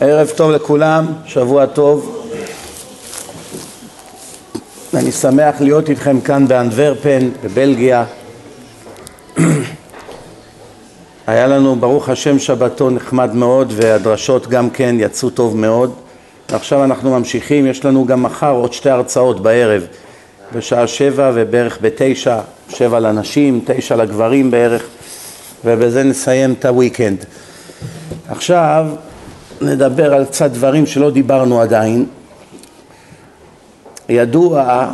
ערב טוב לכולם, שבוע טוב. אני שמח להיות איתכם כאן באנדוורפן, בבלגיה. היה לנו ברוך השם שבתון נחמד מאוד והדרשות גם כן יצאו טוב מאוד. עכשיו אנחנו ממשיכים, יש לנו גם מחר עוד שתי הרצאות בערב בשעה שבע ובערך בתשע, שבע לנשים, תשע לגברים בערך ובזה נסיים את הוויקנד. עכשיו נדבר על קצת דברים שלא דיברנו עדיין. ידוע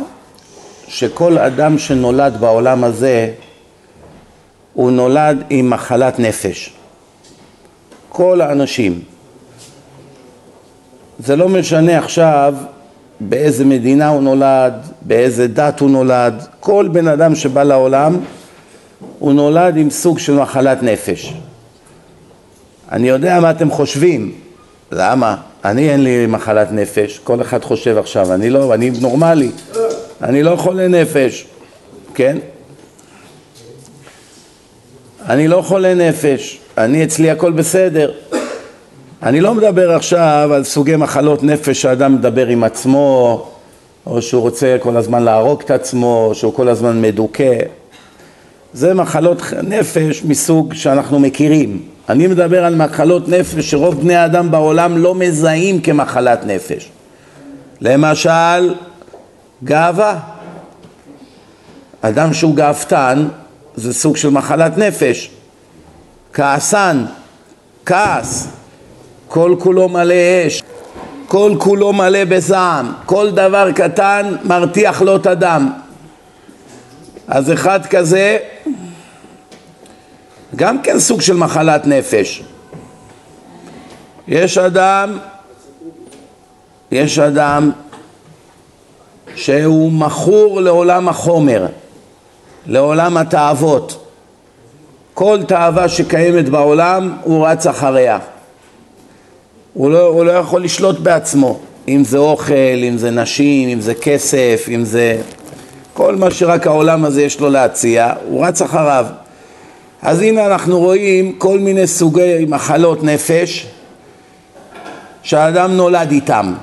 שכל אדם שנולד בעולם הזה הוא נולד עם מחלת נפש. כל האנשים. זה לא משנה עכשיו באיזה מדינה הוא נולד, באיזה דת הוא נולד, כל בן אדם שבא לעולם הוא נולד עם סוג של מחלת נפש. אני יודע מה אתם חושבים, למה? אני אין לי מחלת נפש, כל אחד חושב עכשיו, אני לא, אני נורמלי, אני לא חולה נפש, כן? אני לא חולה נפש, אני אצלי הכל בסדר. אני לא מדבר עכשיו על סוגי מחלות נפש שאדם מדבר עם עצמו, או שהוא רוצה כל הזמן להרוג את עצמו, או שהוא כל הזמן מדוכא. זה מחלות נפש מסוג שאנחנו מכירים. אני מדבר על מחלות נפש שרוב בני האדם בעולם לא מזהים כמחלת נפש. למשל, גאווה. אדם שהוא גאוותן זה סוג של מחלת נפש. כעסן, כעס, כל כולו מלא אש, כל כולו מלא בזעם, כל דבר קטן מרתיח לו את הדם. אז אחד כזה גם כן סוג של מחלת נפש. יש אדם, יש אדם שהוא מכור לעולם החומר, לעולם התאוות. כל תאווה שקיימת בעולם הוא רץ אחריה. הוא לא, הוא לא יכול לשלוט בעצמו, אם זה אוכל, אם זה נשים, אם זה כסף, אם זה... כל מה שרק העולם הזה יש לו להציע, הוא רץ אחריו. אז הנה אנחנו רואים כל מיני סוגי מחלות נפש שהאדם נולד איתם.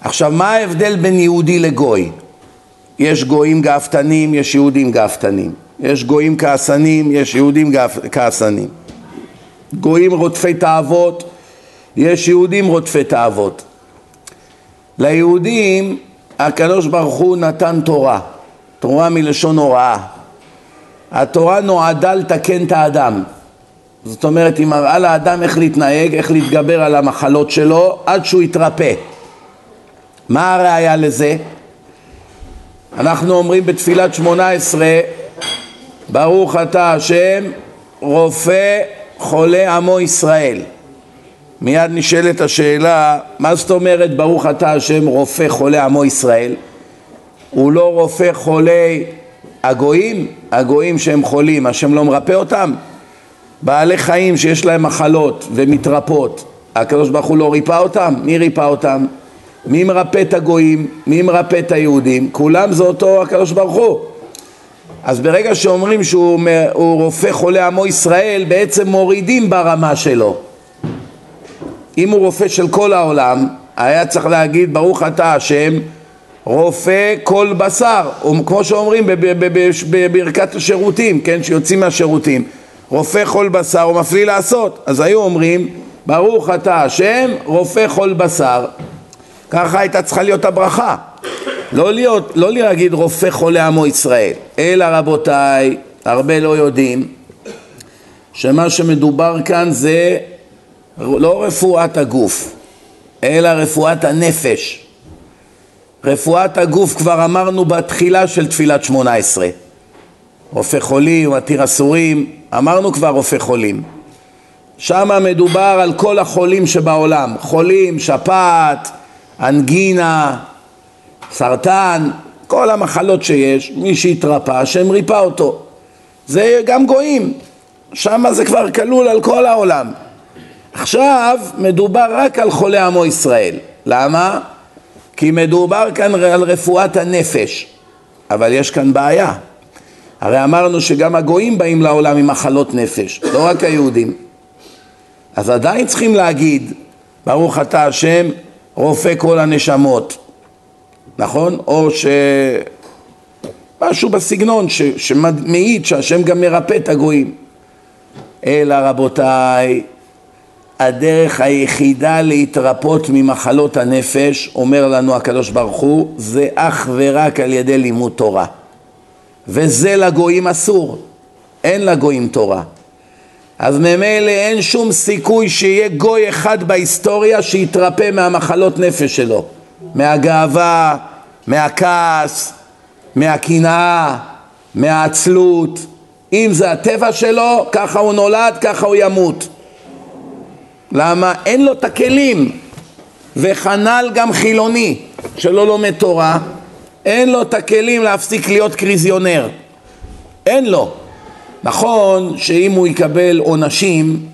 עכשיו, מה ההבדל בין יהודי לגוי? יש גויים גאוותנים, יש יהודים גאוותנים. יש גויים כעסנים, יש יהודים כעסנים. גויים רודפי תאוות, יש יהודים רודפי תאוות. ליהודים הקדוש ברוך הוא נתן תורה, תורה מלשון הוראה. התורה נועדה לתקן את האדם. זאת אומרת, היא מראה לאדם איך להתנהג, איך להתגבר על המחלות שלו, עד שהוא יתרפא. מה הראיה לזה? אנחנו אומרים בתפילת שמונה עשרה, ברוך אתה השם, רופא חולה עמו ישראל. מיד נשאלת השאלה, מה זאת אומרת ברוך אתה השם רופא חולה עמו ישראל? הוא לא רופא חולי הגויים, הגויים שהם חולים, השם לא מרפא אותם? בעלי חיים שיש להם מחלות ומתרפות, הקדוש ברוך הוא לא ריפא אותם? מי ריפא אותם? מי מרפא את הגויים? מי מרפא את היהודים? כולם זה אותו הקדוש ברוך הוא. אז ברגע שאומרים שהוא רופא חולה עמו ישראל, בעצם מורידים ברמה שלו. אם הוא רופא של כל העולם, היה צריך להגיד ברוך אתה השם רופא כל בשר, כמו שאומרים בברכת השירותים, כן, שיוצאים מהשירותים, רופא כל בשר הוא מפליא לעשות, אז היו אומרים ברוך אתה השם רופא כל בשר, ככה הייתה צריכה להיות הברכה, לא, להיות, לא להגיד רופא חולה עמו ישראל, אלא רבותיי, הרבה לא יודעים שמה שמדובר כאן זה לא רפואת הגוף, אלא רפואת הנפש. רפואת הגוף כבר אמרנו בתחילה של תפילת שמונה עשרה. רופא חולים, מתיר אסורים, אמרנו כבר רופא חולים. שם מדובר על כל החולים שבעולם, חולים, שפעת, אנגינה, סרטן, כל המחלות שיש, מי שהתרפא, השם ריפא אותו. זה גם גויים, שם זה כבר כלול על כל העולם. עכשיו מדובר רק על חולי עמו ישראל. למה? כי מדובר כאן על רפואת הנפש, אבל יש כאן בעיה. הרי אמרנו שגם הגויים באים לעולם עם מחלות נפש, לא רק היהודים. אז עדיין צריכים להגיד, ברוך אתה השם, רופא כל הנשמות, נכון? או ש... משהו בסגנון ש... שמעיד שהשם גם מרפא את הגויים. אלא רבותיי, הדרך היחידה להתרפות ממחלות הנפש, אומר לנו הקדוש ברוך הוא, זה אך ורק על ידי לימוד תורה. וזה לגויים אסור, אין לגויים תורה. אז ממילא אין שום סיכוי שיהיה גוי אחד בהיסטוריה שיתרפא מהמחלות נפש שלו, מהגאווה, מהכעס, מהקנאה, מהעצלות. אם זה הטבע שלו, ככה הוא נולד, ככה הוא ימות. למה? אין לו את הכלים. וכנ"ל גם חילוני שלא לומד תורה, אין לו את הכלים להפסיק להיות קריזיונר. אין לו. נכון שאם הוא יקבל עונשים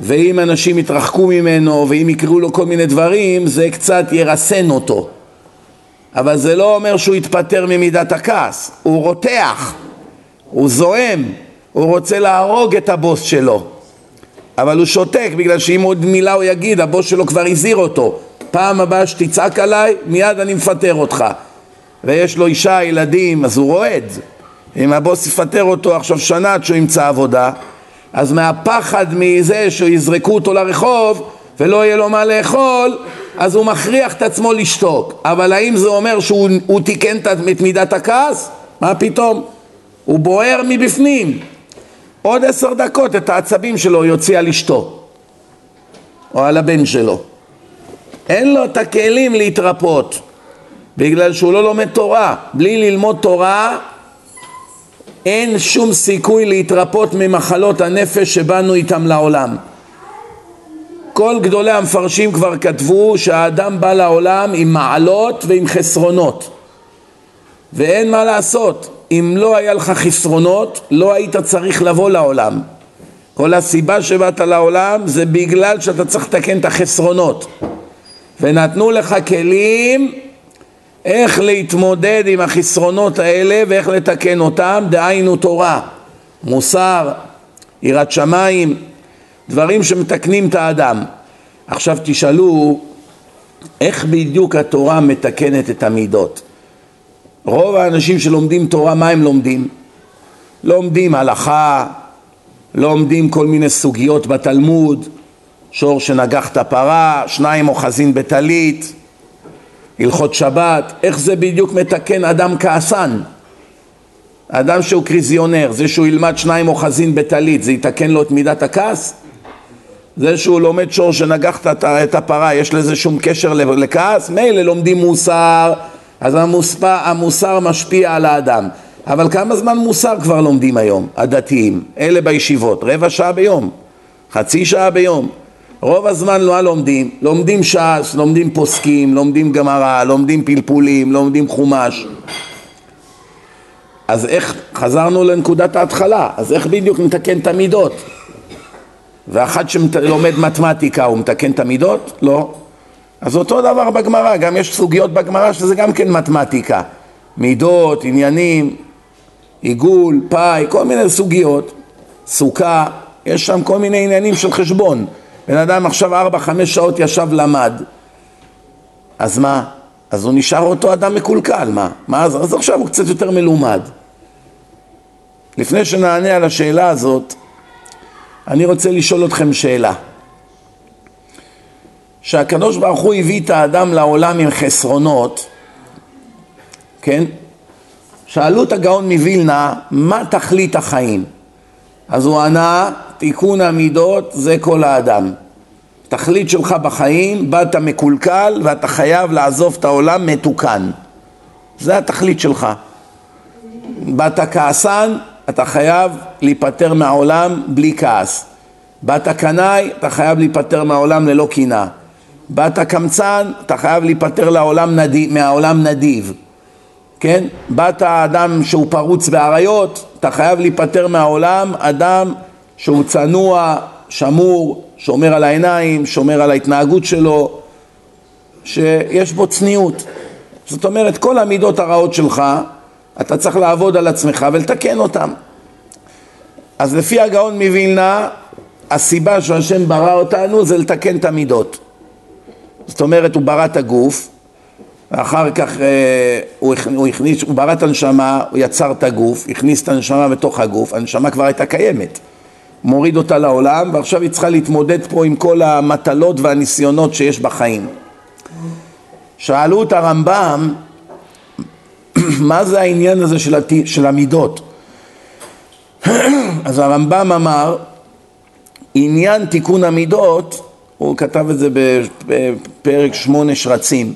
ואם אנשים יתרחקו ממנו ואם יקראו לו כל מיני דברים זה קצת ירסן אותו אבל זה לא אומר שהוא יתפטר ממידת הכעס, הוא רותח, הוא זועם, הוא רוצה להרוג את הבוס שלו אבל הוא שותק בגלל שאם עוד מילה הוא יגיד הבוס שלו כבר הזהיר אותו. פעם הבאה שתצעק עליי מיד אני מפטר אותך. ויש לו אישה, ילדים, אז הוא רועד. אם הבוס יפטר אותו עכשיו שנה עד שהוא ימצא עבודה אז מהפחד מזה שיזרקו אותו לרחוב ולא יהיה לו מה לאכול אז הוא מכריח את עצמו לשתוק. אבל האם זה אומר שהוא תיקן את מידת הכעס? מה פתאום? הוא בוער מבפנים עוד עשר דקות את העצבים שלו יוציא על אשתו או על הבן שלו. אין לו את הכלים להתרפות בגלל שהוא לא לומד תורה. בלי ללמוד תורה אין שום סיכוי להתרפות ממחלות הנפש שבאנו איתם לעולם. כל גדולי המפרשים כבר כתבו שהאדם בא לעולם עם מעלות ועם חסרונות ואין מה לעשות, אם לא היה לך חסרונות לא היית צריך לבוא לעולם כל הסיבה שבאת לעולם זה בגלל שאתה צריך לתקן את החסרונות ונתנו לך כלים איך להתמודד עם החסרונות האלה ואיך לתקן אותם, דהיינו תורה, מוסר, יראת שמיים, דברים שמתקנים את האדם. עכשיו תשאלו, איך בדיוק התורה מתקנת את המידות? רוב האנשים שלומדים תורה, מה הם לומדים? לומדים הלכה, לומדים כל מיני סוגיות בתלמוד, שור שנגח את הפרה, שניים אוחזין בטלית, הלכות שבת, איך זה בדיוק מתקן אדם כעסן? אדם שהוא קריזיונר, זה שהוא ילמד שניים אוחזין בטלית, זה יתקן לו את מידת הכעס? זה שהוא לומד שור שנגח את הפרה, יש לזה שום קשר לכעס? מילא לומדים מוסר, אז המוספ... המוסר משפיע על האדם. אבל כמה זמן מוסר כבר לומדים היום, הדתיים? אלה בישיבות, רבע שעה ביום, חצי שעה ביום. רוב הזמן לא לומדים, לומדים ש"ס, לומדים פוסקים, לומדים גמרא, לומדים פלפולים, לומדים חומש. אז איך, חזרנו לנקודת ההתחלה, אז איך בדיוק נתקן את המידות? ואחד שלומד מתמטיקה הוא מתקן את המידות? לא. אז אותו דבר בגמרא, גם יש סוגיות בגמרא שזה גם כן מתמטיקה. מידות, עניינים, עיגול, פאי, כל מיני סוגיות, סוכה, יש שם כל מיני עניינים של חשבון. בן אדם עכשיו ארבע, חמש שעות ישב למד, אז מה? אז הוא נשאר אותו אדם מקולקל, מה? מה אז, אז עכשיו הוא קצת יותר מלומד. לפני שנענה על השאלה הזאת, אני רוצה לשאול אתכם שאלה. שהקדוש ברוך הוא הביא את האדם לעולם עם חסרונות, כן? שאלו את הגאון מווילנה, מה תכלית החיים? אז הוא ענה, תיקון המידות זה כל האדם. תכלית שלך בחיים, באת מקולקל ואתה חייב לעזוב את העולם מתוקן. זה התכלית שלך. באת כעסן, אתה חייב להיפטר מהעולם בלי כעס. באת קנאי, אתה חייב להיפטר מהעולם ללא קנאה. באת קמצן, אתה חייב להיפטר לעולם נדיב, מהעולם נדיב. כן? באת אדם שהוא פרוץ באריות, אתה חייב להיפטר מהעולם אדם שהוא צנוע, שמור, שומר על העיניים, שומר על ההתנהגות שלו, שיש בו צניעות. זאת אומרת, כל המידות הרעות שלך, אתה צריך לעבוד על עצמך ולתקן אותן. אז לפי הגאון מווילנה, הסיבה שהשם ברא אותנו זה לתקן את המידות. זאת אומרת, הוא ברא את הגוף, ואחר כך אה, הוא, הוא הכניס, הוא ברא את הנשמה, הוא יצר את הגוף, הכניס את הנשמה בתוך הגוף, הנשמה כבר הייתה קיימת. מוריד אותה לעולם, ועכשיו היא צריכה להתמודד פה עם כל המטלות והניסיונות שיש בחיים. שאלו את הרמב"ם, מה זה העניין הזה של, הת... של המידות? אז הרמב"ם אמר, עניין תיקון המידות, הוא כתב את זה בפרק שמונה שרצים,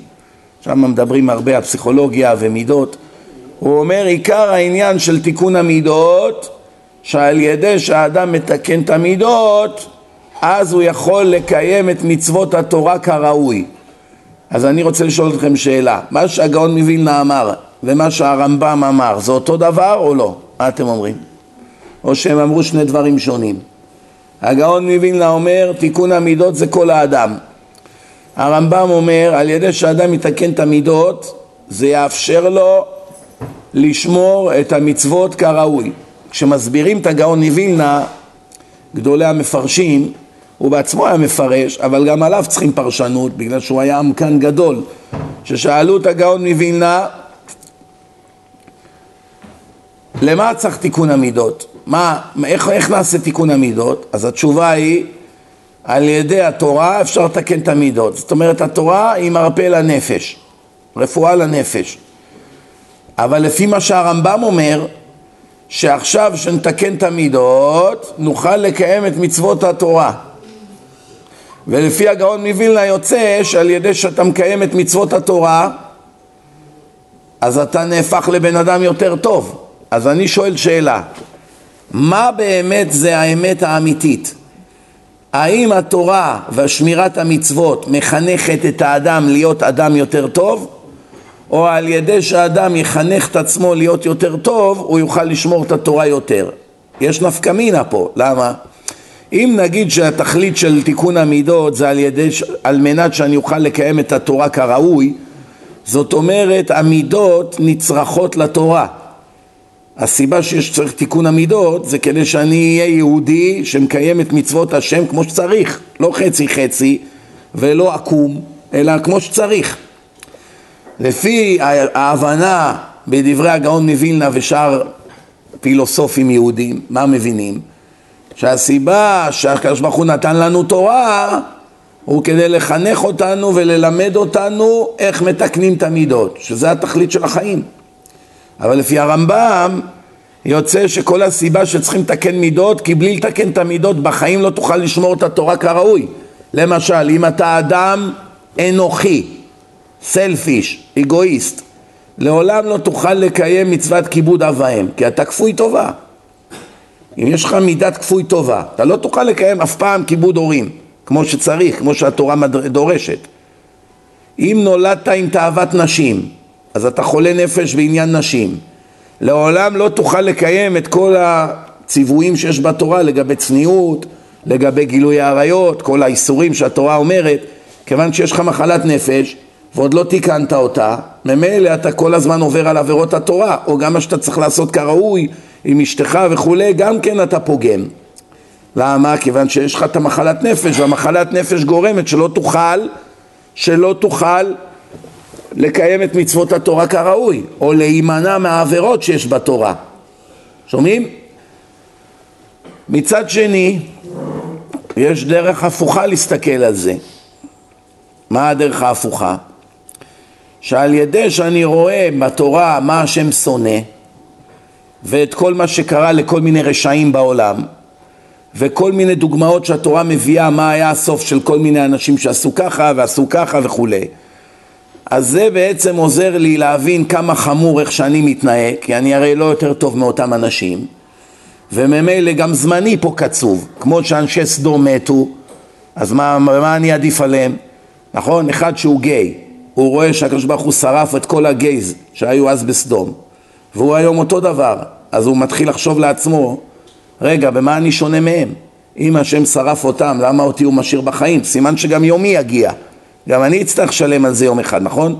שם מדברים הרבה על פסיכולוגיה ומידות, הוא אומר עיקר העניין של תיקון המידות שעל ידי שהאדם מתקן את המידות אז הוא יכול לקיים את מצוות התורה כראוי. אז אני רוצה לשאול אתכם שאלה. מה שהגאון מווילנה אמר ומה שהרמב"ם אמר זה אותו דבר או לא? מה אתם אומרים? או שהם אמרו שני דברים שונים הגאון מווילנה אומר תיקון המידות זה כל האדם הרמב"ם אומר על ידי שאדם יתקן את המידות זה יאפשר לו לשמור את המצוות כראוי כשמסבירים את הגאון מווילנה, גדולי המפרשים, הוא בעצמו היה מפרש, אבל גם עליו צריכים פרשנות, בגלל שהוא היה עמקן גדול. ששאלו את הגאון מווילנה, למה צריך תיקון המידות? מה, איך, איך נעשה תיקון המידות? אז התשובה היא, על ידי התורה אפשר לתקן את המידות. זאת אומרת, התורה היא מרפא לנפש, רפואה לנפש. אבל לפי מה שהרמב"ם אומר, שעכשיו שנתקן את המידות נוכל לקיים את מצוות התורה ולפי הגאון מווילנה יוצא שעל ידי שאתה מקיים את מצוות התורה אז אתה נהפך לבן אדם יותר טוב אז אני שואל שאלה מה באמת זה האמת האמיתית? האם התורה ושמירת המצוות מחנכת את האדם להיות אדם יותר טוב או על ידי שהאדם יחנך את עצמו להיות יותר טוב, הוא יוכל לשמור את התורה יותר. יש נפקא מינה פה, למה? אם נגיד שהתכלית של תיקון המידות זה על, ידי, על מנת שאני אוכל לקיים את התורה כראוי, זאת אומרת המידות נצרכות לתורה. הסיבה צריך תיקון המידות זה כדי שאני אהיה יהודי שמקיים את מצוות השם כמו שצריך, לא חצי חצי ולא עקום, אלא כמו שצריך. לפי ההבנה בדברי הגאון מווילנה ושאר פילוסופים יהודים, מה מבינים? שהסיבה שהקדוש ברוך הוא נתן לנו תורה הוא כדי לחנך אותנו וללמד אותנו איך מתקנים את המידות, שזה התכלית של החיים. אבל לפי הרמב"ם יוצא שכל הסיבה שצריכים לתקן מידות, כי בלי לתקן את המידות בחיים לא תוכל לשמור את התורה כראוי. למשל, אם אתה אדם אנוכי, סלפיש, אגואיסט, לעולם לא תוכל לקיים מצוות כיבוד אב ואם, כי אתה כפוי טובה. אם יש לך מידת כפוי טובה, אתה לא תוכל לקיים אף פעם כיבוד הורים, כמו שצריך, כמו שהתורה דורשת. אם נולדת עם תאוות נשים, אז אתה חולה נפש בעניין נשים. לעולם לא תוכל לקיים את כל הציוויים שיש בתורה לגבי צניעות, לגבי גילוי העריות, כל האיסורים שהתורה אומרת, כיוון שיש לך מחלת נפש, ועוד לא תיקנת אותה, ממילא אתה כל הזמן עובר על עבירות התורה, או גם מה שאתה צריך לעשות כראוי עם אשתך וכולי, גם כן אתה פוגם. למה? כיוון שיש לך את המחלת נפש, והמחלת נפש גורמת שלא תוכל, שלא תוכל לקיים את מצוות התורה כראוי, או להימנע מהעבירות שיש בתורה. שומעים? מצד שני, יש דרך הפוכה להסתכל על זה. מה הדרך ההפוכה? שעל ידי שאני רואה בתורה מה השם שונא ואת כל מה שקרה לכל מיני רשעים בעולם וכל מיני דוגמאות שהתורה מביאה מה היה הסוף של כל מיני אנשים שעשו ככה ועשו ככה וכולי אז זה בעצם עוזר לי להבין כמה חמור איך שאני מתנהג כי אני הרי לא יותר טוב מאותם אנשים וממילא גם זמני פה קצוב. כמו שאנשי סדום מתו אז מה, מה אני עדיף עליהם? נכון? אחד שהוא גיי. הוא רואה שהקדוש ברוך הוא שרף את כל הגייז שהיו אז בסדום והוא היום אותו דבר. אז הוא מתחיל לחשוב לעצמו רגע במה אני שונה מהם? אם השם שרף אותם למה אותי הוא משאיר בחיים? סימן שגם יומי יגיע גם אני אצטרך לשלם על זה יום אחד נכון?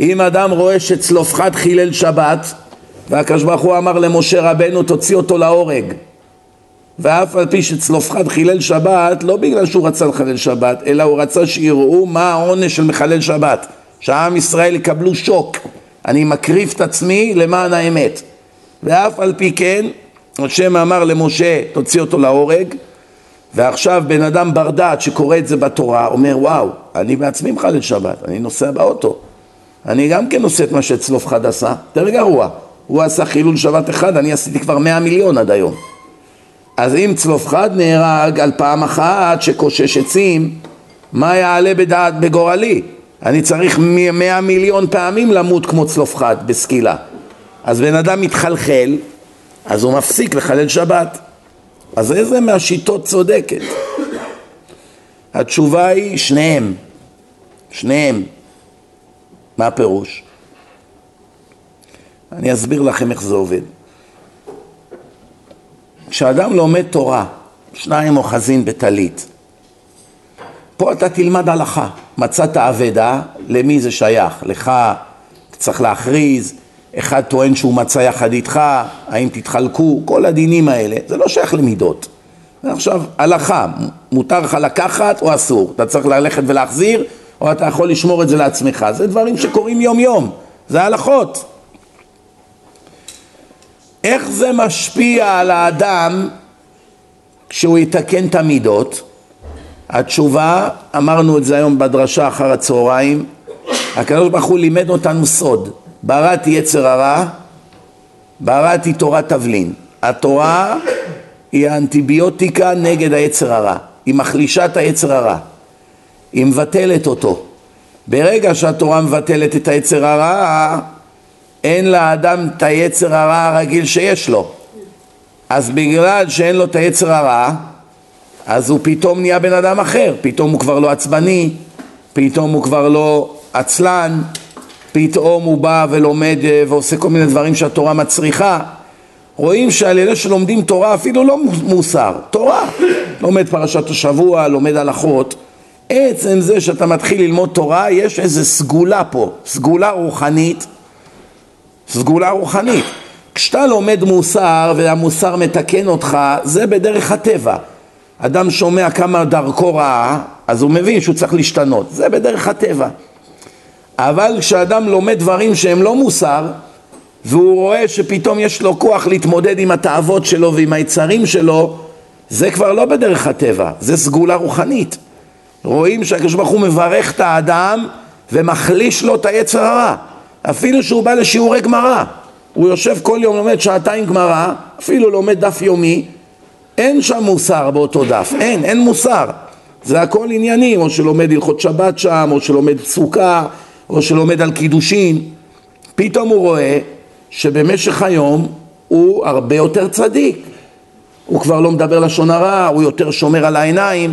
אם אדם רואה שצלופחד חילל שבת והקדוש ברוך הוא אמר למשה רבנו תוציא אותו להורג ואף על פי שצלופחד חילל שבת, לא בגלל שהוא רצה לחלל שבת, אלא הוא רצה שיראו מה העונש של מחלל שבת. שהעם ישראל יקבלו שוק. אני מקריב את עצמי למען האמת. ואף על פי כן, השם אמר למשה, תוציא אותו להורג, ועכשיו בן אדם בר דעת שקורא את זה בתורה, אומר וואו, אני בעצמי מחלל שבת, אני נוסע באוטו. אני גם כן עושה את מה שצלופחד עשה, יותר גרוע. הוא עשה חילול שבת אחד, אני עשיתי כבר מאה מיליון עד היום. אז אם צלופחד נהרג על פעם אחת שקושש עצים, מה יעלה בדעת בגורלי? אני צריך מאה מיליון פעמים למות כמו צלופחד בסקילה. אז בן אדם מתחלחל, אז הוא מפסיק לחלל שבת. אז איזה מהשיטות צודקת? התשובה היא שניהם, שניהם. מה הפירוש? אני אסביר לכם איך זה עובד. כשאדם לומד תורה, שניים אוחזין בטלית, פה אתה תלמד הלכה. מצאת אבדה, למי זה שייך? לך צריך להכריז, אחד טוען שהוא מצא יחד איתך, האם תתחלקו, כל הדינים האלה, זה לא שייך למידות. עכשיו, הלכה, מותר לך לקחת או אסור? אתה צריך ללכת ולהחזיר, או אתה יכול לשמור את זה לעצמך? זה דברים שקורים יום יום, זה הלכות. איך זה משפיע על האדם כשהוא יתקן את המידות? התשובה, אמרנו את זה היום בדרשה אחר הצהריים, הקדוש ברוך הוא לימד אותנו סוד, בראתי יצר הרע, בראתי תורת תבלין. התורה היא האנטיביוטיקה נגד היצר הרע, היא מחלישה את היצר הרע, היא מבטלת אותו. ברגע שהתורה מבטלת את היצר הרע, אין לאדם את היצר הרע הרגיל שיש לו. אז בגלל שאין לו את היצר הרע, אז הוא פתאום נהיה בן אדם אחר, פתאום הוא כבר לא עצבני, פתאום הוא כבר לא עצלן, פתאום הוא בא ולומד אה, ועושה כל מיני דברים שהתורה מצריכה. רואים שעל אלה שלומדים תורה אפילו לא מוסר, תורה. לומד פרשת השבוע, לומד הלכות. עצם זה שאתה מתחיל ללמוד תורה, יש איזו סגולה פה, סגולה רוחנית, סגולה רוחנית. כשאתה לומד מוסר והמוסר מתקן אותך, זה בדרך הטבע. אדם שומע כמה דרכו רעה, אז הוא מבין שהוא צריך להשתנות, זה בדרך הטבע. אבל כשאדם לומד דברים שהם לא מוסר, והוא רואה שפתאום יש לו כוח להתמודד עם התאוות שלו ועם היצרים שלו, זה כבר לא בדרך הטבע, זה סגולה רוחנית. רואים שהקדוש ברוך הוא מברך את האדם ומחליש לו את היצר הרע, אפילו שהוא בא לשיעורי גמרא. הוא יושב כל יום, לומד שעתיים גמרא, אפילו לומד דף יומי, אין שם מוסר באותו דף, אין, אין מוסר. זה הכל עניינים, או שלומד הלכות שבת שם, או שלומד סוכה, או שלומד על קידושין. פתאום הוא רואה שבמשך היום הוא הרבה יותר צדיק. הוא כבר לא מדבר לשון הרע, הוא יותר שומר על העיניים.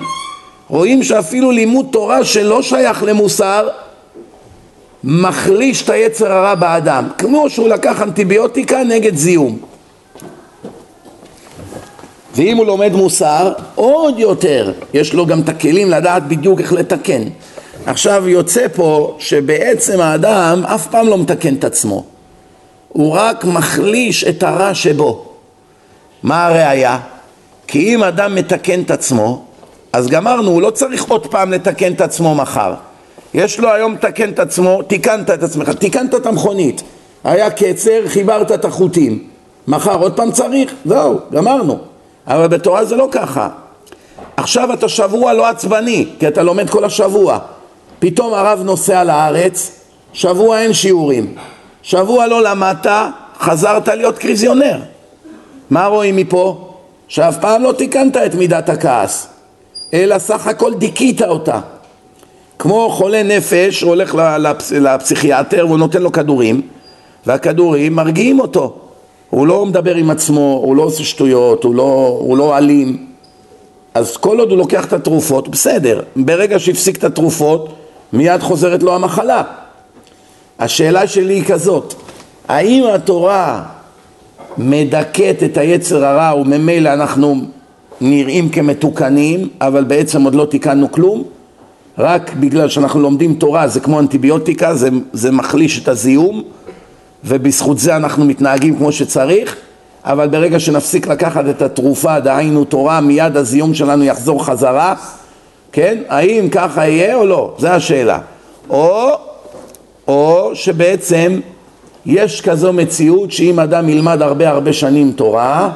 רואים שאפילו לימוד תורה שלא שייך למוסר, מחליש את היצר הרע באדם, כמו שהוא לקח אנטיביוטיקה נגד זיהום. ואם הוא לומד מוסר, עוד יותר, יש לו גם את הכלים לדעת בדיוק איך לתקן. עכשיו יוצא פה שבעצם האדם אף פעם לא מתקן את עצמו, הוא רק מחליש את הרע שבו. מה הראיה? כי אם אדם מתקן את עצמו, אז גמרנו, הוא לא צריך עוד פעם לתקן את עצמו מחר. יש לו היום לתקן את עצמו, תיקנת את עצמך, תיקנת את המכונית, היה קצר, חיברת את החוטים, מחר עוד פעם צריך, זהו, גמרנו. אבל בתורה זה לא ככה. עכשיו אתה שבוע לא עצבני, כי אתה לומד כל השבוע. פתאום הרב נוסע לארץ, שבוע אין שיעורים. שבוע לא למדת, חזרת להיות קריזיונר. מה רואים מפה? שאף פעם לא תיקנת את מידת הכעס, אלא סך הכל דיכית אותה. כמו חולה נפש, הולך לפס, לפסיכיאטר והוא נותן לו כדורים, והכדורים מרגיעים אותו. הוא לא מדבר עם עצמו, הוא לא עושה שטויות, הוא לא, הוא לא אלים. אז כל עוד הוא לוקח את התרופות, בסדר. ברגע שהפסיק את התרופות, מיד חוזרת לו המחלה. השאלה שלי היא כזאת, האם התורה מדכאת את היצר הרע וממילא אנחנו נראים כמתוקנים, אבל בעצם עוד לא תיקנו כלום? רק בגלל שאנחנו לומדים תורה זה כמו אנטיביוטיקה, זה, זה מחליש את הזיהום ובזכות זה אנחנו מתנהגים כמו שצריך, אבל ברגע שנפסיק לקחת את התרופה, דהיינו תורה, מיד הזיום שלנו יחזור חזרה, כן? האם ככה יהיה או לא? זו השאלה. או, או שבעצם יש כזו מציאות שאם אדם ילמד הרבה הרבה שנים תורה,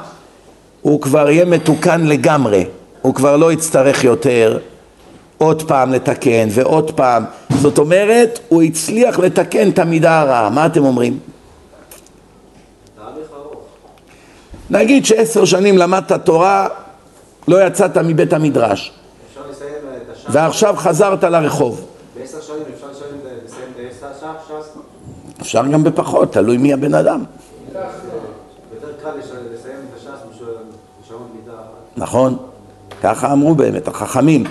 הוא כבר יהיה מתוקן לגמרי, הוא כבר לא יצטרך יותר עוד פעם לתקן ועוד פעם, זאת אומרת, הוא הצליח לתקן את המידה הרעה, מה אתם אומרים? נגיד שעשר שנים למדת תורה, לא יצאת מבית המדרש ועכשיו חזרת לרחוב. בעשר שנים אפשר לסיים את ש"ס? אפשר גם בפחות, תלוי מי הבן אדם. יותר קל לסיים את הש"ס בשביל לשנות מידה נכון, ככה אמרו באמת החכמים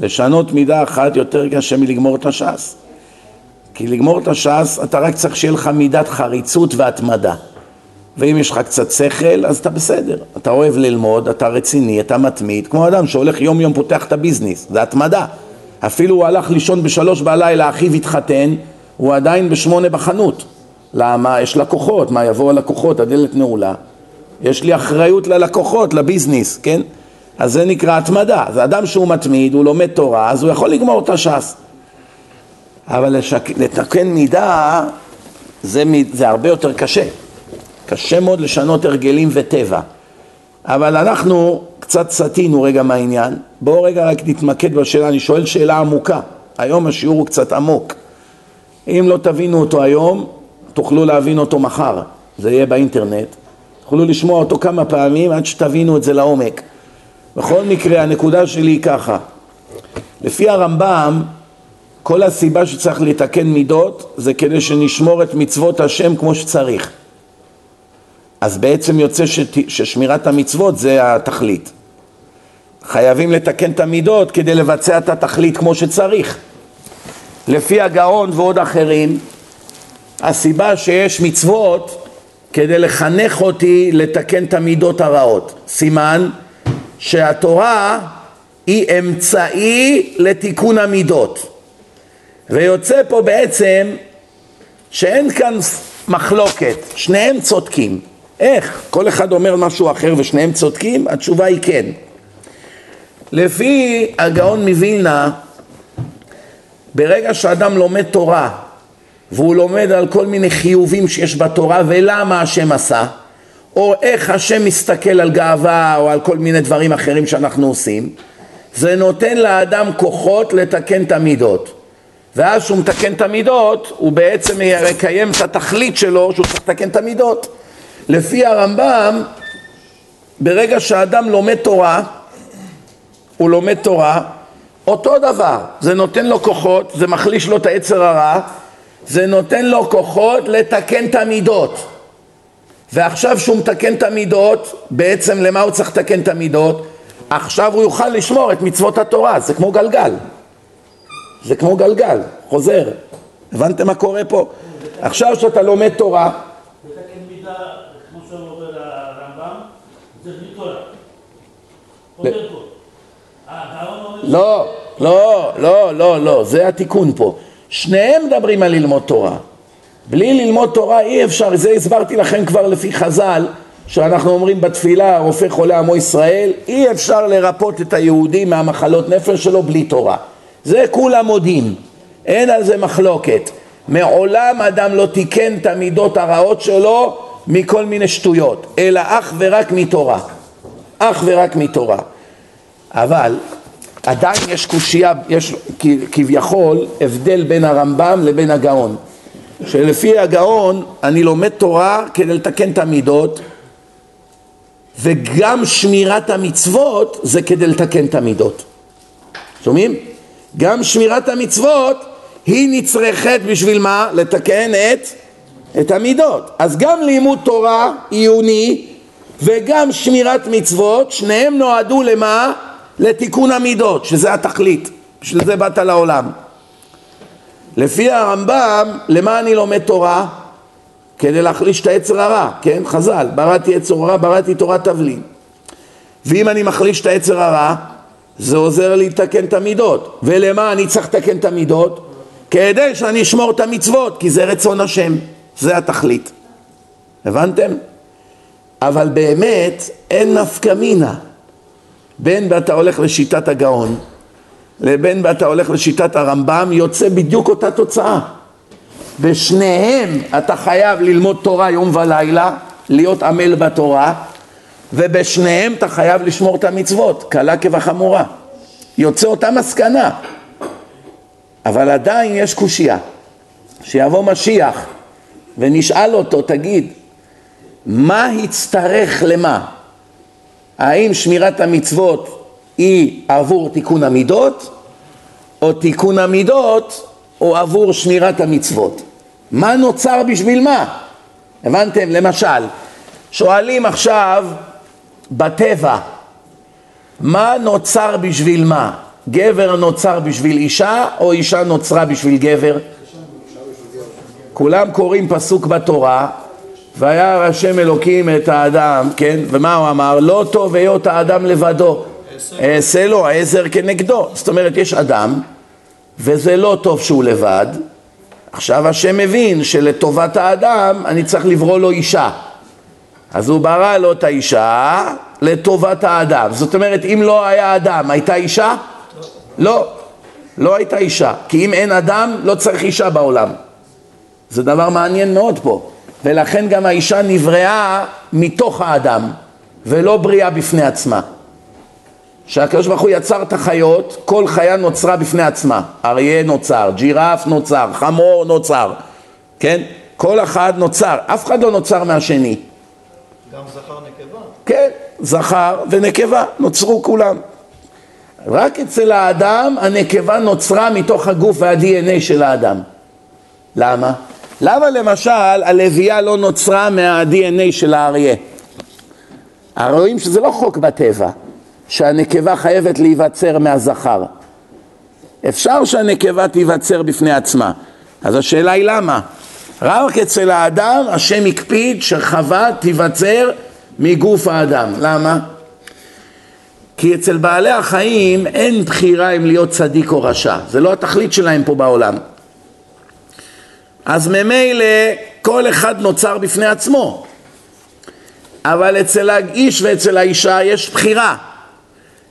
לשנות מידה אחת יותר קשה מלגמור את הש"ס כי לגמור את הש"ס אתה רק צריך שיהיה לך מידת חריצות והתמדה ואם יש לך קצת שכל אז אתה בסדר אתה אוהב ללמוד, אתה רציני, אתה מתמיד כמו אדם שהולך יום יום פותח את הביזנס, זה התמדה אפילו הוא הלך לישון בשלוש בלילה, אחיו התחתן הוא עדיין בשמונה בחנות למה? יש לקוחות, מה יבואו הלקוחות, הדלת נעולה יש לי אחריות ללקוחות, לביזנס, כן? אז זה נקרא התמדה, זה אדם שהוא מתמיד, הוא לומד תורה, אז הוא יכול לגמור את הש"ס. אבל לשק... לתקן מידה זה, זה הרבה יותר קשה. קשה מאוד לשנות הרגלים וטבע. אבל אנחנו קצת סטינו רגע מהעניין. בואו רגע רק נתמקד בשאלה, אני שואל שאלה עמוקה. היום השיעור הוא קצת עמוק. אם לא תבינו אותו היום, תוכלו להבין אותו מחר. זה יהיה באינטרנט. תוכלו לשמוע אותו כמה פעמים עד שתבינו את זה לעומק. בכל מקרה, הנקודה שלי היא ככה, לפי הרמב"ם, כל הסיבה שצריך לתקן מידות זה כדי שנשמור את מצוות השם כמו שצריך. אז בעצם יוצא שת, ששמירת המצוות זה התכלית. חייבים לתקן את המידות כדי לבצע את התכלית כמו שצריך. לפי הגאון ועוד אחרים, הסיבה שיש מצוות כדי לחנך אותי לתקן את המידות הרעות. סימן שהתורה היא אמצעי לתיקון המידות ויוצא פה בעצם שאין כאן מחלוקת, שניהם צודקים. איך? כל אחד אומר משהו אחר ושניהם צודקים? התשובה היא כן. לפי הגאון מווילנה, ברגע שאדם לומד תורה והוא לומד על כל מיני חיובים שיש בתורה ולמה השם עשה, או איך השם מסתכל על גאווה או על כל מיני דברים אחרים שאנחנו עושים, זה נותן לאדם כוחות לתקן את המידות. ואז כשהוא מתקן את המידות, הוא בעצם מקיים את התכלית שלו שהוא צריך לתקן את המידות. לפי הרמב"ם, ברגע שאדם לומד תורה, הוא לומד תורה, אותו דבר, זה נותן לו כוחות, זה מחליש לו את היצר הרע, זה נותן לו כוחות לתקן את המידות. ועכשיו שהוא מתקן את המידות, בעצם למה הוא צריך לתקן את המידות? עכשיו הוא יוכל לשמור את מצוות התורה, זה כמו גלגל. זה כמו גלגל, חוזר. הבנתם מה קורה פה? עכשיו שאתה לומד תורה... לתקן מידה, כמו שאומר הרמב"ם, זה. קודם כל. לא, לא, לא, לא, לא, זה התיקון פה. שניהם מדברים על ללמוד תורה. בלי ללמוד תורה אי אפשר, זה הסברתי לכם כבר לפי חז"ל, שאנחנו אומרים בתפילה, רופא חולה עמו ישראל, אי אפשר לרפות את היהודי מהמחלות נפש שלו בלי תורה. זה כולם מודים, אין על זה מחלוקת. מעולם אדם לא תיקן את המידות הרעות שלו מכל מיני שטויות, אלא אך ורק מתורה. אך ורק מתורה. אבל עדיין יש קושייה, יש כביכול הבדל בין הרמב"ם לבין הגאון. שלפי הגאון אני לומד תורה כדי לתקן את המידות וגם שמירת המצוות זה כדי לתקן את המידות. שומעים? גם שמירת המצוות היא נצרכת בשביל מה? לתקן את, את המידות. אז גם לימוד תורה עיוני וגם שמירת מצוות, שניהם נועדו למה? לתיקון המידות, שזה התכלית. בשביל זה באת לעולם. לפי הרמב"ם, למה אני לומד תורה? כדי להחליש את היצר הרע, כן? חז"ל, בראתי יצר הרע, בראתי תורת תבלין. ואם אני מחליש את היצר הרע, זה עוזר לי לתקן את המידות. ולמה אני צריך לתקן את המידות? כדי שאני אשמור את המצוות, כי זה רצון השם, זה התכלית. הבנתם? אבל באמת אין נפקא מינה בין ואתה הולך לשיטת הגאון לבין ואתה הולך לשיטת הרמב"ם יוצא בדיוק אותה תוצאה בשניהם אתה חייב ללמוד תורה יום ולילה, להיות עמל בתורה ובשניהם אתה חייב לשמור את המצוות, קלה כבחמורה יוצא אותה מסקנה אבל עדיין יש קושייה שיבוא משיח ונשאל אותו, תגיד, מה הצטרך למה? האם שמירת המצוות היא עבור תיקון המידות, או תיקון המידות הוא עבור שמירת המצוות? מה נוצר בשביל מה? הבנתם? למשל, שואלים עכשיו בטבע, מה נוצר בשביל מה? גבר נוצר בשביל אישה, או אישה נוצרה בשביל גבר? כולם קוראים פסוק בתורה, וירא השם אלוקים את האדם, כן? ומה הוא אמר? לא טוב היות האדם לבדו, אעשה לו העזר כנגדו. זאת אומרת, יש אדם, וזה לא טוב שהוא לבד. עכשיו השם מבין שלטובת האדם אני צריך לברוא לו אישה. אז הוא ברא לו את האישה לטובת האדם. זאת אומרת, אם לא היה אדם, הייתה אישה? לא, לא הייתה אישה. כי אם אין אדם, לא צריך אישה בעולם. זה דבר מעניין מאוד פה. ולכן גם האישה נבראה מתוך האדם, ולא בריאה בפני עצמה. שהקדוש ברוך הוא יצר את החיות, כל חיה נוצרה בפני עצמה. אריה נוצר, ג'ירף נוצר, חמור נוצר, כן? כל אחד נוצר, אף אחד לא נוצר מהשני. גם זכר נקבה. כן, זכר ונקבה, נוצרו כולם. רק אצל האדם הנקבה נוצרה מתוך הגוף וה-DNA של האדם. למה? למה למשל הלוויה לא נוצרה מה-DNA של האריה? רואים שזה לא חוק בטבע, שהנקבה חייבת להיווצר מהזכר. אפשר שהנקבה תיווצר בפני עצמה. אז השאלה היא למה? רק אצל האדם השם הקפיד שחווה תיווצר מגוף האדם. למה? כי אצל בעלי החיים אין בחירה אם להיות צדיק או רשע. זה לא התכלית שלהם פה בעולם. אז ממילא כל אחד נוצר בפני עצמו. אבל אצל האיש ואצל האישה יש בחירה.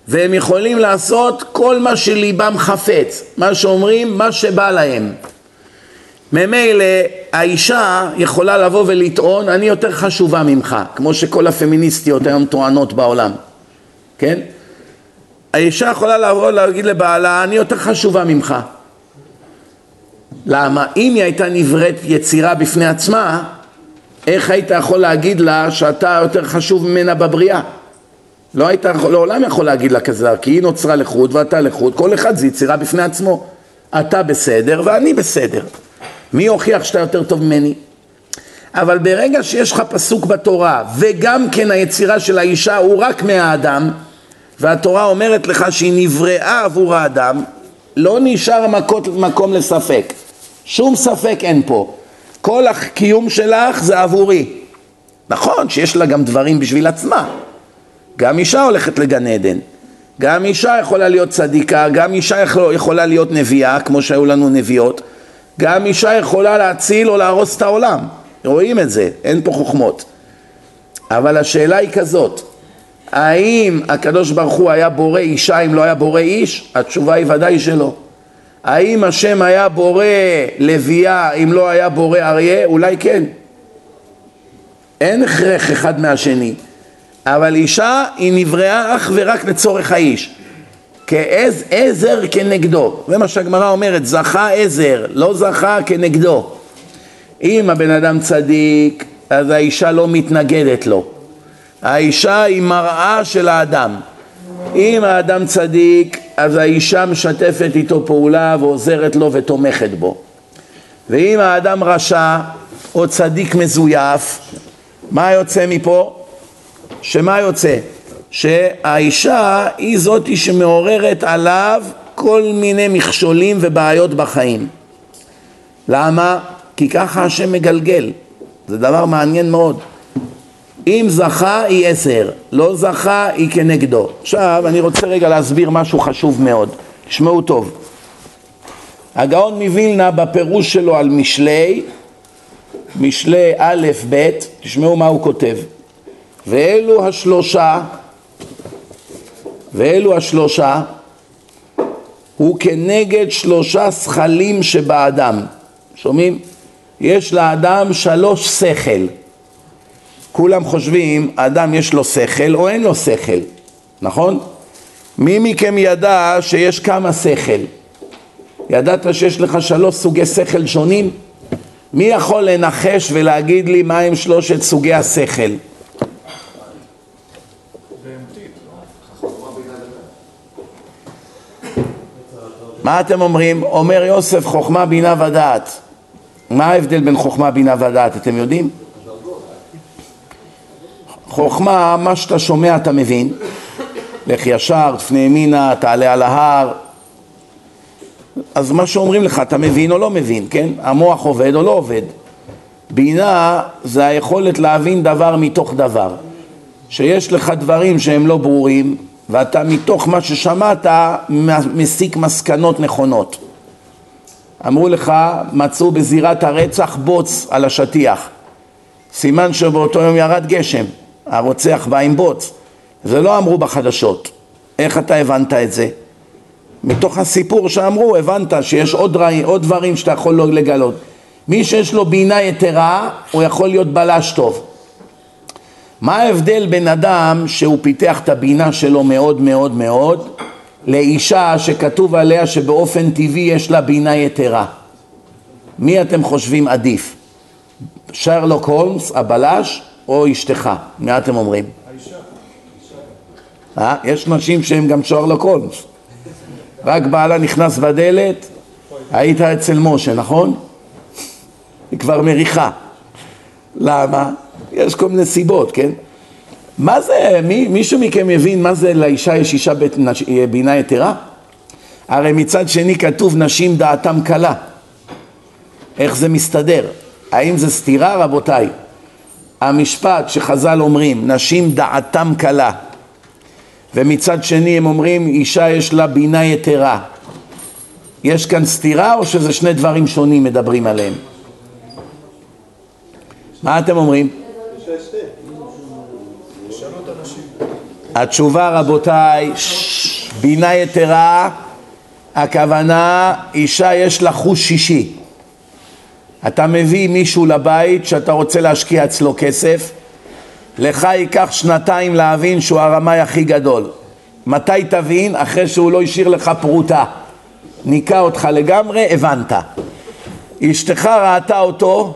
והם יכולים לעשות כל מה שליבם חפץ, מה שאומרים, מה שבא להם. ממילא האישה יכולה לבוא ולטעון, אני יותר חשובה ממך, כמו שכל הפמיניסטיות היום טוענות בעולם, כן? האישה יכולה לבוא ולהגיד לבעלה, אני יותר חשובה ממך. למה? אם היא הייתה נבראת יצירה בפני עצמה, איך היית יכול להגיד לה שאתה יותר חשוב ממנה בבריאה? לא היית לעולם יכול להגיד לה כזה, כי היא נוצרה לחוד ואתה לחוד, כל אחד זה יצירה בפני עצמו. אתה בסדר ואני בסדר. מי הוכיח שאתה יותר טוב ממני? אבל ברגע שיש לך פסוק בתורה, וגם כן היצירה של האישה הוא רק מהאדם, והתורה אומרת לך שהיא נבראה עבור האדם, לא נשאר מקום לספק. שום ספק אין פה. כל הקיום שלך זה עבורי. נכון שיש לה גם דברים בשביל עצמה. גם אישה הולכת לגן עדן. גם אישה יכולה להיות צדיקה, גם אישה יכולה להיות נביאה, כמו שהיו לנו נביאות. גם אישה יכולה להציל או להרוס את העולם. רואים את זה, אין פה חוכמות. אבל השאלה היא כזאת, האם הקדוש ברוך הוא היה בורא אישה אם לא היה בורא איש? התשובה היא ודאי שלא. האם השם היה בורא לוויה אם לא היה בורא אריה? אולי כן. אין הכרח אחד מהשני. אבל אישה היא נבראה אך ורק לצורך האיש. כעזר כנגדו. זה מה שהגמרא אומרת, זכה עזר, לא זכה כנגדו. אם הבן אדם צדיק, אז האישה לא מתנגדת לו. האישה היא מראה של האדם. אם האדם צדיק, אז האישה משתפת איתו פעולה ועוזרת לו ותומכת בו. ואם האדם רשע או צדיק מזויף, מה יוצא מפה? שמה יוצא? שהאישה היא זאתי שמעוררת עליו כל מיני מכשולים ובעיות בחיים. למה? כי ככה השם מגלגל. זה דבר מעניין מאוד. אם זכה היא עשר, לא זכה היא כנגדו. עכשיו אני רוצה רגע להסביר משהו חשוב מאוד, תשמעו טוב. הגאון מווילנה בפירוש שלו על משלי, משלי א' ב', תשמעו מה הוא כותב. ואלו השלושה, ואלו השלושה, הוא כנגד שלושה שכלים שבאדם. שומעים? יש לאדם שלוש שכל. כולם חושבים, אדם יש לו שכל או אין לו שכל, נכון? מי מכם ידע שיש כמה שכל? ידעת שיש לך שלוש סוגי שכל שונים? מי יכול לנחש ולהגיד לי מהם שלושת סוגי השכל? מה אתם אומרים? אומר יוסף חוכמה בינה ודעת. מה ההבדל בין חוכמה בינה ודעת, אתם יודעים? חוכמה, מה שאתה שומע אתה מבין. לך ישר, תפנה ימינה, תעלה על ההר. אז מה שאומרים לך, אתה מבין או לא מבין, כן? המוח עובד או לא עובד. בינה זה היכולת להבין דבר מתוך דבר. שיש לך דברים שהם לא ברורים, ואתה מתוך מה ששמעת מסיק מסקנות נכונות. אמרו לך, מצאו בזירת הרצח בוץ על השטיח. סימן שבאותו יום ירד גשם, הרוצח בא עם בוץ. זה לא אמרו בחדשות. איך אתה הבנת את זה? מתוך הסיפור שאמרו, הבנת שיש עוד, דברים, עוד דברים שאתה יכול לא לגלות. מי שיש לו בינה יתרה, הוא יכול להיות בלש טוב. מה ההבדל בין אדם שהוא פיתח את הבינה שלו מאוד מאוד מאוד לאישה שכתוב עליה שבאופן טבעי יש לה בינה יתרה? מי אתם חושבים עדיף? שרלוק הולמס, הבלש, או אשתך? מה אתם אומרים? האישה. אה? יש נשים שהן גם שרלוק הולמס. רק בעלה נכנס בדלת, היית אצל משה, נכון? היא כבר מריחה. למה? יש כל מיני סיבות, כן? מה זה, מי, מישהו מכם מבין מה זה לאישה יש אישה בית, נש, בינה יתרה? הרי מצד שני כתוב נשים דעתם קלה. איך זה מסתדר? האם זה סתירה רבותיי? המשפט שחז"ל אומרים, נשים דעתם קלה, ומצד שני הם אומרים, אישה יש לה בינה יתרה. יש כאן סתירה או שזה שני דברים שונים מדברים עליהם? מה אתם אומרים? התשובה רבותיי, בינה יתרה, הכוונה אישה יש לה חוש שישי. אתה מביא מישהו לבית שאתה רוצה להשקיע אצלו כסף, לך ייקח שנתיים להבין שהוא הרמאי הכי גדול. מתי תבין? אחרי שהוא לא השאיר לך פרוטה. ניקה אותך לגמרי, הבנת. אשתך ראתה אותו,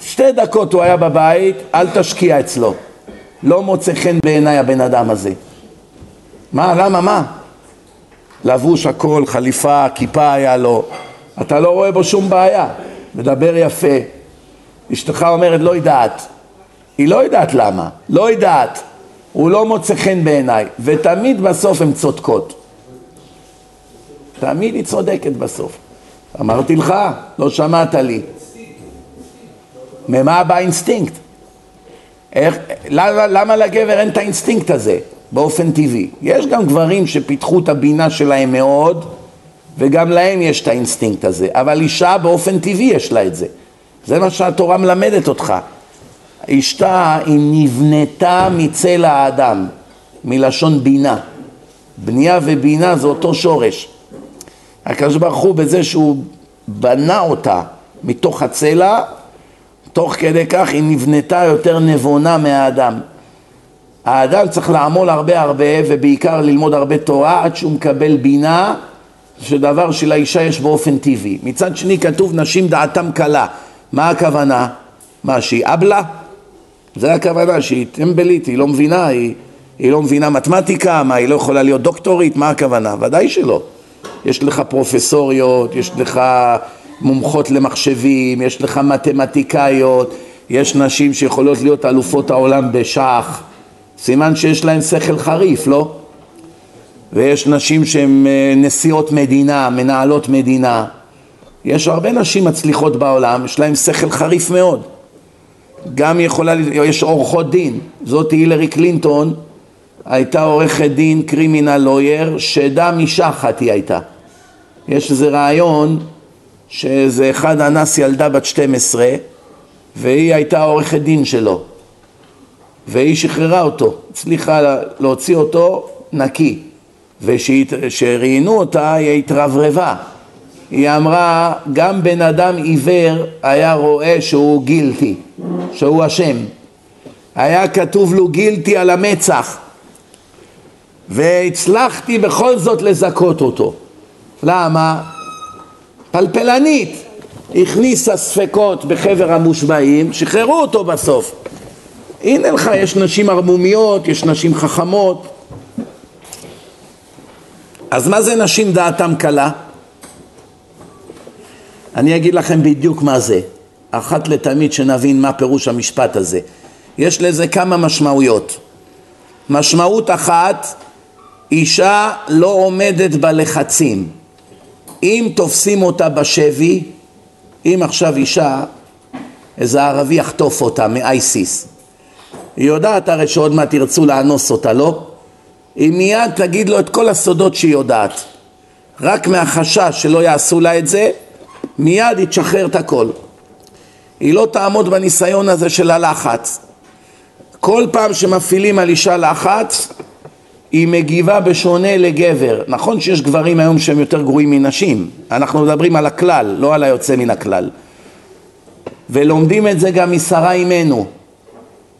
שתי דקות הוא היה בבית, אל תשקיע אצלו. לא מוצא חן בעיניי הבן אדם הזה. מה, למה, מה? לבוש הכל, חליפה, כיפה היה לו, אתה לא רואה בו שום בעיה, מדבר יפה. אשתך אומרת לא יודעת, היא לא יודעת למה, לא יודעת, הוא לא מוצא חן בעיניי, ותמיד בסוף הן צודקות. תמיד היא צודקת בסוף. אמרתי לך, לא שמעת לי. ממה בא האינסטינקט? איך, למה, למה לגבר אין את האינסטינקט הזה באופן טבעי? יש גם גברים שפיתחו את הבינה שלהם מאוד וגם להם יש את האינסטינקט הזה, אבל אישה באופן טבעי יש לה את זה. זה מה שהתורה מלמדת אותך. אישה היא נבנתה מצלע האדם, מלשון בינה. בנייה ובינה זה אותו שורש. הקדוש ברוך הוא בזה שהוא בנה אותה מתוך הצלע תוך כדי כך היא נבנתה יותר נבונה מהאדם. האדם צריך לעמול הרבה הרבה ובעיקר ללמוד הרבה תורה עד שהוא מקבל בינה שדבר שלאישה יש באופן טבעי. מצד שני כתוב נשים דעתם קלה. מה הכוונה? מה, שהיא אבלה? זה הכוונה, שהיא טמבלית, היא לא מבינה, היא, היא לא מבינה מתמטיקה, מה, היא לא יכולה להיות דוקטורית? מה הכוונה? ודאי שלא. יש לך פרופסוריות, יש לך מומחות למחשבים, יש לך מתמטיקאיות, יש נשים שיכולות להיות אלופות העולם בשח, סימן שיש להן שכל חריף, לא? ויש נשים שהן אה, נשיאות מדינה, מנהלות מדינה. יש הרבה נשים מצליחות בעולם, יש להן שכל חריף מאוד. גם יכולה, יש עורכות דין, זאת הילרי קלינטון הייתה עורכת דין קרימינל לויר, שדה משחת היא הייתה. יש איזה רעיון שאיזה אחד אנס ילדה בת 12 והיא הייתה עורכת דין שלו והיא שחררה אותו, הצליחה להוציא אותו נקי וכשראיינו אותה היא התרברבה. היא אמרה גם בן אדם עיוור היה רואה שהוא גילטי, שהוא אשם. היה כתוב לו גילטי על המצח. והצלחתי בכל זאת לזכות אותו. למה? פלפלנית. הכניסה ספקות בחבר המושבעים, שחררו אותו בסוף. הנה לך, יש נשים ערמומיות, יש נשים חכמות אז מה זה נשים דעתם קלה? אני אגיד לכם בדיוק מה זה, אחת לתמיד שנבין מה פירוש המשפט הזה. יש לזה כמה משמעויות. משמעות אחת, אישה לא עומדת בלחצים. אם תופסים אותה בשבי, אם עכשיו אישה, איזה ערבי יחטוף אותה מאייסיס, היא יודעת הרי שעוד מעט ירצו לאנוס אותה, לא? היא מיד תגיד לו את כל הסודות שהיא יודעת. רק מהחשש שלא יעשו לה את זה, מיד היא תשחרר את הכל. היא לא תעמוד בניסיון הזה של הלחץ. כל פעם שמפעילים על אישה לחץ, היא מגיבה בשונה לגבר. נכון שיש גברים היום שהם יותר גרועים מנשים, אנחנו מדברים על הכלל, לא על היוצא מן הכלל. ולומדים את זה גם משרה אימנו,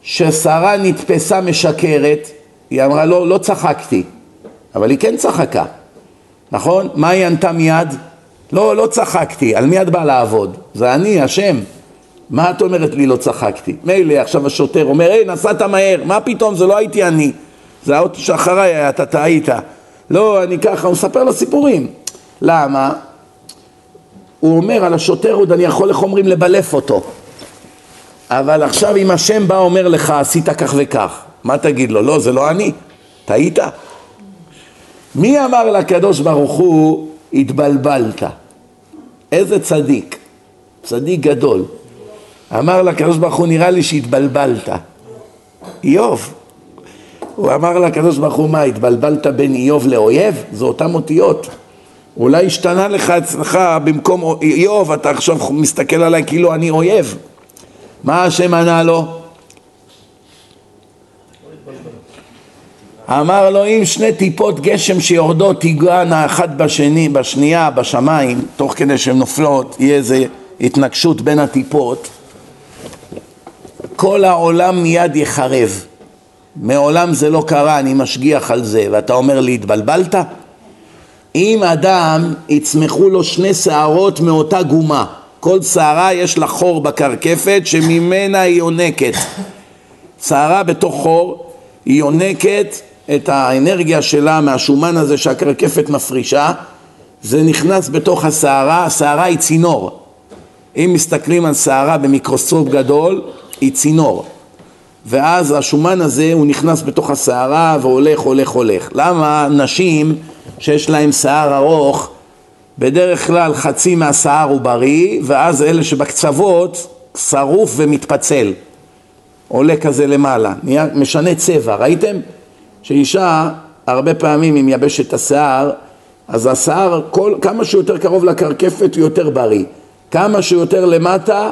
ששרה נתפסה משקרת, היא אמרה לא, לא צחקתי, אבל היא כן צחקה, נכון? מה היא ענתה מיד? לא, לא צחקתי, על מי את באה לעבוד? זה אני, השם. מה את אומרת לי לא צחקתי? מילא עכשיו השוטר אומר, היי, נסעת מהר, מה פתאום, זה לא הייתי אני. זה האוטו שאחריי היה, אתה טעית. לא, אני ככה, הוא מספר לו סיפורים. למה? הוא אומר על השוטר עוד אני יכול, איך אומרים, לבלף אותו. אבל עכשיו אם השם בא אומר לך, עשית כך וכך, מה תגיד לו? לא, זה לא אני, טעית. מי אמר לקדוש ברוך הוא, התבלבלת? איזה צדיק, צדיק גדול. אמר לקדוש ברוך הוא, נראה לי שהתבלבלת. איוב. הוא אמר לקדוש ברוך הוא, מה, התבלבלת בין איוב לאויב? זה אותם אותיות. אולי השתנה לך אצלך במקום איוב, אתה עכשיו מסתכל עליי כאילו אני אויב. מה השם ענה לו? אמר לו אם שני טיפות גשם שיורדות תיגענה אחת בשני, בשנייה, בשמיים, תוך כדי שהן נופלות, יהיה איזה התנגשות בין הטיפות, כל העולם מיד יחרב. מעולם זה לא קרה, אני משגיח על זה, ואתה אומר לי, התבלבלת? אם אדם יצמחו לו שני שערות מאותה גומה, כל שערה יש לה חור בקרקפת שממנה היא יונקת. שערה בתוך חור, היא יונקת את האנרגיה שלה מהשומן הזה שהקרקפת מפרישה, זה נכנס בתוך השערה, השערה היא צינור. אם מסתכלים על שערה במיקרוסקופ גדול, היא צינור. ואז השומן הזה הוא נכנס בתוך השערה והולך, הולך, הולך. למה נשים שיש להן שיער ארוך, בדרך כלל חצי מהשיער הוא בריא, ואז אלה שבקצוות שרוף ומתפצל. עולה כזה למעלה, משנה צבע, ראיתם? שאישה הרבה פעמים אם יבש את השיער, אז השיער כל, כמה שהוא יותר קרוב לקרקפת הוא יותר בריא, כמה שהוא יותר למטה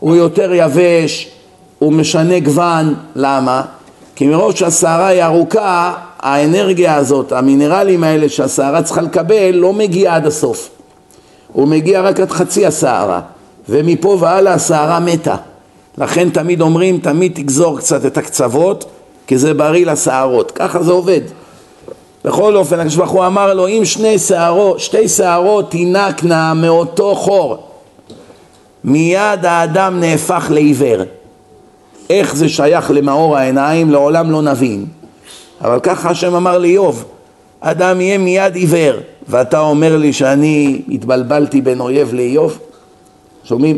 הוא יותר יבש, הוא משנה גוון, למה? כי מרוב שהשערה היא ארוכה, האנרגיה הזאת, המינרלים האלה שהשערה צריכה לקבל, לא מגיע עד הסוף. הוא מגיע רק עד חצי השערה, ומפה והלאה השערה מתה. לכן תמיד אומרים, תמיד תגזור קצת את הקצוות, כי זה בריא לשערות. ככה זה עובד. בכל אופן, הקדוש ברוך הוא אמר לו, אם שני שערות, שתי שערות תינקנה מאותו חור, מיד האדם נהפך לעיוור. איך זה שייך למאור העיניים, לעולם לא נבין. אבל ככה השם אמר לאיוב, אדם יהיה מיד עיוור, ואתה אומר לי שאני התבלבלתי בין אויב לאיוב? שומעים?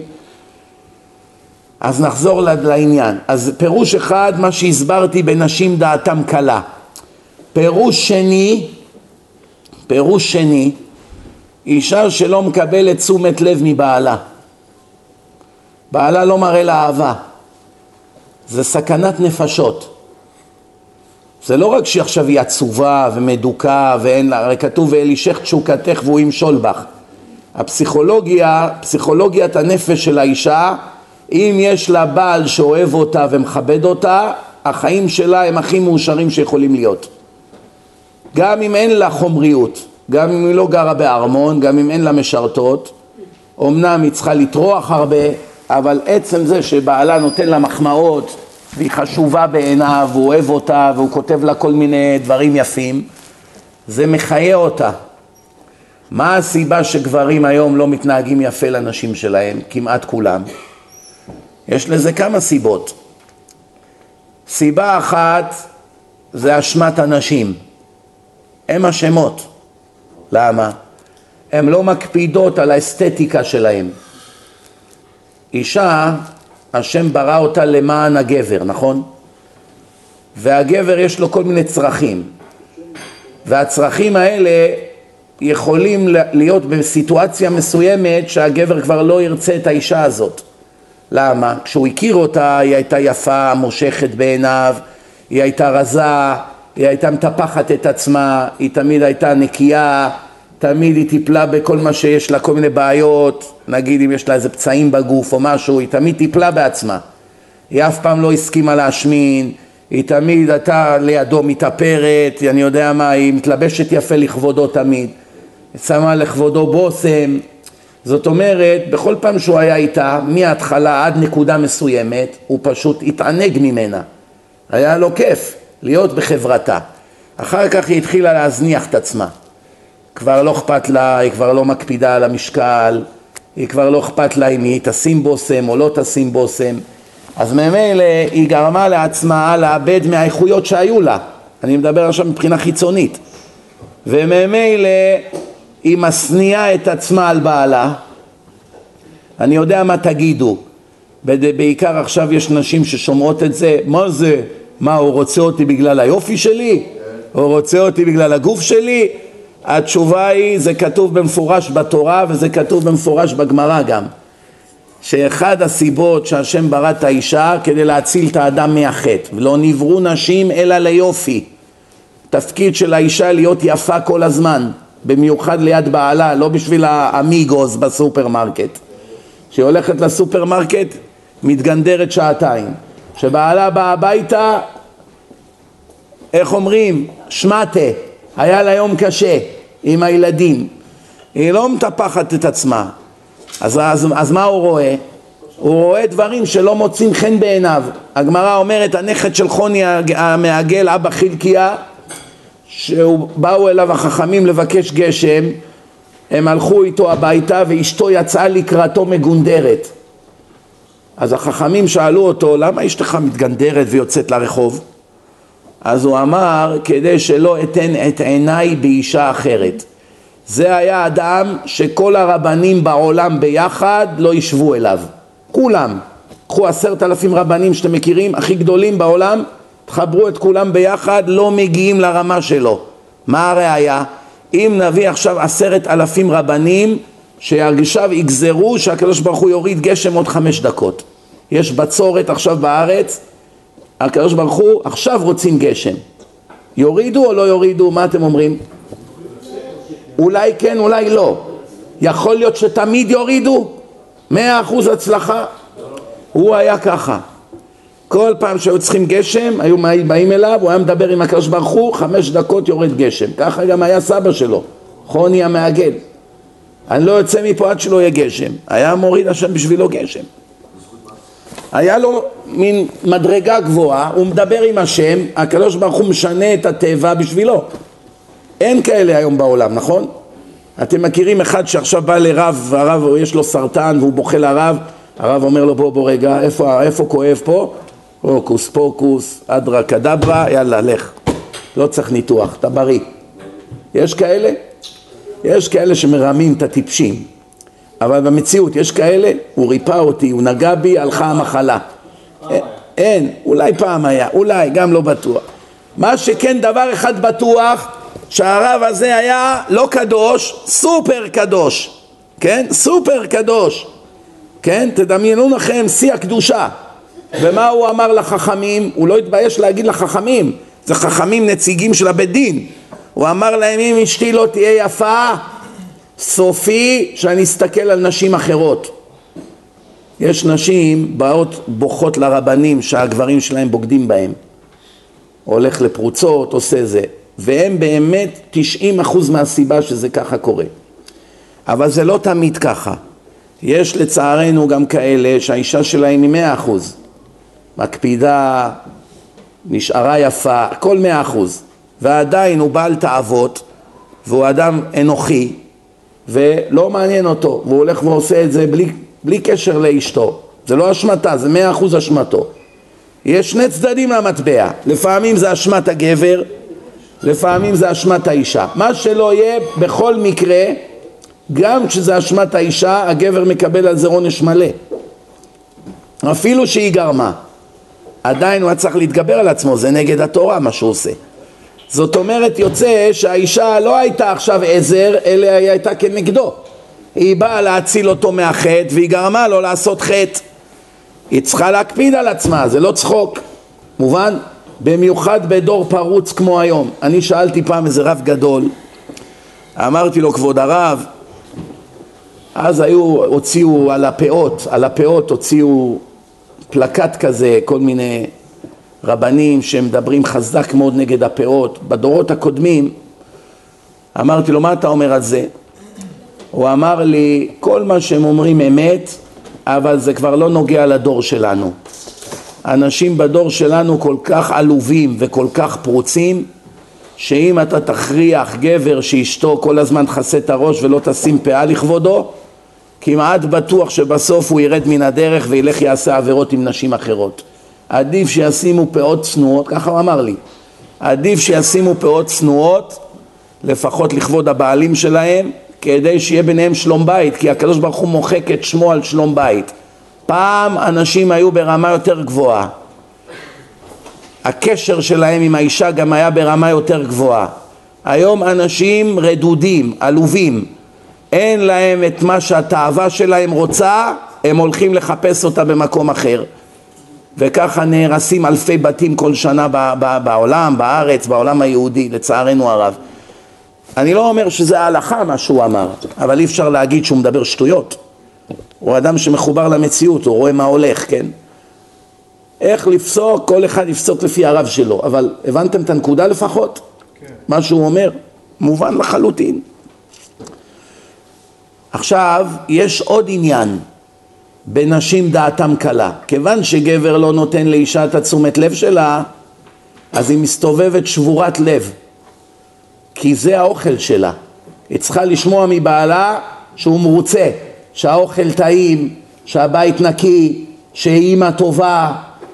אז נחזור לעניין. אז פירוש אחד, מה שהסברתי בנשים דעתם קלה. פירוש שני, פירוש שני, אישה שלא מקבלת תשומת לב מבעלה. בעלה לא מראה לה אהבה. זה סכנת נפשות. זה לא רק שעכשיו היא עצובה ומדוכא ואין לה, הרי כתוב ואלישך תשוקתך והוא ימשול בך. הפסיכולוגיה, פסיכולוגיית הנפש של האישה, אם יש לה בעל שאוהב אותה ומכבד אותה, החיים שלה הם הכי מאושרים שיכולים להיות. גם אם אין לה חומריות, גם אם היא לא גרה בארמון, גם אם אין לה משרתות, אמנם היא צריכה לטרוח הרבה, אבל עצם זה שבעלה נותן לה מחמאות והיא חשובה בעיניו, הוא אוהב אותה והוא כותב לה כל מיני דברים יפים, זה מחיה אותה. מה הסיבה שגברים היום לא מתנהגים יפה לנשים שלהם, כמעט כולם? יש לזה כמה סיבות. סיבה אחת זה אשמת הנשים. הן אשמות. למה? הן לא מקפידות על האסתטיקה שלהן. אישה, השם ברא אותה למען הגבר, נכון? והגבר יש לו כל מיני צרכים. והצרכים האלה יכולים להיות בסיטואציה מסוימת שהגבר כבר לא ירצה את האישה הזאת. למה? כשהוא הכיר אותה היא הייתה יפה, מושכת בעיניו, היא הייתה רזה, היא הייתה מטפחת את עצמה, היא תמיד הייתה נקייה, תמיד היא טיפלה בכל מה שיש לה, כל מיני בעיות, נגיד אם יש לה איזה פצעים בגוף או משהו, היא תמיד טיפלה בעצמה. היא אף פעם לא הסכימה להשמין, היא תמיד הייתה לידו מתאפרת, אני יודע מה, היא מתלבשת יפה לכבודו תמיד, שמה לכבודו בושם, זאת אומרת, בכל פעם שהוא היה איתה, מההתחלה עד נקודה מסוימת, הוא פשוט התענג ממנה. היה לו כיף להיות בחברתה. אחר כך היא התחילה להזניח את עצמה. כבר לא אכפת לה, היא כבר לא מקפידה על המשקל, היא כבר לא אכפת לה אם היא תשים בושם או לא תשים בושם. אז ממילא היא גרמה לעצמה לאבד מהאיכויות שהיו לה. אני מדבר עכשיו מבחינה חיצונית. וממילא היא משניאה את עצמה על בעלה. אני יודע מה תגידו. בעיקר עכשיו יש נשים ששומעות את זה, מה זה? מה, הוא רוצה אותי בגלל היופי שלי? הוא רוצה אותי בגלל הגוף שלי? התשובה היא, זה כתוב במפורש בתורה וזה כתוב במפורש בגמרא גם, שאחד הסיבות שהשם ברא את האישה כדי להציל את האדם מהחטא, ולא נבראו נשים אלא ליופי. תפקיד של האישה להיות יפה כל הזמן, במיוחד ליד בעלה, לא בשביל האמיגוס בסופרמרקט. כשהיא הולכת לסופרמרקט, מתגנדרת שעתיים. כשבעלה בא הביתה, איך אומרים? שמטה, היה לה יום קשה עם הילדים. היא לא מטפחת את עצמה. אז, אז, אז מה הוא רואה? הוא רואה דברים שלא מוצאים חן בעיניו. הגמרא אומרת, הנכד של חוני המעגל, אבא חלקיה, שבאו אליו החכמים לבקש גשם, הם הלכו איתו הביתה ואשתו יצאה לקראתו מגונדרת. אז החכמים שאלו אותו, למה אשתך מתגנדרת ויוצאת לרחוב? אז הוא אמר, כדי שלא אתן את עיניי באישה אחרת. זה היה אדם שכל הרבנים בעולם ביחד לא ישבו אליו. כולם. קחו עשרת אלפים רבנים שאתם מכירים, הכי גדולים בעולם, תחברו את כולם ביחד, לא מגיעים לרמה שלו. מה הראיה? אם נביא עכשיו עשרת אלפים רבנים שעכשיו יגזרו שהקדוש ברוך הוא יוריד גשם עוד חמש דקות. יש בצורת עכשיו בארץ, הקדוש ברוך הוא עכשיו רוצים גשם. יורידו או לא יורידו? מה אתם אומרים? אולי כן, אולי לא. יכול להיות שתמיד יורידו? מאה אחוז הצלחה? הוא היה ככה. כל פעם שהיו צריכים גשם, היו באים אליו, הוא היה מדבר עם הקדוש ברוך הוא, חמש דקות יורד גשם. ככה גם היה סבא שלו, חוני המעגל. אני לא יוצא מפה עד שלא יהיה גשם. היה מוריד השם בשבילו גשם. היה לו מין מדרגה גבוהה, הוא מדבר עם השם, הקדוש ברוך הוא משנה את הטבע בשבילו. אין כאלה היום בעולם, נכון? אתם מכירים אחד שעכשיו בא לרב, הרב יש לו סרטן והוא בוכה לרב, הרב אומר לו בוא בוא רגע, איפה, איפה כואב פה? הוקוס פוקוס, אדרה קדברה, יאללה לך, לא צריך ניתוח, אתה בריא. יש כאלה? יש כאלה שמרמים את הטיפשים, אבל במציאות יש כאלה, הוא ריפא אותי, הוא נגע בי, הלכה המחלה. אין, אולי פעם היה, אולי, גם לא בטוח. מה שכן דבר אחד בטוח, שהרב הזה היה לא קדוש, סופר קדוש, כן? סופר קדוש, כן? תדמיינו לכם שיא הקדושה. ומה הוא אמר לחכמים? הוא לא התבייש להגיד לחכמים, זה חכמים נציגים של הבית דין. הוא אמר להם אם אשתי לא תהיה יפה, סופי שאני אסתכל על נשים אחרות. יש נשים באות בוכות לרבנים שהגברים שלהם בוגדים בהם. הולך לפרוצות, עושה זה. והם באמת 90% מהסיבה שזה ככה קורה. אבל זה לא תמיד ככה. יש לצערנו גם כאלה שהאישה שלהם היא מאה אחוז. מקפידה, נשארה יפה, הכל מאה אחוז. ועדיין הוא בעל תאוות, והוא אדם אנוכי, ולא מעניין אותו, והוא הולך ועושה את זה בלי, בלי קשר לאשתו. זה לא אשמתה, זה מאה אחוז אשמתו. יש שני צדדים למטבע, לפעמים זה אשמת הגבר, לפעמים זה אשמת האישה. מה שלא יהיה, בכל מקרה, גם כשזה אשמת האישה, הגבר מקבל על זה עונש מלא. אפילו שהיא גרמה. עדיין הוא היה צריך להתגבר על עצמו, זה נגד התורה מה שהוא עושה. זאת אומרת, יוצא שהאישה לא הייתה עכשיו עזר, אלא היא הייתה כנגדו. היא באה להציל אותו מהחטא, והיא גרמה לו לעשות חטא. היא צריכה להקפיד על עצמה, זה לא צחוק. מובן? במיוחד בדור פרוץ כמו היום. אני שאלתי פעם איזה רב גדול, אמרתי לו, כבוד הרב, אז היו, הוציאו על הפאות, על הפאות הוציאו פלקט כזה, כל מיני רבנים שמדברים חזק מאוד נגד הפאות. בדורות הקודמים אמרתי לו, מה אתה אומר על זה? הוא אמר לי, כל מה שהם אומרים אמת, אבל זה כבר לא נוגע לדור שלנו. אנשים בדור שלנו כל כך עלובים וכל כך פרוצים, שאם אתה תכריח גבר שאשתו כל הזמן תכסה את הראש ולא תשים פאה לכבודו, כמעט בטוח שבסוף הוא ירד מן הדרך וילך יעשה עבירות עם נשים אחרות. עדיף שישימו פאות צנועות, ככה הוא אמר לי, עדיף שישימו פאות צנועות, לפחות לכבוד הבעלים שלהם, כדי שיהיה ביניהם שלום בית, כי הקדוש ברוך הוא מוחק את שמו על שלום בית. פעם אנשים היו ברמה יותר גבוהה. הקשר שלהם עם האישה גם היה ברמה יותר גבוהה. היום אנשים רדודים, עלובים, אין להם את מה שהתאווה שלהם רוצה, הם הולכים לחפש אותה במקום אחר. וככה נהרסים אלפי בתים כל שנה בעולם, בארץ, בעולם היהודי, לצערנו הרב. אני לא אומר שזה ההלכה מה שהוא אמר, אבל אי אפשר להגיד שהוא מדבר שטויות. הוא אדם שמחובר למציאות, הוא רואה מה הולך, כן? איך לפסוק, כל אחד יפסוק לפי הרב שלו, אבל הבנתם את הנקודה לפחות? כן. מה שהוא אומר? מובן לחלוטין. עכשיו, יש עוד עניין בנשים דעתם קלה. כיוון שגבר לא נותן לאישה את התשומת לב שלה, אז היא מסתובבת שבורת לב, כי זה האוכל שלה. היא צריכה לשמוע מבעלה שהוא מרוצה, שהאוכל טעים, שהבית נקי, שהיא אימא טובה,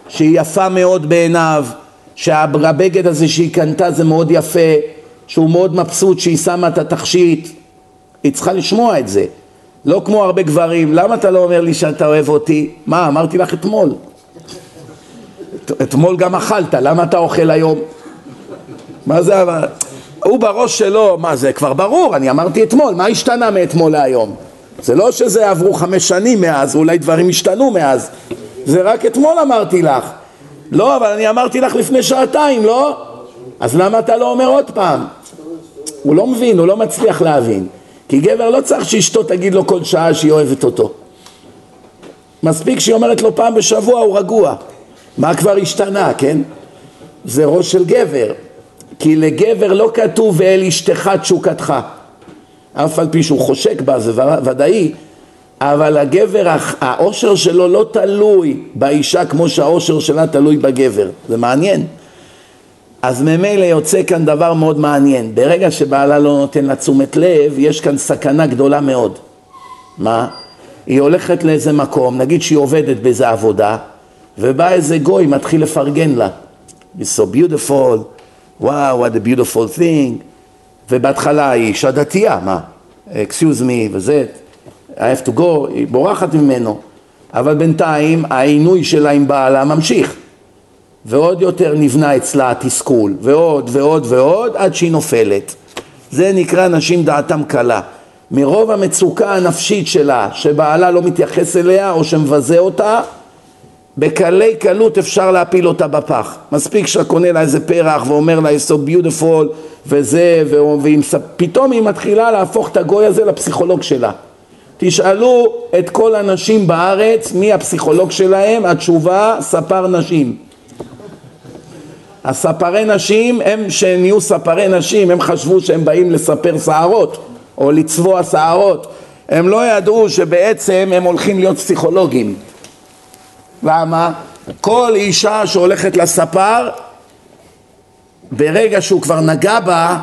שהיא יפה מאוד בעיניו, שהבגד הזה שהיא קנתה זה מאוד יפה, שהוא מאוד מבסוט שהיא שמה את התכשיט, היא צריכה לשמוע את זה. לא כמו הרבה גברים, למה אתה לא אומר לי שאתה אוהב אותי? מה, אמרתי לך אתמול. אתמול גם אכלת, למה אתה אוכל היום? מה זה, הוא בראש שלו, מה זה כבר ברור, אני אמרתי אתמול, מה השתנה מאתמול להיום? זה לא שזה עברו חמש שנים מאז, אולי דברים השתנו מאז, זה רק אתמול אמרתי לך. לא, אבל אני אמרתי לך לפני שעתיים, לא? אז למה אתה לא אומר עוד פעם? הוא לא מבין, הוא לא מצליח להבין. כי גבר לא צריך שאשתו תגיד לו כל שעה שהיא אוהבת אותו. מספיק שהיא אומרת לו פעם בשבוע הוא רגוע. מה כבר השתנה, כן? זה ראש של גבר. כי לגבר לא כתוב ואל אשתך תשוקתך. אף על פי שהוא חושק בה, זה ודאי, אבל הגבר, האושר שלו לא תלוי באישה כמו שהאושר שלה תלוי בגבר. זה מעניין. אז ממילא יוצא כאן דבר מאוד מעניין. ברגע שבעלה לא נותן לה תשומת לב, יש כאן סכנה גדולה מאוד. מה? היא הולכת לאיזה מקום, נגיד שהיא עובדת באיזה עבודה, ובא איזה גוי, מתחיל לפרגן לה. It's so beautiful, וואו, what a beautiful thing. ובהתחלה היא אישה דתייה, מה? excuse me וזה, I have to go, היא בורחת ממנו. אבל בינתיים העינוי שלה עם בעלה ממשיך. ועוד יותר נבנה אצלה התסכול, ועוד ועוד ועוד, עד שהיא נופלת. זה נקרא נשים דעתם קלה. מרוב המצוקה הנפשית שלה, שבעלה לא מתייחס אליה או שמבזה אותה, בקלי קלות אפשר להפיל אותה בפח. מספיק שאתה קונה לה איזה פרח ואומר לה it's so beautiful וזה, ופתאום היא מתחילה להפוך את הגוי הזה לפסיכולוג שלה. תשאלו את כל הנשים בארץ מי הפסיכולוג שלהם, התשובה ספר נשים. הספרי נשים, הם שנהיו ספרי נשים, הם חשבו שהם באים לספר שערות או לצבוע שערות. הם לא ידעו שבעצם הם הולכים להיות פסיכולוגים. למה? כל אישה שהולכת לספר, ברגע שהוא כבר נגע בה,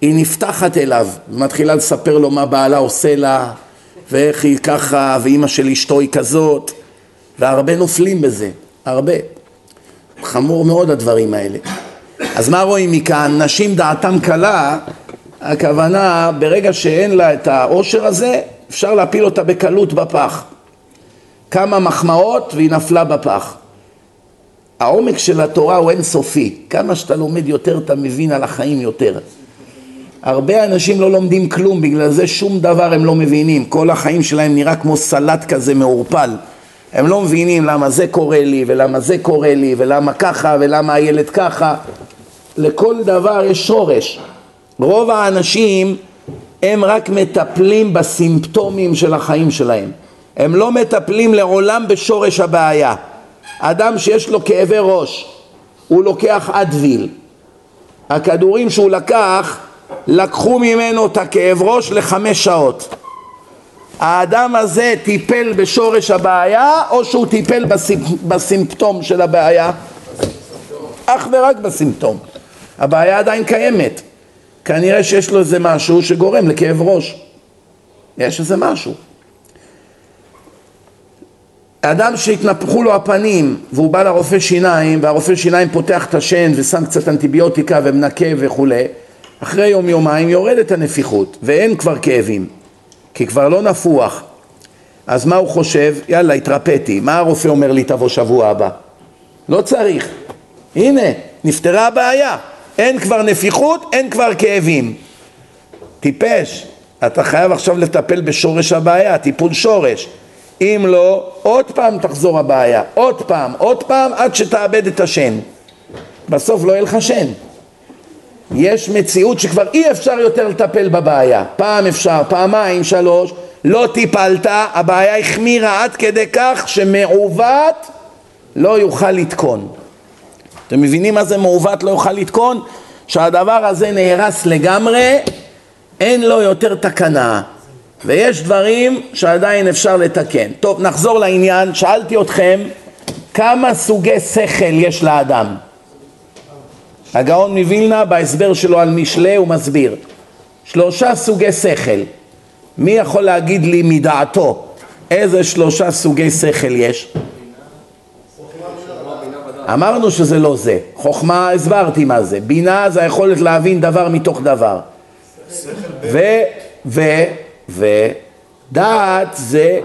היא נפתחת אליו, ומתחילה לספר לו מה בעלה עושה לה, ואיך היא ככה, ואימא של אשתו היא כזאת, והרבה נופלים בזה, הרבה. חמור מאוד הדברים האלה. אז מה רואים מכאן? נשים דעתם קלה, הכוונה ברגע שאין לה את העושר הזה, אפשר להפיל אותה בקלות בפח. כמה מחמאות והיא נפלה בפח. העומק של התורה הוא אינסופי, כמה שאתה לומד יותר אתה מבין על החיים יותר. הרבה אנשים לא לומדים כלום, בגלל זה שום דבר הם לא מבינים, כל החיים שלהם נראה כמו סלט כזה מעורפל. הם לא מבינים למה זה קורה לי, ולמה זה קורה לי, ולמה ככה, ולמה הילד ככה. לכל דבר יש שורש. רוב האנשים הם רק מטפלים בסימפטומים של החיים שלהם. הם לא מטפלים לעולם בשורש הבעיה. אדם שיש לו כאבי ראש, הוא לוקח אדוויל. הכדורים שהוא לקח, לקחו ממנו את הכאב ראש לחמש שעות. האדם הזה טיפל בשורש הבעיה או שהוא טיפל בסימפטום של הבעיה? אך ורק בסימפטום. הבעיה עדיין קיימת. כנראה שיש לו איזה משהו שגורם לכאב ראש. יש איזה משהו. אדם שהתנפחו לו הפנים והוא בא לרופא שיניים והרופא שיניים פותח את השן ושם קצת אנטיביוטיקה ומנקה וכולי אחרי יום יומיים יורדת הנפיחות ואין כבר כאבים כי כבר לא נפוח אז מה הוא חושב? יאללה התרפאתי מה הרופא אומר לי תבוא שבוע הבא? לא צריך הנה נפתרה הבעיה אין כבר נפיחות אין כבר כאבים טיפש אתה חייב עכשיו לטפל בשורש הבעיה טיפול שורש אם לא, עוד פעם תחזור הבעיה, עוד פעם, עוד פעם, עד שתאבד את השן. בסוף לא יהיה לך שן. יש מציאות שכבר אי אפשר יותר לטפל בבעיה. פעם אפשר, פעמיים, שלוש, לא טיפלת, הבעיה החמירה עד כדי כך שמעוות לא יוכל לתקון. אתם מבינים מה זה מעוות לא יוכל לתקון? שהדבר הזה נהרס לגמרי, אין לו יותר תקנה. ויש דברים שעדיין אפשר לתקן. טוב, נחזור לעניין. שאלתי אתכם כמה סוגי שכל יש לאדם. הגאון מווילנה בהסבר שלו על משלי הוא מסביר שלושה סוגי שכל. מי יכול להגיד לי מדעתו איזה שלושה סוגי שכל יש? אמרנו שזה לא זה. חוכמה, הסברתי מה זה. בינה זה היכולת להבין דבר מתוך דבר. ו... ו... ודעת זה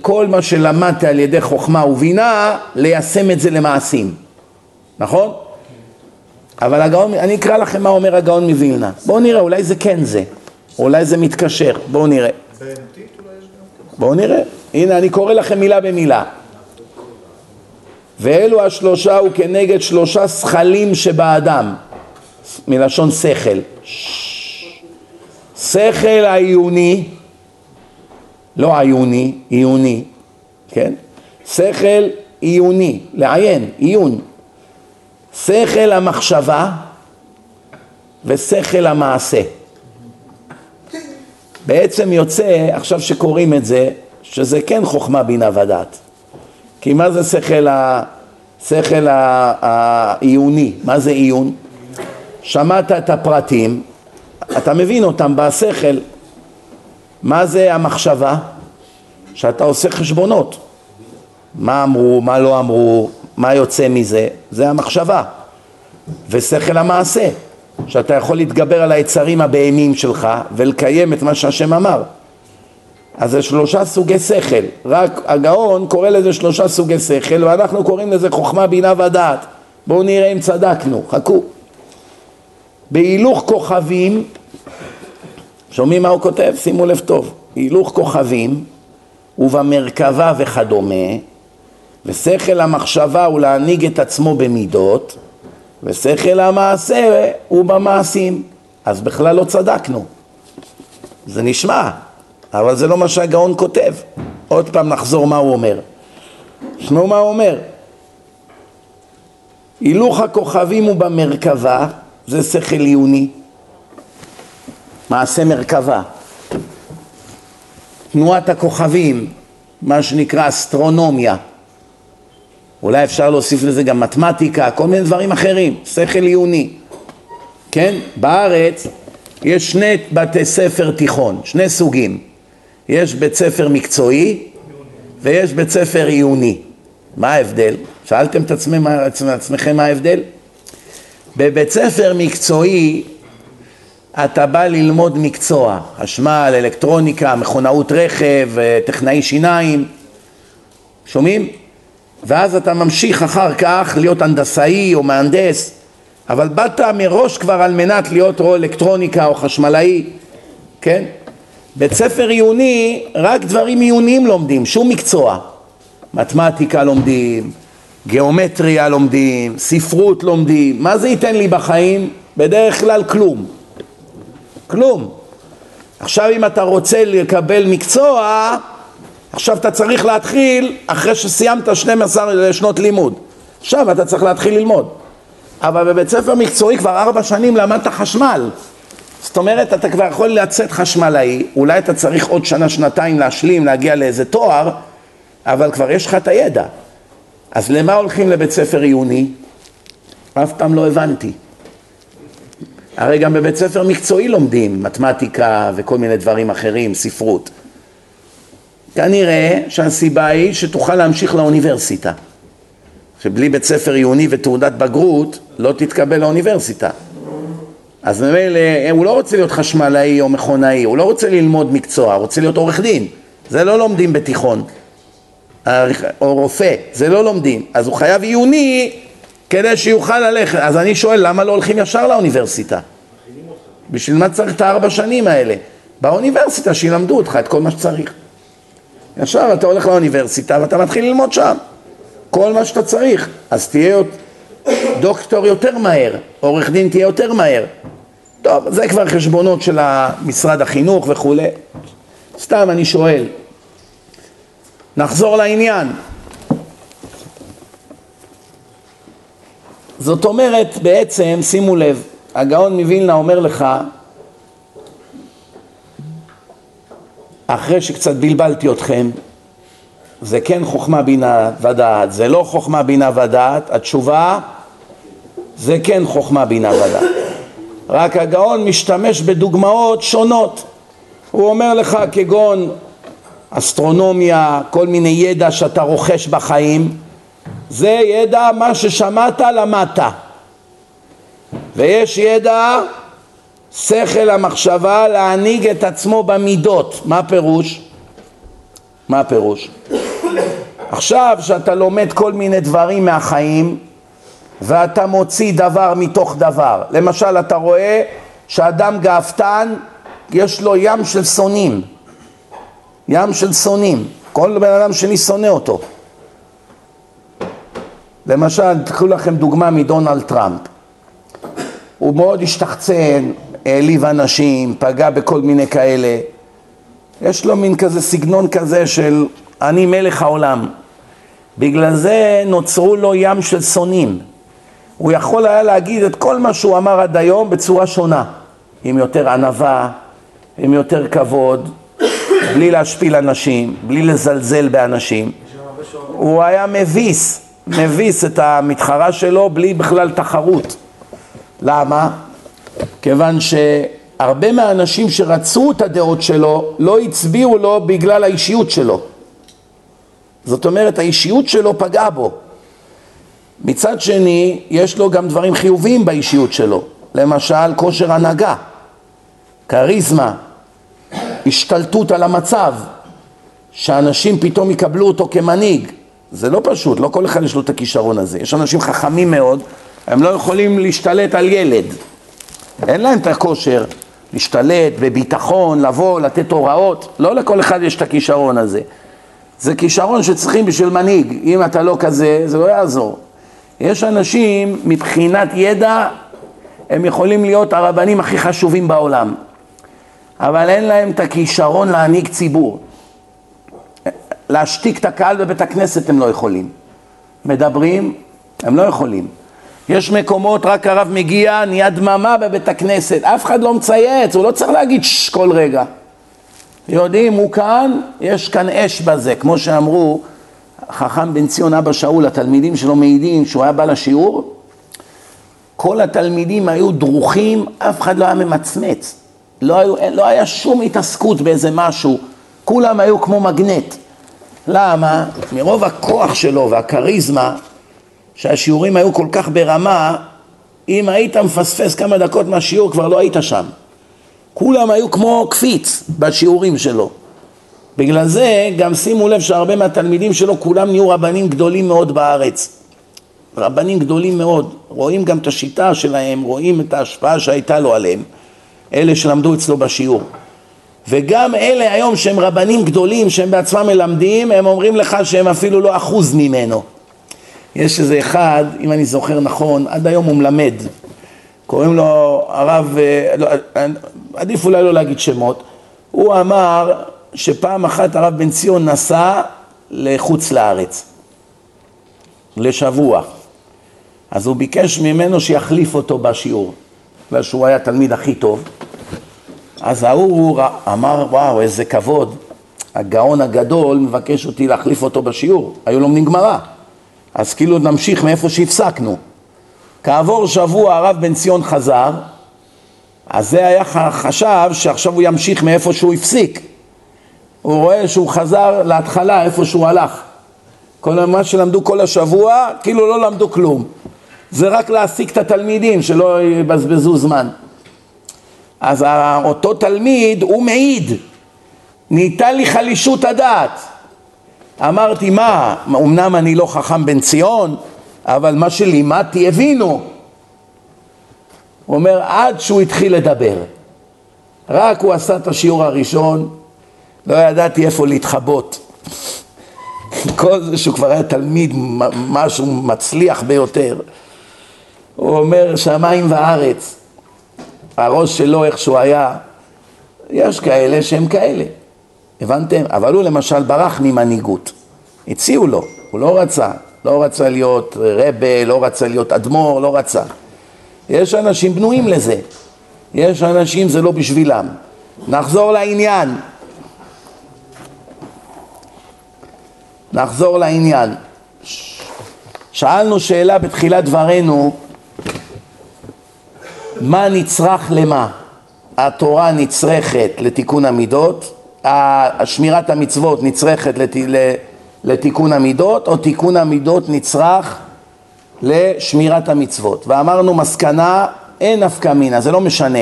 כל מה שלמדת על ידי חוכמה ובינה, ליישם את זה למעשים, נכון? אבל הגאון, אני אקרא לכם מה אומר הגאון מווילנה. בואו נראה, אולי זה כן זה, אולי זה מתקשר, בואו נראה. בואו נראה, הנה אני קורא לכם מילה במילה. ואלו השלושה הוא כנגד שלושה שכלים שבאדם, מלשון שכל. שכל העיוני, לא עיוני, עיוני, כן? שכל עיוני, לעיין, עיון. שכל המחשבה ושכל המעשה. בעצם יוצא, עכשיו שקוראים את זה, שזה כן חוכמה בינה ודעת. כי מה זה שכל, ה... שכל העיוני? מה זה עיון? שמעת את הפרטים, אתה מבין אותם בשכל, מה זה המחשבה? שאתה עושה חשבונות. מה אמרו, מה לא אמרו, מה יוצא מזה, זה המחשבה. ושכל המעשה, שאתה יכול להתגבר על היצרים הבהמיים שלך ולקיים את מה שהשם אמר. אז זה שלושה סוגי שכל, רק הגאון קורא לזה שלושה סוגי שכל ואנחנו קוראים לזה חוכמה, בינה ודעת. בואו נראה אם צדקנו, חכו. בהילוך כוכבים שומעים מה הוא כותב? שימו לב טוב. הילוך כוכבים ובמרכבה וכדומה, ושכל המחשבה הוא להנהיג את עצמו במידות, ושכל המעשה הוא במעשים. אז בכלל לא צדקנו. זה נשמע, אבל זה לא מה שהגאון כותב. עוד פעם נחזור מה הוא אומר. שמעו מה הוא אומר. הילוך הכוכבים הוא במרכבה, זה שכל עיוני, מעשה מרכבה. תנועת הכוכבים, מה שנקרא אסטרונומיה. אולי אפשר להוסיף לזה גם מתמטיקה, כל מיני דברים אחרים, שכל עיוני. כן? בארץ יש שני בתי ספר תיכון, שני סוגים. יש בית ספר מקצועי ויש בית ספר עיוני. מה ההבדל? שאלתם את עצמכם, מה ההבדל? בבית ספר מקצועי אתה בא ללמוד מקצוע, חשמל, אלקטרוניקה, מכונאות רכב, טכנאי שיניים, שומעים? ואז אתה ממשיך אחר כך להיות הנדסאי או מהנדס, אבל באת מראש כבר על מנת להיות או אלקטרוניקה או חשמלאי, כן? בית ספר עיוני, רק דברים עיוניים לומדים, שום מקצוע. מתמטיקה לומדים, גיאומטריה לומדים, ספרות לומדים, מה זה ייתן לי בחיים? בדרך כלל כלום. כלום. עכשיו אם אתה רוצה לקבל מקצוע, עכשיו אתה צריך להתחיל אחרי שסיימת 12 שנות לימוד. עכשיו אתה צריך להתחיל ללמוד. אבל בבית ספר מקצועי כבר ארבע שנים למדת חשמל. זאת אומרת, אתה כבר יכול לצאת חשמלאי, אולי אתה צריך עוד שנה, שנתיים להשלים, להגיע לאיזה תואר, אבל כבר יש לך את הידע. אז למה הולכים לבית ספר עיוני? אף פעם לא הבנתי. הרי גם בבית ספר מקצועי לומדים מתמטיקה וכל מיני דברים אחרים, ספרות. כנראה שהסיבה היא שתוכל להמשיך לאוניברסיטה. שבלי בית ספר עיוני ותעודת בגרות לא תתקבל לאוניברסיטה. אז ממילא הוא לא רוצה להיות חשמלאי או מכונאי, הוא לא רוצה ללמוד מקצוע, הוא רוצה להיות עורך דין. זה לא לומדים בתיכון. או רופא, זה לא לומדים. אז הוא חייב עיוני כדי שיוכל ללכת. אז אני שואל, למה לא הולכים ישר לאוניברסיטה? בשביל מה צריך את הארבע שנים האלה? באוניברסיטה שילמדו אותך את כל מה שצריך. ישר אתה הולך לאוניברסיטה ואתה מתחיל ללמוד שם. כל מה שאתה צריך. אז תהיה דוקטור יותר מהר, עורך דין תהיה יותר מהר. טוב, זה כבר חשבונות של משרד החינוך וכולי. סתם אני שואל. נחזור לעניין. זאת אומרת, בעצם, שימו לב, הגאון מווילנה אומר לך, אחרי שקצת בלבלתי אתכם, זה כן חוכמה בינה ודעת, זה לא חוכמה בינה ודעת, התשובה זה כן חוכמה בינה ודעת. רק הגאון משתמש בדוגמאות שונות. הוא אומר לך כגון אסטרונומיה, כל מיני ידע שאתה רוכש בחיים, זה ידע מה ששמעת למדת. ויש ידע שכל המחשבה להנהיג את עצמו במידות. מה פירוש? מה פירוש? עכשיו שאתה לומד כל מיני דברים מהחיים ואתה מוציא דבר מתוך דבר, למשל אתה רואה שאדם גאוותן יש לו ים של שונאים, ים של שונאים, כל בן אדם שני שונא אותו. למשל, תקחו לכם דוגמה מדונלד טראמפ. הוא מאוד השתחצן, העליב אנשים, פגע בכל מיני כאלה. יש לו מין כזה סגנון כזה של אני מלך העולם. בגלל זה נוצרו לו ים של שונאים. הוא יכול היה להגיד את כל מה שהוא אמר עד היום בצורה שונה, עם יותר ענווה, עם יותר כבוד, בלי להשפיל אנשים, בלי לזלזל באנשים. הוא היה מביס, מביס את המתחרה שלו בלי בכלל תחרות. למה? כיוון שהרבה מהאנשים שרצו את הדעות שלו לא הצביעו לו בגלל האישיות שלו. זאת אומרת, האישיות שלו פגעה בו. מצד שני, יש לו גם דברים חיוביים באישיות שלו. למשל, כושר הנהגה, כריזמה, השתלטות על המצב, שאנשים פתאום יקבלו אותו כמנהיג. זה לא פשוט, לא כל אחד יש לו את הכישרון הזה. יש אנשים חכמים מאוד, הם לא יכולים להשתלט על ילד. אין להם את הכושר להשתלט בביטחון, לבוא, לתת הוראות. לא לכל אחד יש את הכישרון הזה. זה כישרון שצריכים בשביל מנהיג. אם אתה לא כזה, זה לא יעזור. יש אנשים, מבחינת ידע, הם יכולים להיות הרבנים הכי חשובים בעולם. אבל אין להם את הכישרון להנהיג ציבור. להשתיק את הקהל בבית הכנסת הם לא יכולים. מדברים, הם לא יכולים. יש מקומות, רק הרב מגיע, נהיה דממה בבית הכנסת, אף אחד לא מצייץ, הוא לא צריך להגיד ששש כל רגע. יודעים, הוא כאן, יש כאן אש בזה, כמו שאמרו חכם בן ציון אבא שאול, התלמידים שלו מעידים שהוא היה בא לשיעור, כל התלמידים היו דרוכים, אף אחד לא היה ממצמץ, לא, היו, לא היה שום התעסקות באיזה משהו, כולם היו כמו מגנט. למה? מרוב הכוח שלו והכריזמה, שהשיעורים היו כל כך ברמה, אם היית מפספס כמה דקות מהשיעור כבר לא היית שם. כולם היו כמו קפיץ בשיעורים שלו. בגלל זה גם שימו לב שהרבה מהתלמידים שלו כולם נהיו רבנים גדולים מאוד בארץ. רבנים גדולים מאוד, רואים גם את השיטה שלהם, רואים את ההשפעה שהייתה לו עליהם, אלה שלמדו אצלו בשיעור. וגם אלה היום שהם רבנים גדולים, שהם בעצמם מלמדים, הם אומרים לך שהם אפילו לא אחוז ממנו. יש איזה אחד, אם אני זוכר נכון, עד היום הוא מלמד, קוראים לו הרב, אה, לא, אה, עדיף אולי לא להגיד שמות, הוא אמר שפעם אחת הרב בן ציון נסע לחוץ לארץ, לשבוע, אז הוא ביקש ממנו שיחליף אותו בשיעור, בגלל שהוא היה התלמיד הכי טוב, אז ההוא אמר וואו איזה כבוד, הגאון הגדול מבקש אותי להחליף אותו בשיעור, היו לומדים גמרא, אז כאילו נמשיך מאיפה שהפסקנו. כעבור שבוע הרב בן ציון חזר, אז זה היה חשב שעכשיו הוא ימשיך מאיפה שהוא הפסיק. הוא רואה שהוא חזר להתחלה איפה שהוא הלך. כל מה שלמדו כל השבוע, כאילו לא למדו כלום. זה רק להעסיק את התלמידים, שלא יבזבזו זמן. אז אותו תלמיד, הוא מעיד, נהייתה לי חלישות הדעת. אמרתי, מה, אמנם אני לא חכם בן ציון, אבל מה שלימדתי הבינו. הוא אומר, עד שהוא התחיל לדבר. רק הוא עשה את השיעור הראשון, לא ידעתי איפה להתחבות. כל זה שהוא כבר היה תלמיד, משהו מצליח ביותר. הוא אומר, שמיים וארץ, הראש שלו איך שהוא היה, יש כאלה שהם כאלה, הבנתם? אבל הוא למשל ברח ממנהיגות, הציעו לו, הוא לא רצה, לא רצה להיות רבה, לא רצה להיות אדמו"ר, לא רצה. יש אנשים בנויים לזה, יש אנשים זה לא בשבילם. נחזור לעניין. נחזור לעניין. שאלנו שאלה בתחילת דברינו, מה נצרך למה? התורה נצרכת לתיקון המידות, שמירת המצוות נצרכת לת... לתיקון המידות, או תיקון המידות נצרך לשמירת המצוות. ואמרנו מסקנה, אין נפקא מינה, זה לא משנה.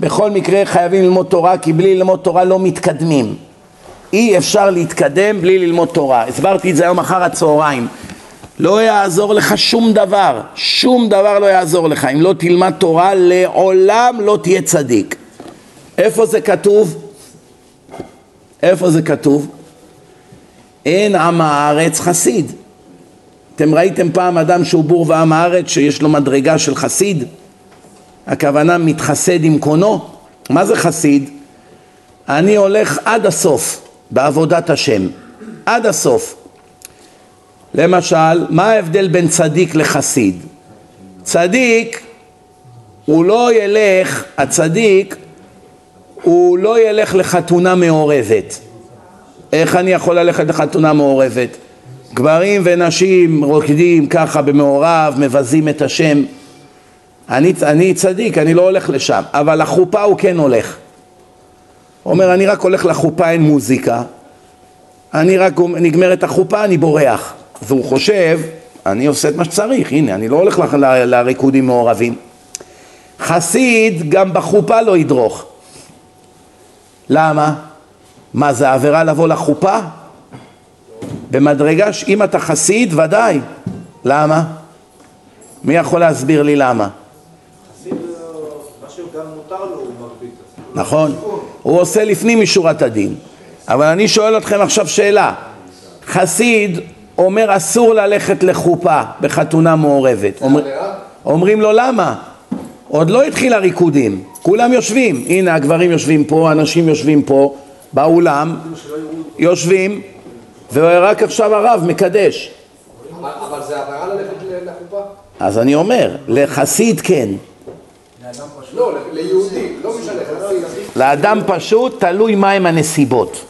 בכל מקרה חייבים ללמוד תורה, כי בלי ללמוד תורה לא מתקדמים. אי אפשר להתקדם בלי ללמוד תורה. הסברתי את זה היום אחר הצהריים. לא יעזור לך שום דבר, שום דבר לא יעזור לך. אם לא תלמד תורה, לעולם לא תהיה צדיק. איפה זה כתוב? איפה זה כתוב? אין עם הארץ חסיד. אתם ראיתם פעם אדם שהוא בור ועם הארץ שיש לו מדרגה של חסיד? הכוונה מתחסד עם קונו? מה זה חסיד? אני הולך עד הסוף בעבודת השם, עד הסוף. למשל, מה ההבדל בין צדיק לחסיד? צדיק הוא לא ילך, הצדיק הוא לא ילך לחתונה מעורבת. איך אני יכול ללכת לחתונה מעורבת? גברים ונשים רוקדים ככה במעורב, מבזים את השם. אני, אני צדיק, אני לא הולך לשם, אבל לחופה הוא כן הולך. אומר, אני רק הולך לחופה, אין מוזיקה, אני רק נגמרת החופה, אני בורח. והוא חושב, אני עושה את מה שצריך, הנה, אני לא הולך לריקודים מעורבים. חסיד גם בחופה לא ידרוך. למה? מה, זה עבירה לבוא לחופה? במדרגה, אם אתה חסיד, ודאי. למה? מי יכול להסביר לי למה? נכון, הוא עושה לפנים משורת הדין. אבל אני שואל אתכם עכשיו שאלה. חסיד אומר אסור ללכת לחופה בחתונה מעורבת. אומר, אומרים לו למה? עוד לא התחיל הריקודים, כולם יושבים. הנה הגברים יושבים פה, הנשים יושבים פה, באולם, יושבים, ורק עכשיו הרב מקדש. אבל זה עבירה ללכת לחופה? אז אני אומר, לחסיד כן. לא, ליהודי, לא משנה, חסיד. לאדם פשוט תלוי מהם הנסיבות.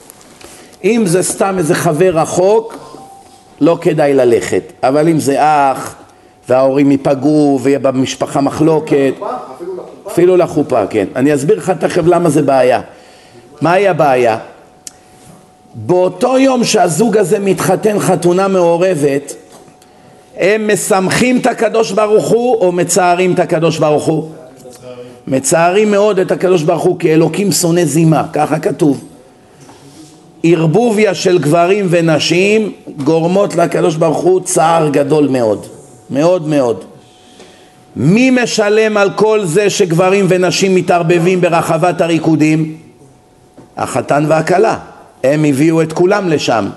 אם זה סתם איזה חבר רחוק, לא כדאי ללכת. אבל אם זה אח, וההורים ייפגעו, ויהיה במשפחה מחלוקת, אפילו לחופה. כן. אני אסביר לך תכף למה זה בעיה. מהי הבעיה? באותו יום שהזוג הזה מתחתן חתונה מעורבת, הם משמחים את הקדוש ברוך הוא או מצערים את הקדוש ברוך הוא? מצערים מאוד את הקדוש ברוך הוא כי אלוקים שונא זימה, ככה כתוב. ערבוביה של גברים ונשים גורמות לקדוש ברוך הוא צער גדול מאוד, מאוד מאוד. מי משלם על כל זה שגברים ונשים מתערבבים ברחבת הריקודים? החתן והכלה. הם הביאו את כולם לשם.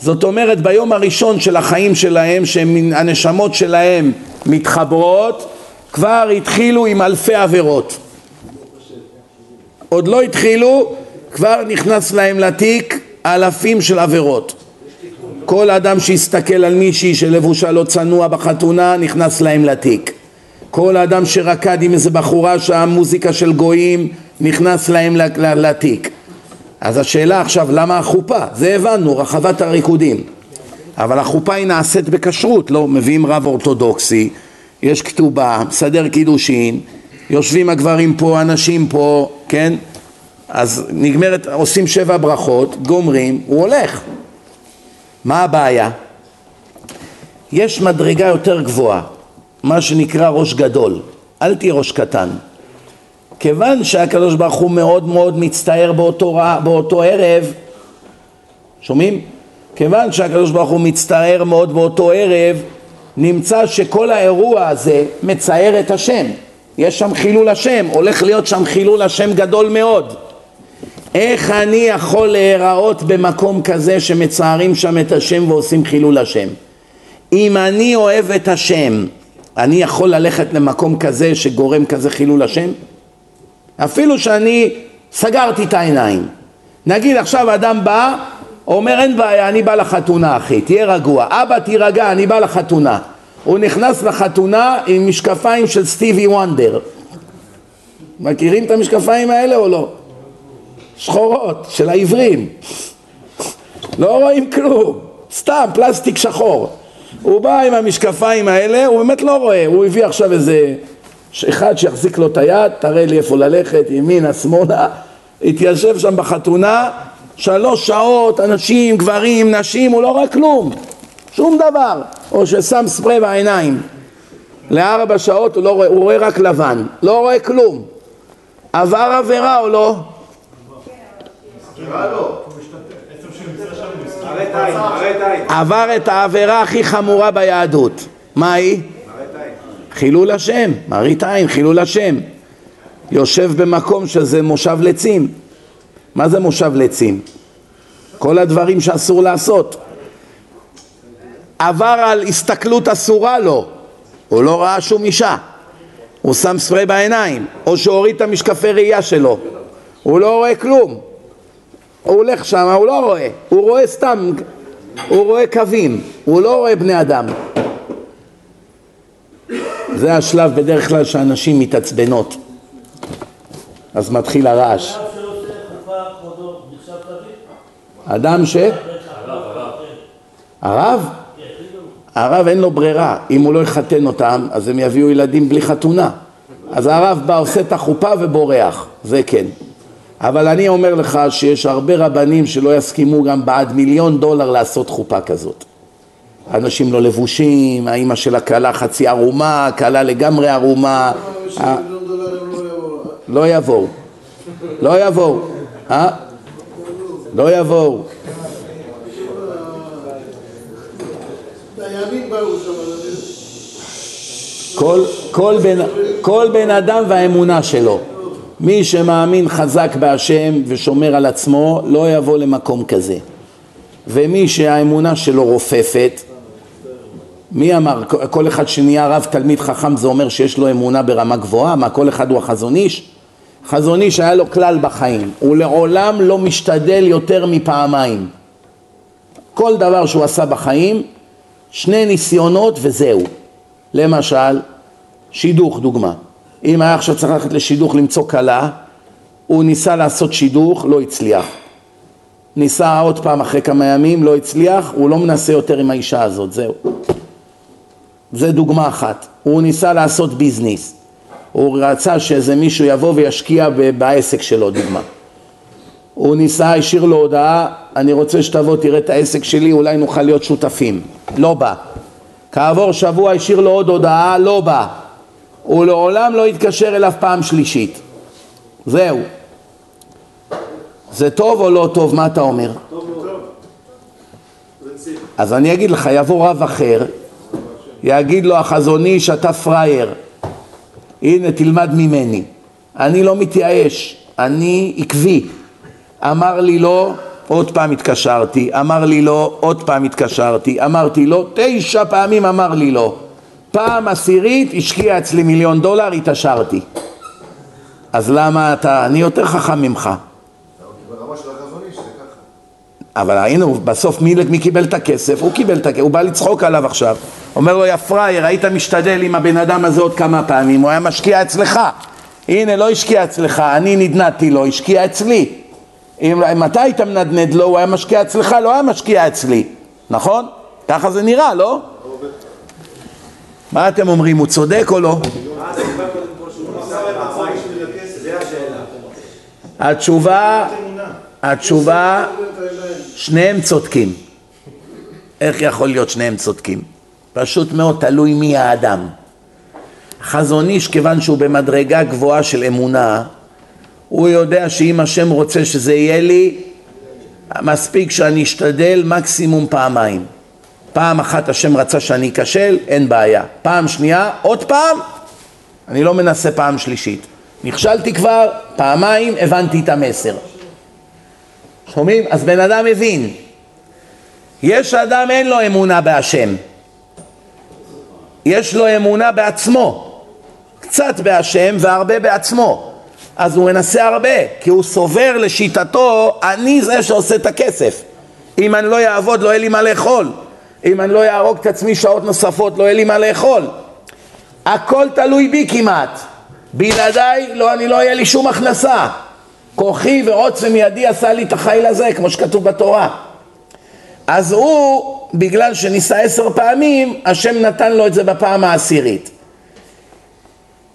זאת אומרת ביום הראשון של החיים שלהם שהנשמות שלהם מתחברות כבר התחילו עם אלפי עבירות עוד לא התחילו כבר נכנס להם לתיק אלפים של עבירות כל אדם שיסתכל על מישהי שלבושה לא צנוע בחתונה נכנס להם לתיק כל אדם שרקד עם איזה בחורה שהמוזיקה של גויים נכנס להם לתיק אז השאלה עכשיו, למה החופה? זה הבנו, רחבת הריקודים. אבל החופה היא נעשית בכשרות, לא מביאים רב אורתודוקסי, יש כתובה, מסדר קידושין, יושבים הגברים פה, הנשים פה, כן? אז נגמרת, עושים שבע ברכות, גומרים, הוא הולך. מה הבעיה? יש מדרגה יותר גבוהה, מה שנקרא ראש גדול, אל תהיה ראש קטן. כיוון שהקדוש ברוך הוא מאוד מאוד מצטער באותו, באותו ערב, שומעים? כיוון שהקדוש ברוך הוא מצטער מאוד באותו ערב, נמצא שכל האירוע הזה מצער את השם. יש שם חילול השם, הולך להיות שם חילול השם גדול מאוד. איך אני יכול להיראות במקום כזה שמצערים שם את השם ועושים חילול השם? אם אני אוהב את השם, אני יכול ללכת למקום כזה שגורם כזה חילול השם? אפילו שאני סגרתי את העיניים. נגיד עכשיו אדם בא, אומר אין בעיה, אני בא לחתונה אחי, תהיה רגוע. אבא תירגע, אני בא לחתונה. הוא נכנס לחתונה עם משקפיים של סטיבי וונדר. מכירים את המשקפיים האלה או לא? שחורות, של העיוורים. לא רואים כלום, סתם פלסטיק שחור. הוא בא עם המשקפיים האלה, הוא באמת לא רואה, הוא הביא עכשיו איזה אחד שיחזיק לו את היד, תראה לי איפה ללכת, ימינה, שמאלה, התיישב שם בחתונה, שלוש שעות, אנשים, גברים, נשים, הוא לא רואה כלום, שום דבר, או ששם ספרי בעיניים, לארבע שעות הוא, לא רואה, הוא רואה רק לבן, לא רואה כלום, עבר עבירה או לא? עבר את העבירה הכי חמורה ביהדות, מה היא? חילול השם, מראית עין, חילול השם. יושב במקום שזה מושב לצים. מה זה מושב לצים? כל הדברים שאסור לעשות. עבר על הסתכלות אסורה לו, הוא לא ראה שום אישה, הוא שם ספרי בעיניים, או שהוריד את המשקפי ראייה שלו, הוא לא רואה כלום, הוא הולך שם, הוא לא רואה, הוא רואה סתם, הוא רואה קווים, הוא לא רואה בני אדם. זה השלב בדרך כלל שאנשים מתעצבנות, אז מתחיל הרעש. אדם ש... הרב? הרב אין לו ברירה, אם הוא לא יחתן אותם אז הם יביאו ילדים בלי חתונה. אז הרב בא עושה את החופה ובורח, זה כן אבל אני אומר לך שיש הרבה רבנים שלא יסכימו גם בעד מיליון דולר לעשות חופה כזאת. אנשים לא לבושים, האימא של הכלה חצי ערומה, הכלה לגמרי ערומה. ה- לא יבואו, לא יבואו, אה? לא יבואו. כל בן אדם והאמונה שלו מי שמאמין חזק בהשם ושומר על עצמו לא יבוא למקום כזה ומי שהאמונה שלו רופפת מי אמר, כל אחד שנהיה רב תלמיד חכם זה אומר שיש לו אמונה ברמה גבוהה? מה כל אחד הוא החזון איש? חזון איש היה לו כלל בחיים, הוא לעולם לא משתדל יותר מפעמיים כל דבר שהוא עשה בחיים, שני ניסיונות וזהו למשל, שידוך דוגמה. אם היה עכשיו צריך ללכת לשידוך למצוא כלה, הוא ניסה לעשות שידוך, לא הצליח. ניסה עוד פעם אחרי כמה ימים, לא הצליח, הוא לא מנסה יותר עם האישה הזאת, זהו. זה דוגמה אחת. הוא ניסה לעשות ביזנס. הוא רצה שאיזה מישהו יבוא וישקיע בעסק שלו, דוגמה. הוא ניסה, השאיר לו הודעה, אני רוצה שתבוא תראה את העסק שלי, אולי נוכל להיות שותפים. לא בא. כעבור שבוע השאיר לו עוד הודעה, לא בא. הוא לעולם לא יתקשר אליו פעם שלישית. זהו. זה טוב או לא טוב? מה אתה אומר? טוב מאוד. אז אני אגיד לך, יבוא רב אחר, יגיד לו החזון איש אתה פראייר, הנה תלמד ממני. אני לא מתייאש, אני עקבי. אמר לי לא, עוד פעם התקשרתי, אמר לי לא, עוד פעם התקשרתי, אמרתי לא, תשע פעמים אמר לי לא. פעם עשירית השקיע אצלי מיליון דולר, התעשרתי. אז למה אתה, אני יותר חכם ממך. אבל הנה, בסוף מי, מי קיבל את הכסף? הוא קיבל את הכסף, הוא בא לצחוק עליו עכשיו. אומר לו, יא פראייר, היית משתדל עם הבן אדם הזה עוד כמה פעמים, הוא היה משקיע אצלך. הנה, לא השקיע אצלך, אני נדנדתי לו, השקיע אצלי. אם אתה היית מנדנד לו, הוא היה משקיע אצלך, לא היה משקיע אצלי. נכון? ככה זה נראה, לא? מה אתם אומרים, הוא צודק או לא? התשובה, התשובה, שניהם צודקים. איך יכול להיות שניהם צודקים? פשוט מאוד תלוי מי האדם. חזון איש, כיוון שהוא במדרגה גבוהה של אמונה, הוא יודע שאם השם רוצה שזה יהיה לי, מספיק שאני אשתדל מקסימום פעמיים. פעם אחת השם רצה שאני אכשל, אין בעיה. פעם שנייה, עוד פעם, אני לא מנסה פעם שלישית. נכשלתי כבר, פעמיים, הבנתי את המסר. שומעים? אז בן אדם מבין. יש אדם אין לו אמונה בהשם. יש לו אמונה בעצמו. קצת בהשם והרבה בעצמו. אז הוא מנסה הרבה, כי הוא סובר לשיטתו, אני זה שעושה את הכסף. אם אני לא אעבוד, לא יהיה לי מה לאכול. אם אני לא אהרוג את עצמי שעות נוספות, לא יהיה לי מה לאכול. הכל תלוי בי כמעט. בלעדיי, לא, אני לא יהיה לי שום הכנסה. כוחי ועוצם ידי עשה לי את החיל הזה, כמו שכתוב בתורה. אז הוא, בגלל שניסה עשר פעמים, השם נתן לו את זה בפעם העשירית.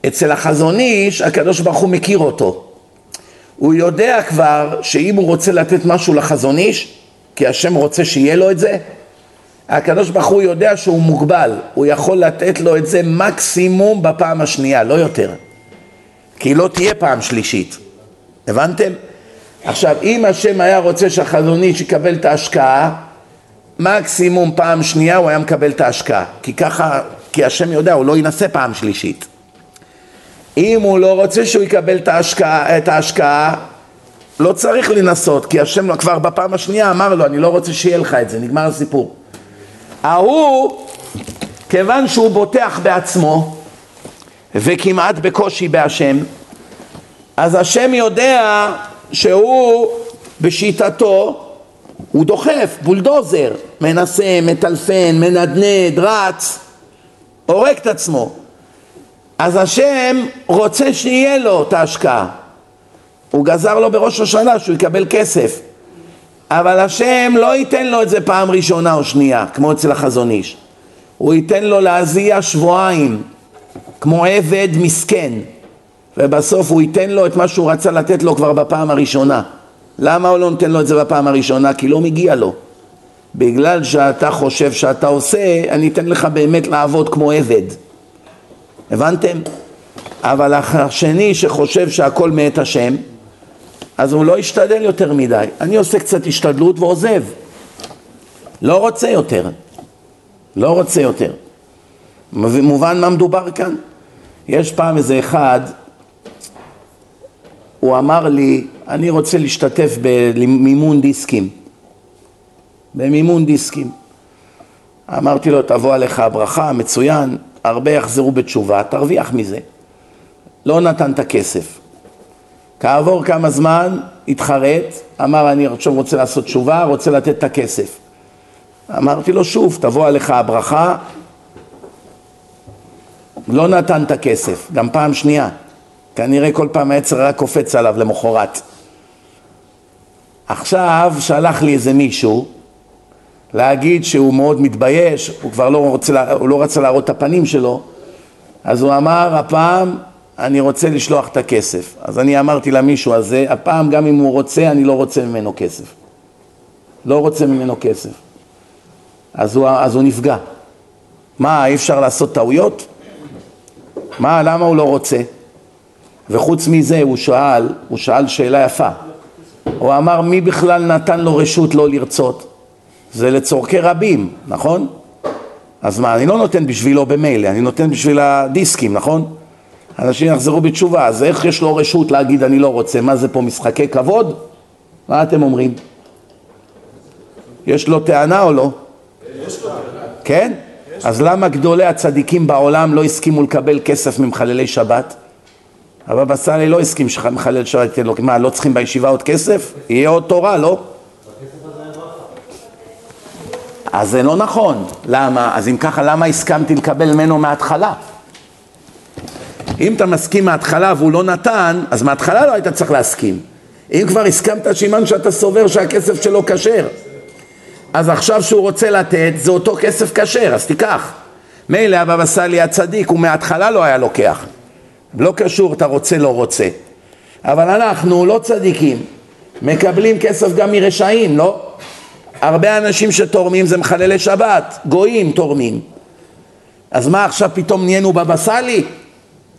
אצל החזון איש, הקדוש ברוך הוא מכיר אותו. הוא יודע כבר שאם הוא רוצה לתת משהו לחזון איש, כי השם רוצה שיהיה לו את זה, הקדוש ברוך הוא יודע שהוא מוגבל, הוא יכול לתת לו את זה מקסימום בפעם השנייה, לא יותר. כי לא תהיה פעם שלישית. הבנתם? עכשיו, אם השם היה רוצה שהחזון איש יקבל את ההשקעה, מקסימום פעם שנייה הוא היה מקבל את ההשקעה. כי ככה, כי השם יודע, הוא לא ינסה פעם שלישית. אם הוא לא רוצה שהוא יקבל את ההשקעה, את ההשקעה לא צריך לנסות, כי השם כבר בפעם השנייה אמר לו, אני לא רוצה שיהיה לך את זה, נגמר הסיפור. ההוא, כיוון שהוא בוטח בעצמו, וכמעט בקושי בהשם, אז השם יודע שהוא בשיטתו, הוא דוחף, בולדוזר, מנסה, מטלפן, מנדנד, רץ, הורג את עצמו. אז השם רוצה שיהיה לו את ההשקעה. הוא גזר לו בראש השנה שהוא יקבל כסף. אבל השם לא ייתן לו את זה פעם ראשונה או שנייה, כמו אצל החזון איש. הוא ייתן לו להזיע שבועיים, כמו עבד מסכן, ובסוף הוא ייתן לו את מה שהוא רצה לתת לו כבר בפעם הראשונה. למה הוא לא נותן לו את זה בפעם הראשונה? כי לא מגיע לו. בגלל שאתה חושב שאתה עושה, אני אתן לך באמת לעבוד כמו עבד. הבנתם? אבל השני שחושב שהכל מאת השם, אז הוא לא ישתדל יותר מדי. אני עושה קצת השתדלות ועוזב. לא רוצה יותר. לא רוצה יותר. מובן מה מדובר כאן? יש פעם איזה אחד, הוא אמר לי, אני רוצה להשתתף במימון דיסקים. במימון דיסקים. אמרתי לו, תבוא עליך הברכה, מצוין, הרבה יחזרו בתשובה, תרוויח מזה. לא נתן את הכסף. כעבור כמה זמן התחרט, אמר אני עכשיו רוצה לעשות תשובה, רוצה לתת את הכסף. אמרתי לו שוב, תבוא עליך הברכה, לא נתן את הכסף, גם פעם שנייה. כנראה כל פעם העצר רק קופץ עליו למחרת. עכשיו שלח לי איזה מישהו להגיד שהוא מאוד מתבייש, הוא כבר לא, רוצה, הוא לא רצה להראות את הפנים שלו, אז הוא אמר, הפעם אני רוצה לשלוח את הכסף. אז אני אמרתי למישהו הזה, הפעם גם אם הוא רוצה, אני לא רוצה ממנו כסף. לא רוצה ממנו כסף. אז הוא, אז הוא נפגע. מה, אי אפשר לעשות טעויות? מה, למה הוא לא רוצה? וחוץ מזה הוא שאל, הוא שאל שאלה יפה. הוא אמר מי בכלל נתן לו רשות לא לרצות? זה לצורכי רבים, נכון? אז מה, אני לא נותן בשבילו במילא, אני נותן בשביל הדיסקים, נכון? אנשים יחזרו בתשובה, אז איך יש לו רשות להגיד אני לא רוצה? מה זה פה משחקי כבוד? מה אתם אומרים? יש לו טענה או לא? יש לו טענה. כן? אז למה גדולי הצדיקים בעולם לא הסכימו לקבל כסף ממחללי שבת? הבבא סאלי לא הסכים שמחלל שבת ייתן לו, מה, לא צריכים בישיבה עוד כסף? יהיה עוד תורה, לא? אז זה לא נכון. למה? אז אם ככה, למה הסכמתי לקבל ממנו מההתחלה? אם אתה מסכים מההתחלה והוא לא נתן, אז מההתחלה לא היית צריך להסכים. אם כבר הסכמת שימן שאתה סובר שהכסף שלו כשר, אז עכשיו שהוא רוצה לתת, זה אותו כסף כשר, אז תיקח. מילא הבבא סאלי הצדיק, הוא מההתחלה לא היה לוקח. לא קשור, אתה רוצה, לא רוצה. אבל אנחנו לא צדיקים, מקבלים כסף גם מרשעים, לא? הרבה אנשים שתורמים זה מחללי שבת, גויים תורמים. אז מה עכשיו פתאום נהיינו בבא סאלי?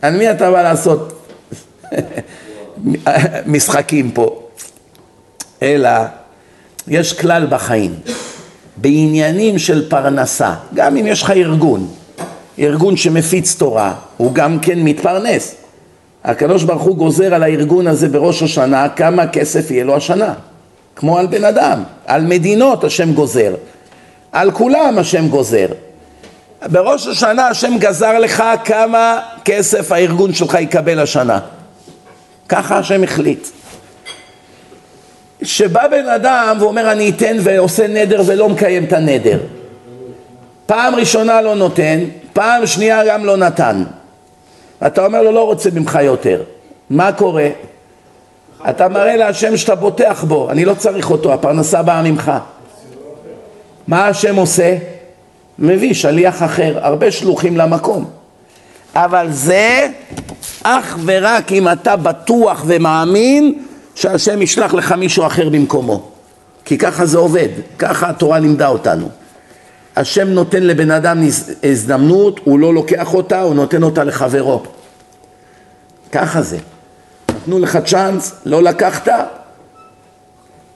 על מי אתה בא לעשות משחקים פה? אלא יש כלל בחיים, בעניינים של פרנסה, גם אם יש לך ארגון, ארגון שמפיץ תורה, הוא גם כן מתפרנס. הקדוש ברוך הוא גוזר על הארגון הזה בראש השנה כמה כסף יהיה לו השנה, כמו על בן אדם, על מדינות השם גוזר, על כולם השם גוזר. בראש השנה השם גזר לך כמה כסף הארגון שלך יקבל השנה. ככה השם החליט. שבא בן אדם ואומר אני אתן ועושה נדר ולא מקיים את הנדר. פעם ראשונה לא נותן, פעם שנייה גם לא נתן. אתה אומר לו לא רוצה ממך יותר. מה קורה? אתה מראה להשם שאתה בוטח בו, אני לא צריך אותו, הפרנסה באה ממך. מה השם עושה? מביא שליח אחר, הרבה שלוחים למקום. אבל זה אך ורק אם אתה בטוח ומאמין שהשם ישלח לך מישהו אחר במקומו. כי ככה זה עובד, ככה התורה לימדה אותנו. השם נותן לבן אדם הזדמנות, הוא לא לוקח אותה, הוא נותן אותה לחברו. ככה זה. נתנו לך צ'אנס, לא לקחת,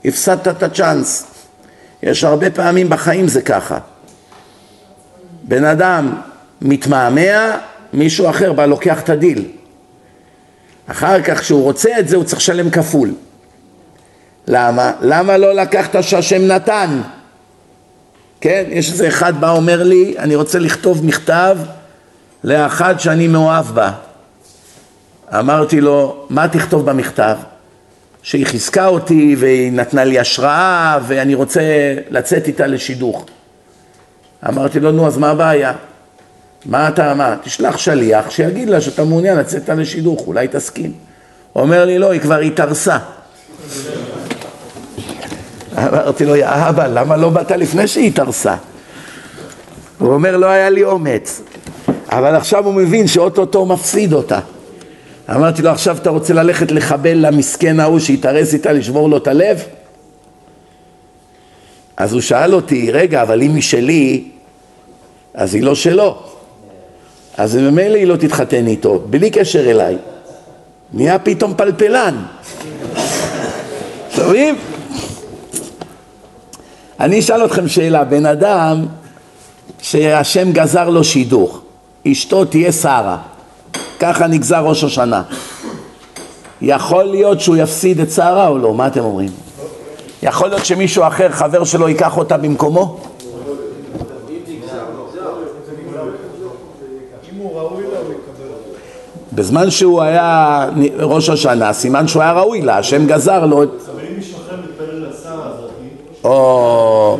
הפסדת את הצ'אנס. יש הרבה פעמים בחיים זה ככה. בן אדם מתמהמה, מישהו אחר בא לוקח את הדיל. אחר כך כשהוא רוצה את זה הוא צריך לשלם כפול. למה? למה לא לקחת שהשם נתן? כן, יש איזה אחד בא אומר לי, אני רוצה לכתוב מכתב לאחד שאני מאוהב בה. אמרתי לו, מה תכתוב במכתב? שהיא חיזקה אותי והיא נתנה לי השראה ואני רוצה לצאת איתה לשידוך. אמרתי לו, נו, אז מה הבעיה? מה אתה, מה? תשלח שליח שיגיד לה שאתה מעוניין לצאת לשידוך, אולי תסכים. הוא אומר לי, לא, היא כבר התארסה. אמרתי לו, יא אבא, למה לא באת לפני שהיא התארסה? הוא אומר, לא היה לי אומץ. אבל עכשיו הוא מבין שאו-טו-טו מפסיד אותה. אמרתי לו, עכשיו אתה רוצה ללכת לחבל למסכן ההוא שהתארס איתה, לשבור לו את הלב? אז הוא שאל אותי, רגע, אבל אם היא שלי, אז היא לא שלו. אז ממילא היא לא תתחתן איתו, בלי קשר אליי. נהיה פתאום פלפלן. שומעים? אני אשאל אתכם שאלה, בן אדם שהשם גזר לו שידוך, אשתו תהיה שרה, ככה נגזר ראש השנה. יכול להיות שהוא יפסיד את שרה או לא? מה אתם אומרים? יכול להיות שמישהו אחר, חבר שלו, ייקח אותה במקומו? בזמן שהוא היה ראש השנה, סימן שהוא היה ראוי לה, השם גזר לו את... או...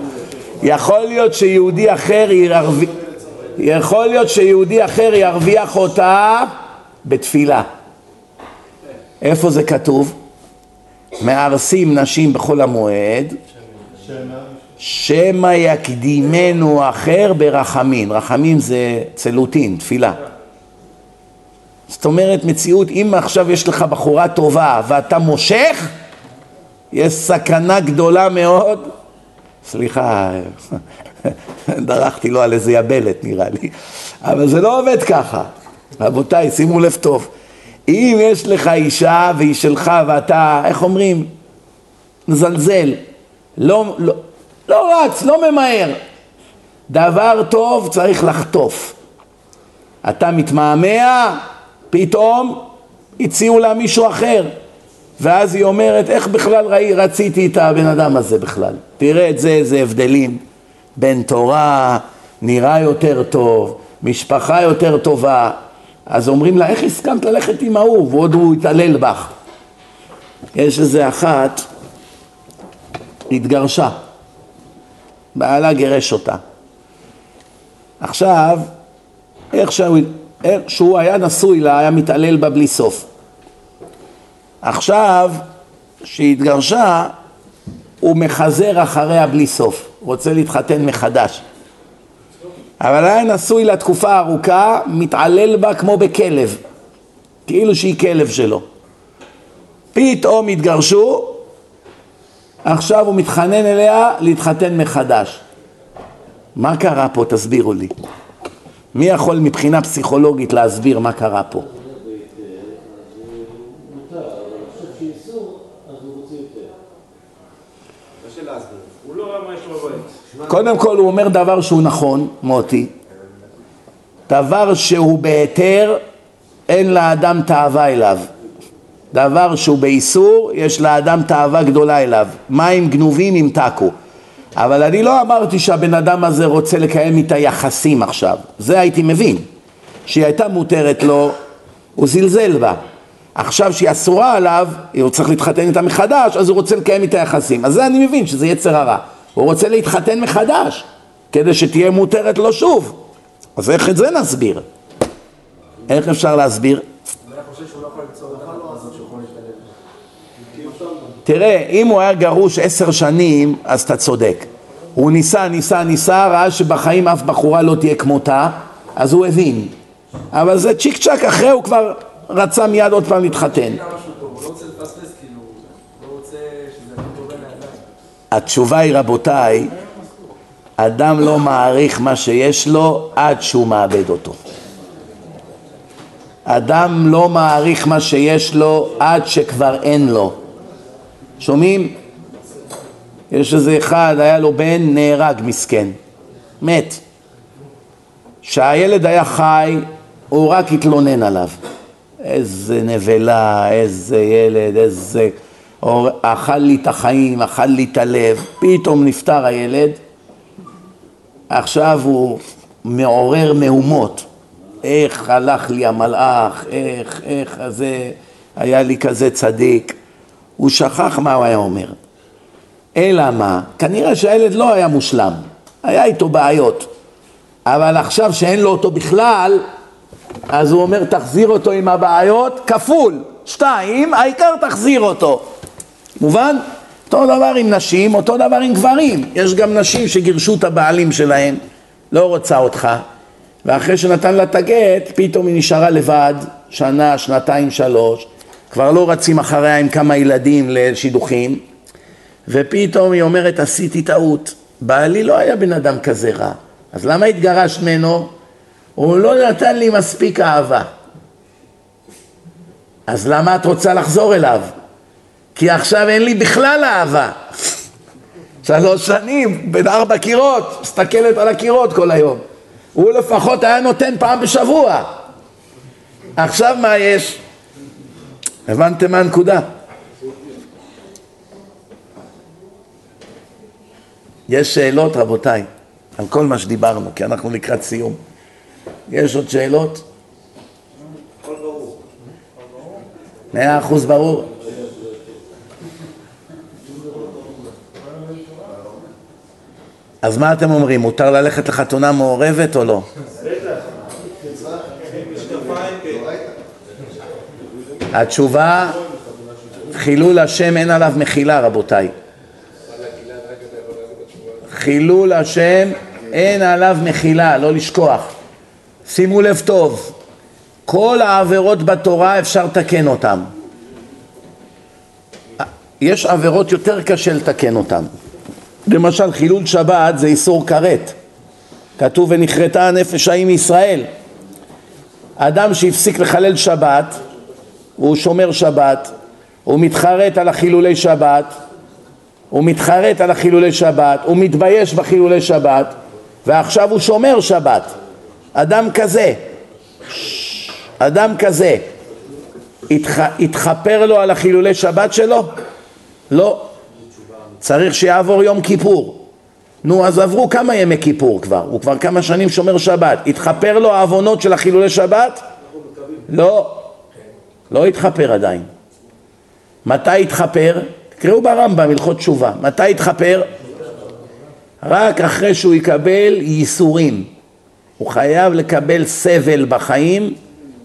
יכול להיות שיהודי אחר ירוויח... יכול להיות שיהודי אחר ירוויח אותה בתפילה. איפה זה כתוב? מארסים נשים בחול המועד, שמא יקדימנו אחר ברחמין. רחמין זה צלוטין, תפילה. זאת אומרת מציאות, אם עכשיו יש לך בחורה טובה ואתה מושך, יש סכנה גדולה מאוד, סליחה, דרכתי לו על איזה יבלת נראה לי, אבל זה לא עובד ככה, רבותיי שימו לב טוב, אם יש לך אישה והיא שלך ואתה, איך אומרים, מזלזל, לא, לא, לא רץ, לא ממהר, דבר טוב צריך לחטוף, אתה מתמהמה, פתאום הציעו לה מישהו אחר ואז היא אומרת, איך בכלל ראי, רציתי את הבן אדם הזה בכלל? תראה את זה, איזה הבדלים. בן תורה, נראה יותר טוב, משפחה יותר טובה. אז אומרים לה, איך הסכמת ללכת עם ההוא? ועוד הוא התעלל בך. יש איזה אחת, התגרשה. בעלה גירש אותה. עכשיו, איך שהוא, שהוא היה נשוי לה, היה מתעלל בה בלי סוף. עכשיו, שהיא התגרשה, הוא מחזר אחריה בלי סוף, רוצה להתחתן מחדש. אבל היה נשוי לתקופה ארוכה, מתעלל בה כמו בכלב, כאילו שהיא כלב שלו. פתאום התגרשו, עכשיו הוא מתחנן אליה להתחתן מחדש. מה קרה פה? תסבירו לי. מי יכול מבחינה פסיכולוגית להסביר מה קרה פה? קודם כל הוא אומר דבר שהוא נכון, מוטי. דבר שהוא בהיתר, אין לאדם תאווה אליו. דבר שהוא באיסור, יש לאדם תאווה גדולה אליו. מים גנובים ימתקו. אבל אני לא אמרתי שהבן אדם הזה רוצה לקיים איתה יחסים עכשיו. זה הייתי מבין. שהיא הייתה מותרת לו, הוא זלזל בה. עכשיו שהיא אסורה עליו, הוא צריך להתחתן איתה מחדש, אז הוא רוצה לקיים איתה יחסים. אז זה אני מבין, שזה יצר הרע. הוא רוצה להתחתן מחדש, כדי שתהיה מותרת לו שוב. אז איך את זה נסביר? איך אפשר להסביר? תראה, אם הוא היה גרוש עשר שנים, אז אתה צודק. הוא ניסה, ניסה, ניסה, ראה שבחיים אף בחורה לא תהיה כמותה, אז הוא הבין. אבל זה צ'יק צ'אק, אחרי הוא כבר רצה מיד עוד פעם להתחתן. התשובה היא רבותיי, אדם לא מעריך מה שיש לו עד שהוא מאבד אותו. אדם לא מעריך מה שיש לו עד שכבר אין לו. שומעים? יש איזה אחד, היה לו בן, נהרג מסכן, מת. כשהילד היה חי, הוא רק התלונן עליו. איזה נבלה, איזה ילד, איזה... אור- אכל לי את החיים, אכל לי את הלב, פתאום נפטר הילד, עכשיו הוא מעורר מהומות. איך הלך לי המלאך, איך, איך, זה היה לי כזה צדיק. הוא שכח מה הוא היה אומר. אלא מה? כנראה שהילד לא היה מושלם, היה איתו בעיות. אבל עכשיו שאין לו אותו בכלל, אז הוא אומר תחזיר אותו עם הבעיות כפול, שתיים, העיקר תחזיר אותו. מובן? אותו דבר עם נשים, אותו דבר עם גברים. יש גם נשים שגירשו את הבעלים שלהם, לא רוצה אותך, ואחרי שנתן לה את הגט, פתאום היא נשארה לבד, שנה, שנתיים, שלוש, כבר לא רצים אחריה עם כמה ילדים לשידוכים, ופתאום היא אומרת, עשיתי טעות, בעלי לא היה בן אדם כזה רע, אז למה התגרשת ממנו? הוא לא נתן לי מספיק אהבה. אז למה את רוצה לחזור אליו? כי עכשיו אין לי בכלל אהבה. שלוש שנים, בין ארבע קירות, מסתכלת על הקירות כל היום. הוא לפחות היה נותן פעם בשבוע. עכשיו מה יש? הבנתם מה הנקודה? יש שאלות רבותיי, על כל מה שדיברנו, כי אנחנו לקראת סיום. יש עוד שאלות? מאה אחוז ברור. אז מה אתם אומרים, מותר ללכת לחתונה מעורבת או לא? התשובה, חילול השם אין עליו מחילה רבותיי. חילול השם אין עליו מחילה, לא לשכוח. שימו לב טוב, כל העבירות בתורה אפשר לתקן אותן. יש עבירות יותר קשה לתקן אותן. למשל חילול שבת זה איסור כרת. כתוב ונכרתה הנפש ההיא מישראל. אדם שהפסיק לחלל שבת, הוא שומר שבת, הוא מתחרט על החילולי שבת, הוא מתחרט על החילולי שבת, הוא מתבייש בחילולי שבת, ועכשיו הוא שומר שבת. אדם כזה, אדם כזה, התח... התחפר לו על החילולי שבת שלו? לא. צריך שיעבור יום כיפור. נו, אז עברו כמה ימי כיפור כבר, הוא כבר כמה שנים שומר שבת. התחפר לו העוונות של החילולי שבת? לא. לא התחפר עדיין. מתי התחפר? תקראו ברמב"ם, הלכות תשובה. מתי התחפר? רק אחרי שהוא יקבל ייסורים. הוא חייב לקבל סבל בחיים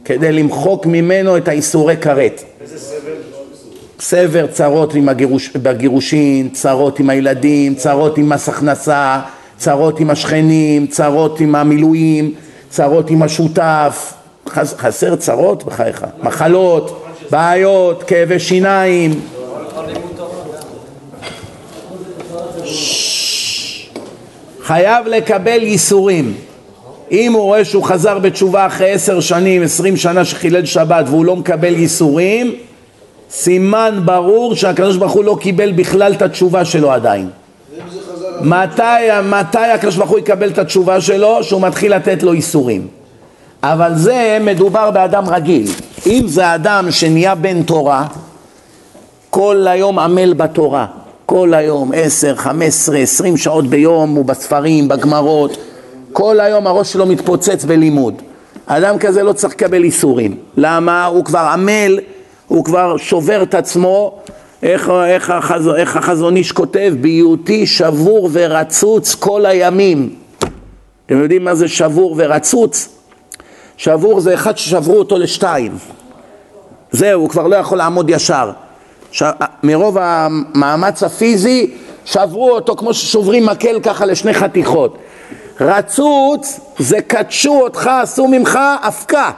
כדי למחוק ממנו את האיסורי כרת. איזה סבל? סבר צרות עם הגירוש, בגירושין, צרות עם הילדים, צרות עם מס הכנסה, צרות עם השכנים, צרות עם המילואים, צרות עם השותף, חס, חסר צרות בחייך, מחלות, בעיות, כאבי שיניים. חייב לקבל ייסורים. אם הוא רואה שהוא חזר בתשובה אחרי עשר שנים, עשרים שנה שחילל שבת והוא לא מקבל ייסורים, סימן ברור שהקדוש ברוך הוא לא קיבל בכלל את התשובה שלו עדיין. מתי, מתי הקדוש ברוך הוא יקבל את התשובה שלו? שהוא מתחיל לתת לו ייסורים. אבל זה מדובר באדם רגיל. אם זה אדם שנהיה בן תורה, כל היום עמל בתורה, כל היום עשר, חמש עשרה, עשרים שעות ביום הוא בספרים, בגמרות, כל היום הראש שלו מתפוצץ בלימוד. אדם כזה לא צריך לקבל איסורים. למה? הוא כבר עמל הוא כבר שובר את עצמו, איך, איך, החז, איך החזון איש כותב, בהיותי שבור ורצוץ כל הימים. אתם יודעים מה זה שבור ורצוץ? שבור זה אחד ששברו אותו לשתיים. זהו, הוא כבר לא יכול לעמוד ישר. ש... מרוב המאמץ הפיזי שברו אותו כמו ששוברים מקל ככה לשני חתיכות. רצוץ זה קדשו אותך, עשו ממך אבקה.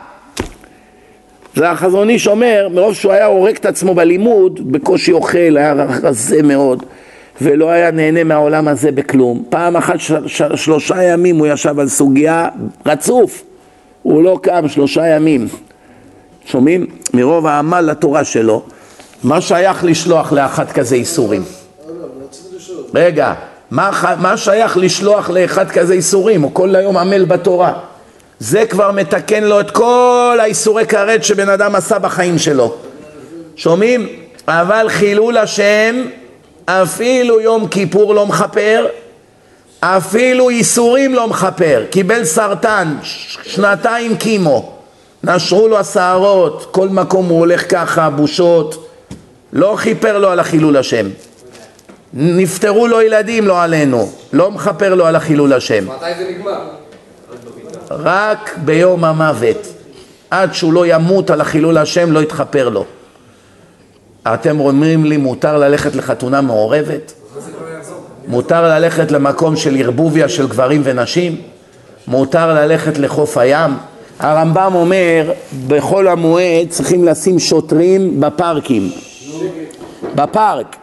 זה החזון איש אומר, מרוב שהוא היה הורג את עצמו בלימוד, בקושי אוכל, היה רזה מאוד, ולא היה נהנה מהעולם הזה בכלום. פעם אחת של, של, שלושה ימים הוא ישב על סוגיה רצוף, הוא לא קם שלושה ימים. שומעים? מרוב העמל לתורה שלו, מה שייך לשלוח לאחד כזה איסורים? רגע, מה, מה שייך לשלוח לאחד כזה איסורים? הוא כל היום עמל בתורה. זה כבר מתקן לו את כל האיסורי כרת שבן אדם עשה בחיים שלו. שומעים? אבל חילול השם, אפילו יום כיפור לא מכפר, אפילו ייסורים לא מכפר. קיבל סרטן, שנתיים קימו, נשרו לו השערות, כל מקום הוא הולך ככה, בושות, לא כיפר לו על החילול השם. נפטרו לו ילדים, לא עלינו, לא מכפר לו על החילול השם. מתי זה נגמר? רק ביום המוות. עד שהוא לא ימות על החילול השם לא יתכפר לו. אתם אומרים לי מותר ללכת לחתונה מעורבת? מותר ללכת למקום של ערבוביה של גברים ונשים? מותר ללכת לחוף הים? הרמב"ם אומר בחול המועד צריכים לשים שוטרים בפארקים בפארק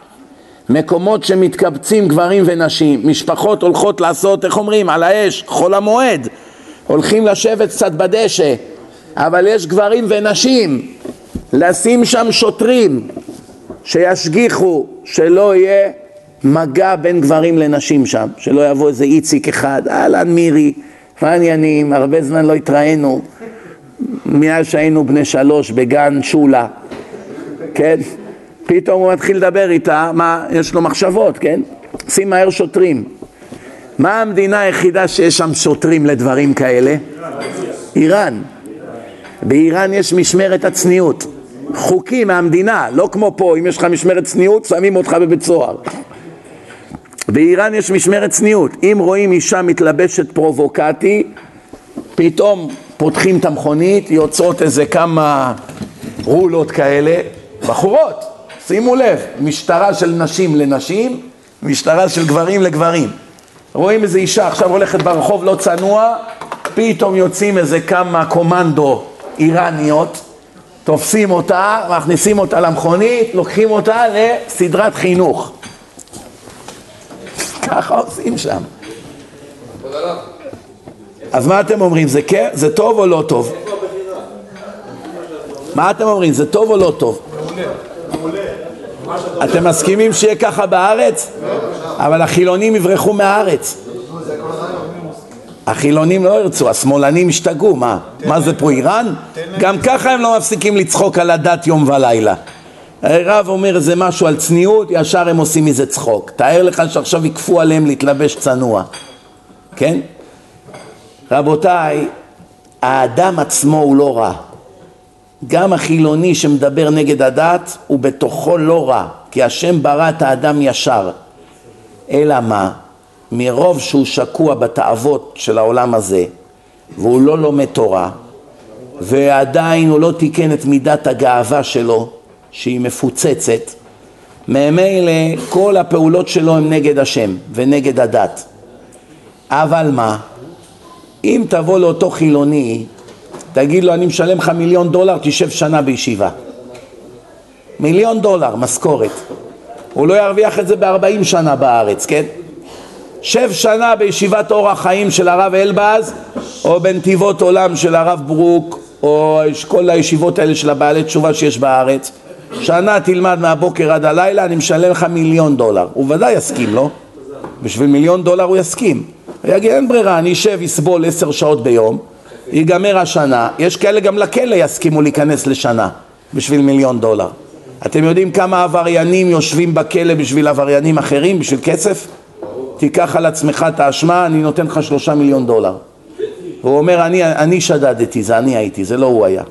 מקומות שמתקבצים גברים ונשים משפחות הולכות לעשות איך אומרים על האש חול המועד הולכים לשבת קצת בדשא, אבל יש גברים ונשים, לשים שם שוטרים שישגיחו שלא יהיה מגע בין גברים לנשים שם, שלא יבוא איזה איציק אחד, אהלן מירי, מה העניינים, הרבה זמן לא התראינו, מאז שהיינו בני שלוש בגן שולה, כן? פתאום הוא מתחיל לדבר איתה, מה, יש לו מחשבות, כן? שים מהר שוטרים. מה המדינה היחידה שיש שם שוטרים לדברים כאלה? איראן. באיראן יש משמרת הצניעות. חוקים מהמדינה, לא כמו פה, אם יש לך משמרת צניעות, שמים אותך בבית סוהר. באיראן יש משמרת צניעות. אם רואים אישה מתלבשת פרובוקטי, פתאום פותחים את המכונית, יוצאות איזה כמה רולות כאלה, בחורות, שימו לב, משטרה של נשים לנשים, משטרה של גברים לגברים. רואים איזה אישה עכשיו הולכת ברחוב לא צנוע, פתאום יוצאים איזה כמה קומנדו איראניות, תופסים אותה, מכניסים אותה למכונית, לוקחים אותה לסדרת חינוך. ככה עושים שם. אז מה אתם אומרים, זה כן, זה טוב או לא טוב? מה אתם אומרים, זה טוב או לא טוב? אתם מסכימים שיהיה ככה בארץ? אבל החילונים יברחו מהארץ. החילונים לא ירצו, השמאלנים ישתגעו, מה? מה זה פה איראן? גם ככה הם לא מפסיקים לצחוק על הדת יום ולילה. הרב אומר איזה משהו על צניעות, ישר הם עושים מזה צחוק. תאר לך שעכשיו יכפו עליהם להתלבש צנוע, כן? רבותיי, האדם עצמו הוא לא רע. גם החילוני שמדבר נגד הדת הוא בתוכו לא רע, כי השם ברא את האדם ישר. אלא מה? מרוב שהוא שקוע בתאוות של העולם הזה, והוא לא לומד תורה, ועדיין הוא לא תיקן את מידת הגאווה שלו, שהיא מפוצצת, ממילא כל הפעולות שלו הן נגד השם ונגד הדת. אבל מה? אם תבוא לאותו חילוני, תגיד לו אני משלם לך מיליון דולר, תשב שנה בישיבה. מיליון דולר, משכורת. הוא לא ירוויח את זה בארבעים שנה בארץ, כן? שב שנה בישיבת אור החיים של הרב אלבז או בנתיבות עולם של הרב ברוק או כל הישיבות האלה של הבעלי תשובה שיש בארץ שנה תלמד מהבוקר עד הלילה אני משלם לך מיליון דולר הוא ודאי יסכים לא? בשביל מיליון דולר הוא יסכים הוא יגיד אין ברירה אני אשב יסבול עשר שעות ביום ייגמר השנה יש כאלה גם לכלא יסכימו להיכנס לשנה בשביל מיליון דולר אתם יודעים כמה עבריינים יושבים בכלא בשביל עבריינים אחרים בשביל כסף? תיקח על עצמך את האשמה, אני נותן לך שלושה מיליון דולר. הוא אומר, אני, אני שדדתי, זה אני הייתי, זה לא הוא היה.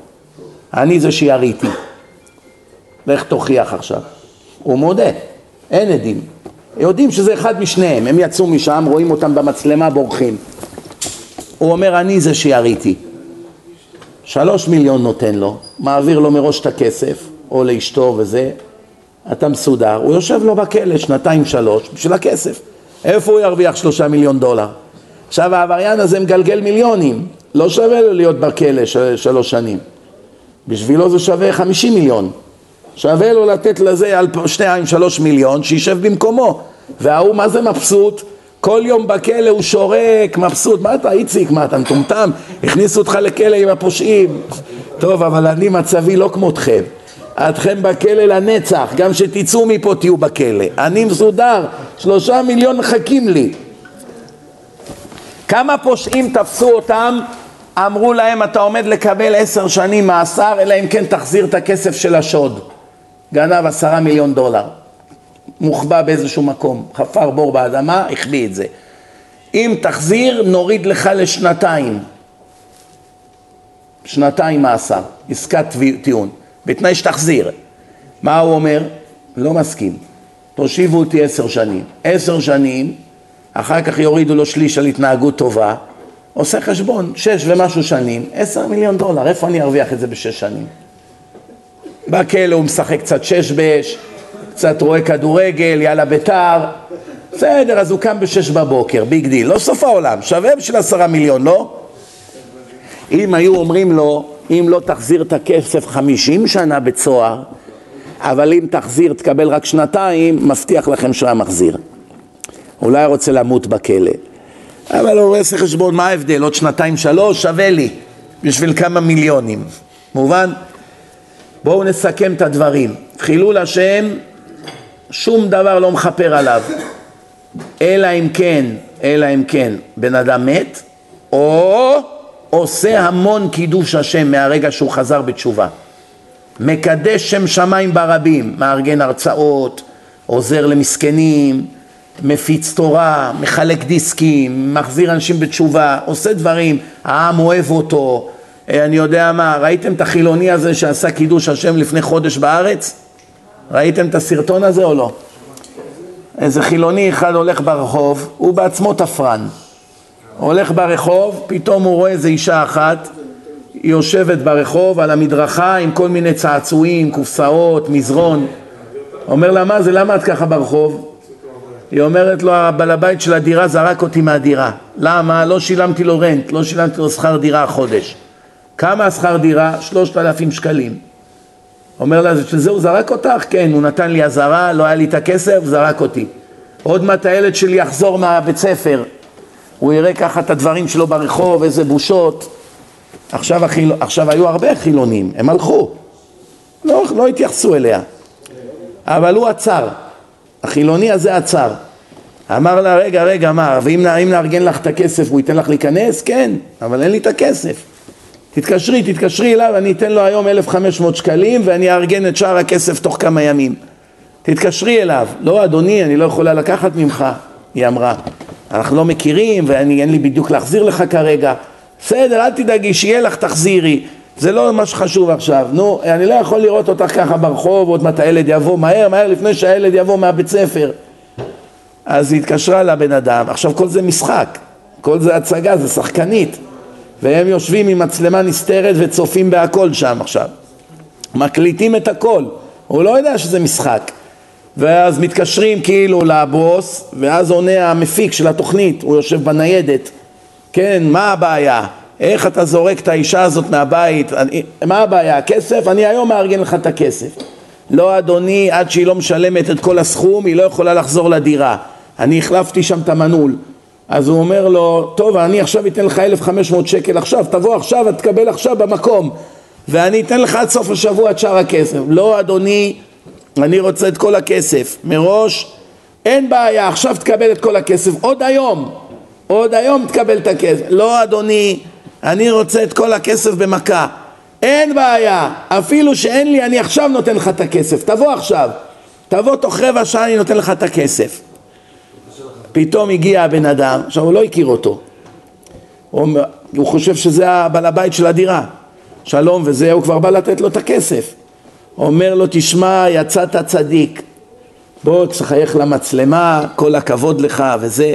אני זה שיריתי. ואיך תוכיח עכשיו? הוא מודה, אין עדים. יודעים שזה אחד משניהם, הם יצאו משם, רואים אותם במצלמה, בורחים. הוא אומר, אני זה שיריתי. שלוש מיליון נותן לו, מעביר לו מראש את הכסף, או לאשתו וזה, אתה מסודר, הוא יושב לו בכלא שנתיים שלוש בשביל הכסף. איפה הוא ירוויח שלושה מיליון דולר? עכשיו העבריין הזה מגלגל מיליונים, לא שווה לו להיות בכלא של, שלוש שנים. בשבילו זה שווה חמישים מיליון. שווה לו לתת לזה על שניים שלוש מיליון, שישב במקומו. וההוא מה זה מבסוט? כל יום בכלא הוא שורק, מבסוט. מה אתה איציק? מה אתה מטומטם? הכניסו אותך לכלא עם הפושעים. טוב, אבל אני מצבי לא כמותכם. אתכם בכלא לנצח, גם שתצאו מפה תהיו בכלא. אני מסודר, שלושה מיליון מחכים לי. כמה פושעים תפסו אותם, אמרו להם אתה עומד לקבל עשר שנים מאסר, אלא אם כן תחזיר את הכסף של השוד. גנב עשרה מיליון דולר. מוחבא באיזשהו מקום, חפר בור באדמה, החביא את זה. אם תחזיר, נוריד לך לשנתיים. שנתיים מאסר, עסקת טיעון. בתנאי שתחזיר. מה הוא אומר? לא מסכים. תושיבו אותי עשר שנים. עשר שנים, אחר כך יורידו לו שליש על התנהגות טובה, עושה חשבון, שש ומשהו שנים, עשר מיליון דולר, איפה אני ארוויח את זה בשש שנים? בכלא הוא משחק קצת שש בש, קצת רואה כדורגל, יאללה ביתר, בסדר, אז הוא קם בשש בבוקר, big deal, לא סוף העולם, שווה בשביל עשרה מיליון, לא? אם היו אומרים לו, אם לא תחזיר את הכסף חמישים שנה בסוהר, אבל אם תחזיר תקבל רק שנתיים, מבטיח לכם שהוא היה מחזיר. אולי רוצה למות בכלא. אבל הוא עושה חשבון, מה ההבדל? עוד שנתיים שלוש, שווה לי, בשביל כמה מיליונים. מובן? בואו נסכם את הדברים. חילול השם, שום דבר לא מכפר עליו. אלא אם כן, אלא אם כן, בן אדם מת, או עושה המון קידוש השם מהרגע שהוא חזר בתשובה. מקדש שם שמיים ברבים, מארגן הרצאות, עוזר למסכנים, מפיץ תורה, מחלק דיסקים, מחזיר אנשים בתשובה, עושה דברים, העם אוהב אותו, אני יודע מה, ראיתם את החילוני הזה שעשה קידוש השם לפני חודש בארץ? ראיתם את הסרטון הזה או לא? איזה חילוני אחד הולך ברחוב, הוא בעצמו תפרן. הולך ברחוב, פתאום הוא רואה איזה אישה אחת, היא יושבת ברחוב על המדרכה עם כל מיני צעצועים, קופסאות, מזרון. אומר לה, מה זה, למה את ככה ברחוב? היא אומרת לו, הבעל הבית של הדירה זרק אותי מהדירה. למה? לא שילמתי לו רנט, לא שילמתי לו שכר דירה החודש. כמה השכר דירה? שלושת אלפים שקלים. אומר לה, שזה הוא זרק אותך? כן, הוא נתן לי אזהרה, לא היה לי את הכסף, זרק אותי. עוד מעט הילד שלי יחזור מהבית ספר, הוא יראה ככה את הדברים שלו ברחוב, איזה בושות. עכשיו, החיל... עכשיו היו הרבה חילונים, הם הלכו, לא, לא התייחסו אליה, אבל הוא עצר, החילוני הזה עצר. אמר לה, רגע, רגע, מה, ואם נארגן לך את הכסף הוא ייתן לך להיכנס? כן, אבל אין לי את הכסף. תתקשרי, תתקשרי אליו, אני אתן לו היום 1,500 שקלים ואני אארגן את שאר הכסף תוך כמה ימים. תתקשרי אליו. לא, אדוני, אני לא יכולה לקחת ממך, היא אמרה. אנחנו לא מכירים ואין לי בדיוק להחזיר לך כרגע. בסדר, אל תדאגי, שיהיה לך תחזירי. זה לא מה שחשוב עכשיו. נו, אני לא יכול לראות אותך ככה ברחוב, עוד מעט הילד יבוא מהר, מהר לפני שהילד יבוא מהבית ספר. אז היא התקשרה לבן אדם. עכשיו, כל זה משחק. כל זה הצגה, זה שחקנית. והם יושבים עם מצלמה נסתרת וצופים בהכל שם עכשיו. מקליטים את הכל. הוא לא יודע שזה משחק. ואז מתקשרים כאילו לבוס, ואז עונה המפיק של התוכנית, הוא יושב בניידת, כן, מה הבעיה? איך אתה זורק את האישה הזאת מהבית? אני, מה הבעיה? הכסף? אני היום מארגן לך את הכסף. לא אדוני, עד שהיא לא משלמת את כל הסכום, היא לא יכולה לחזור לדירה. אני החלפתי שם את המנעול. אז הוא אומר לו, טוב, אני עכשיו אתן לך 1,500 שקל עכשיו, תבוא עכשיו, תקבל עכשיו במקום, ואני אתן לך עד סוף השבוע את שאר הכסף. לא, אדוני, אני רוצה את כל הכסף. מראש, אין בעיה, עכשיו תקבל את כל הכסף, עוד היום, עוד היום תקבל את הכסף. לא, אדוני, אני רוצה את כל הכסף במכה. אין בעיה, אפילו שאין לי, אני עכשיו נותן לך את הכסף, תבוא עכשיו. תבוא תוך רבע שעה, אני נותן לך את הכסף. פתאום הגיע הבן אדם, עכשיו הוא לא הכיר אותו, הוא, הוא חושב שזה הבעל הבית של הדירה, שלום וזה, הוא כבר בא לתת לו את הכסף. אומר לו, תשמע, יצאת צדיק, בוא תחייך למצלמה, כל הכבוד לך וזה,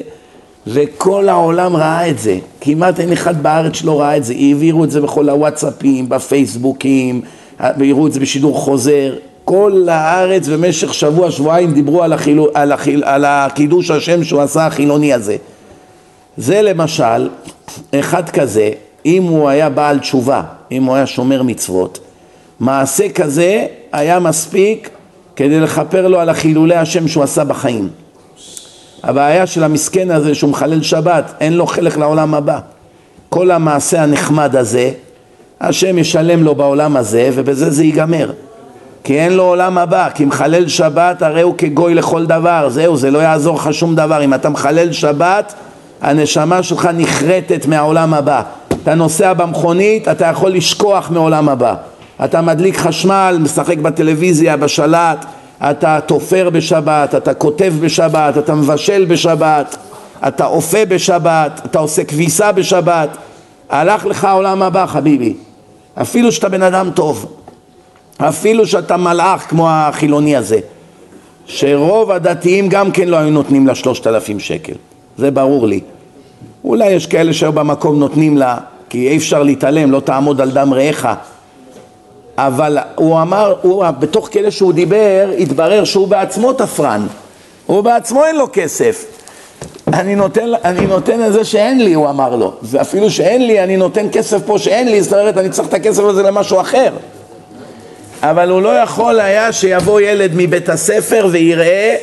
וכל העולם ראה את זה, כמעט אין אחד בארץ שלא ראה את זה, העבירו את זה בכל הוואטסאפים, בפייסבוקים, העבירו את זה בשידור חוזר, כל הארץ במשך שבוע, שבועיים דיברו על, החילו, על, החיל, על הקידוש השם שהוא עשה החילוני הזה. זה למשל, אחד כזה, אם הוא היה בעל תשובה, אם הוא היה שומר מצוות, מעשה כזה היה מספיק כדי לכפר לו על החילולי השם שהוא עשה בחיים. הבעיה של המסכן הזה שהוא מחלל שבת, אין לו חלק לעולם הבא. כל המעשה הנחמד הזה, השם ישלם לו בעולם הזה ובזה זה ייגמר. כי אין לו עולם הבא, כי מחלל שבת הרי הוא כגוי לכל דבר, זהו, זה לא יעזור לך שום דבר, אם אתה מחלל שבת, הנשמה שלך נחרטת מהעולם הבא. אתה נוסע במכונית, אתה יכול לשכוח מעולם הבא. אתה מדליק חשמל, משחק בטלוויזיה, בשלט, אתה תופר בשבת, אתה כותב בשבת, אתה מבשל בשבת, אתה אופה בשבת, אתה עושה כביסה בשבת, הלך לך העולם הבא חביבי, אפילו שאתה בן אדם טוב. אפילו שאתה מלאך כמו החילוני הזה, שרוב הדתיים גם כן לא היו נותנים לה שלושת אלפים שקל, זה ברור לי. אולי יש כאלה שהיו במקום נותנים לה, כי אי אפשר להתעלם, לא תעמוד על דם רעך. אבל הוא אמר, הוא, בתוך כדי שהוא דיבר, התברר שהוא בעצמו תפרן. הוא בעצמו אין לו כסף. אני נותן, אני נותן לזה שאין לי, הוא אמר לו. ואפילו שאין לי, אני נותן כסף פה שאין לי, זאת אומרת, אני צריך את הכסף הזה למשהו אחר. אבל הוא לא יכול היה שיבוא ילד מבית הספר ויראה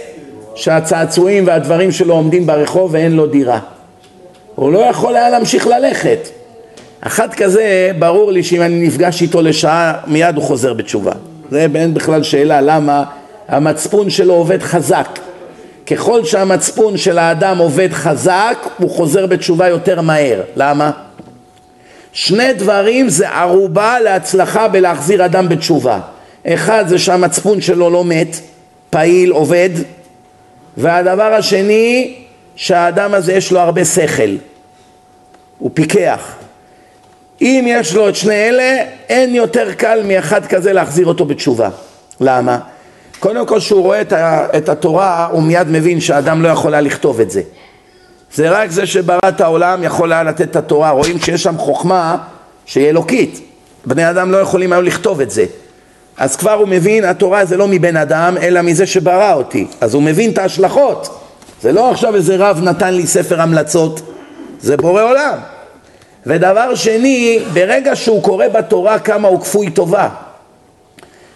שהצעצועים והדברים שלו עומדים ברחוב ואין לו דירה. הוא לא יכול היה להמשיך ללכת. אחד כזה, ברור לי שאם אני נפגש איתו לשעה, מיד הוא חוזר בתשובה. זה אין בכלל שאלה למה המצפון שלו עובד חזק. ככל שהמצפון של האדם עובד חזק, הוא חוזר בתשובה יותר מהר. למה? שני דברים זה ערובה להצלחה בלהחזיר אדם בתשובה. אחד זה שהמצפון שלו לא מת, פעיל, עובד, והדבר השני שהאדם הזה יש לו הרבה שכל, הוא פיקח. אם יש לו את שני אלה, אין יותר קל מאחד כזה להחזיר אותו בתשובה. למה? קודם כל כשהוא רואה את, התורה הוא מיד מבין שהאדם לא יכול היה לכתוב את זה זה רק זה שברא את העולם יכול היה לתת את התורה. רואים שיש שם חוכמה שהיא אלוקית. בני אדם לא יכולים היו לכתוב את זה. אז כבר הוא מבין התורה זה לא מבן אדם אלא מזה שברא אותי. אז הוא מבין את ההשלכות. זה לא עכשיו איזה רב נתן לי ספר המלצות. זה בורא עולם. ודבר שני ברגע שהוא קורא בתורה כמה הוא כפוי טובה.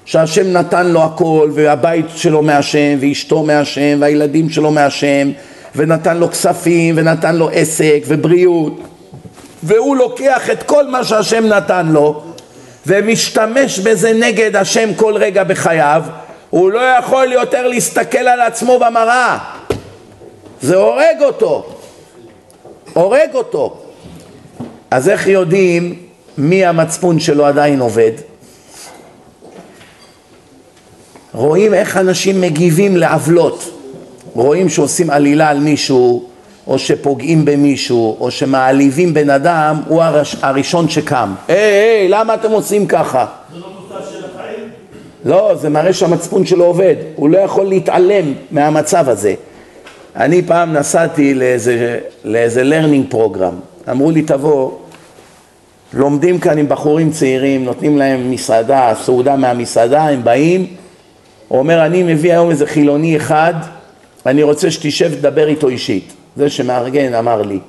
שהשם נתן לו הכל והבית שלו מהשם ואשתו מהשם והילדים שלו מהשם ונתן לו כספים ונתן לו עסק ובריאות. והוא לוקח את כל מה שהשם נתן לו ומשתמש בזה נגד השם כל רגע בחייו הוא לא יכול יותר להסתכל על עצמו במראה. זה הורג אותו. הורג אותו. אז איך יודעים מי המצפון שלו עדיין עובד? רואים איך אנשים מגיבים לעוולות רואים שעושים עלילה על מישהו או שפוגעים במישהו או שמעליבים בן אדם הוא הראש, הראשון שקם. היי היי למה אתם עושים ככה? זה לא מוסר של החיים? לא זה מראה שהמצפון שלו עובד. הוא לא יכול להתעלם מהמצב הזה. אני פעם נסעתי לאיזה, לאיזה learning program. אמרו לי תבוא לומדים כאן עם בחורים צעירים נותנים להם מסעדה סעודה מהמסעדה הם באים. הוא אומר אני מביא היום איזה חילוני אחד אני רוצה שתשב ותדבר איתו אישית. זה שמארגן אמר לי.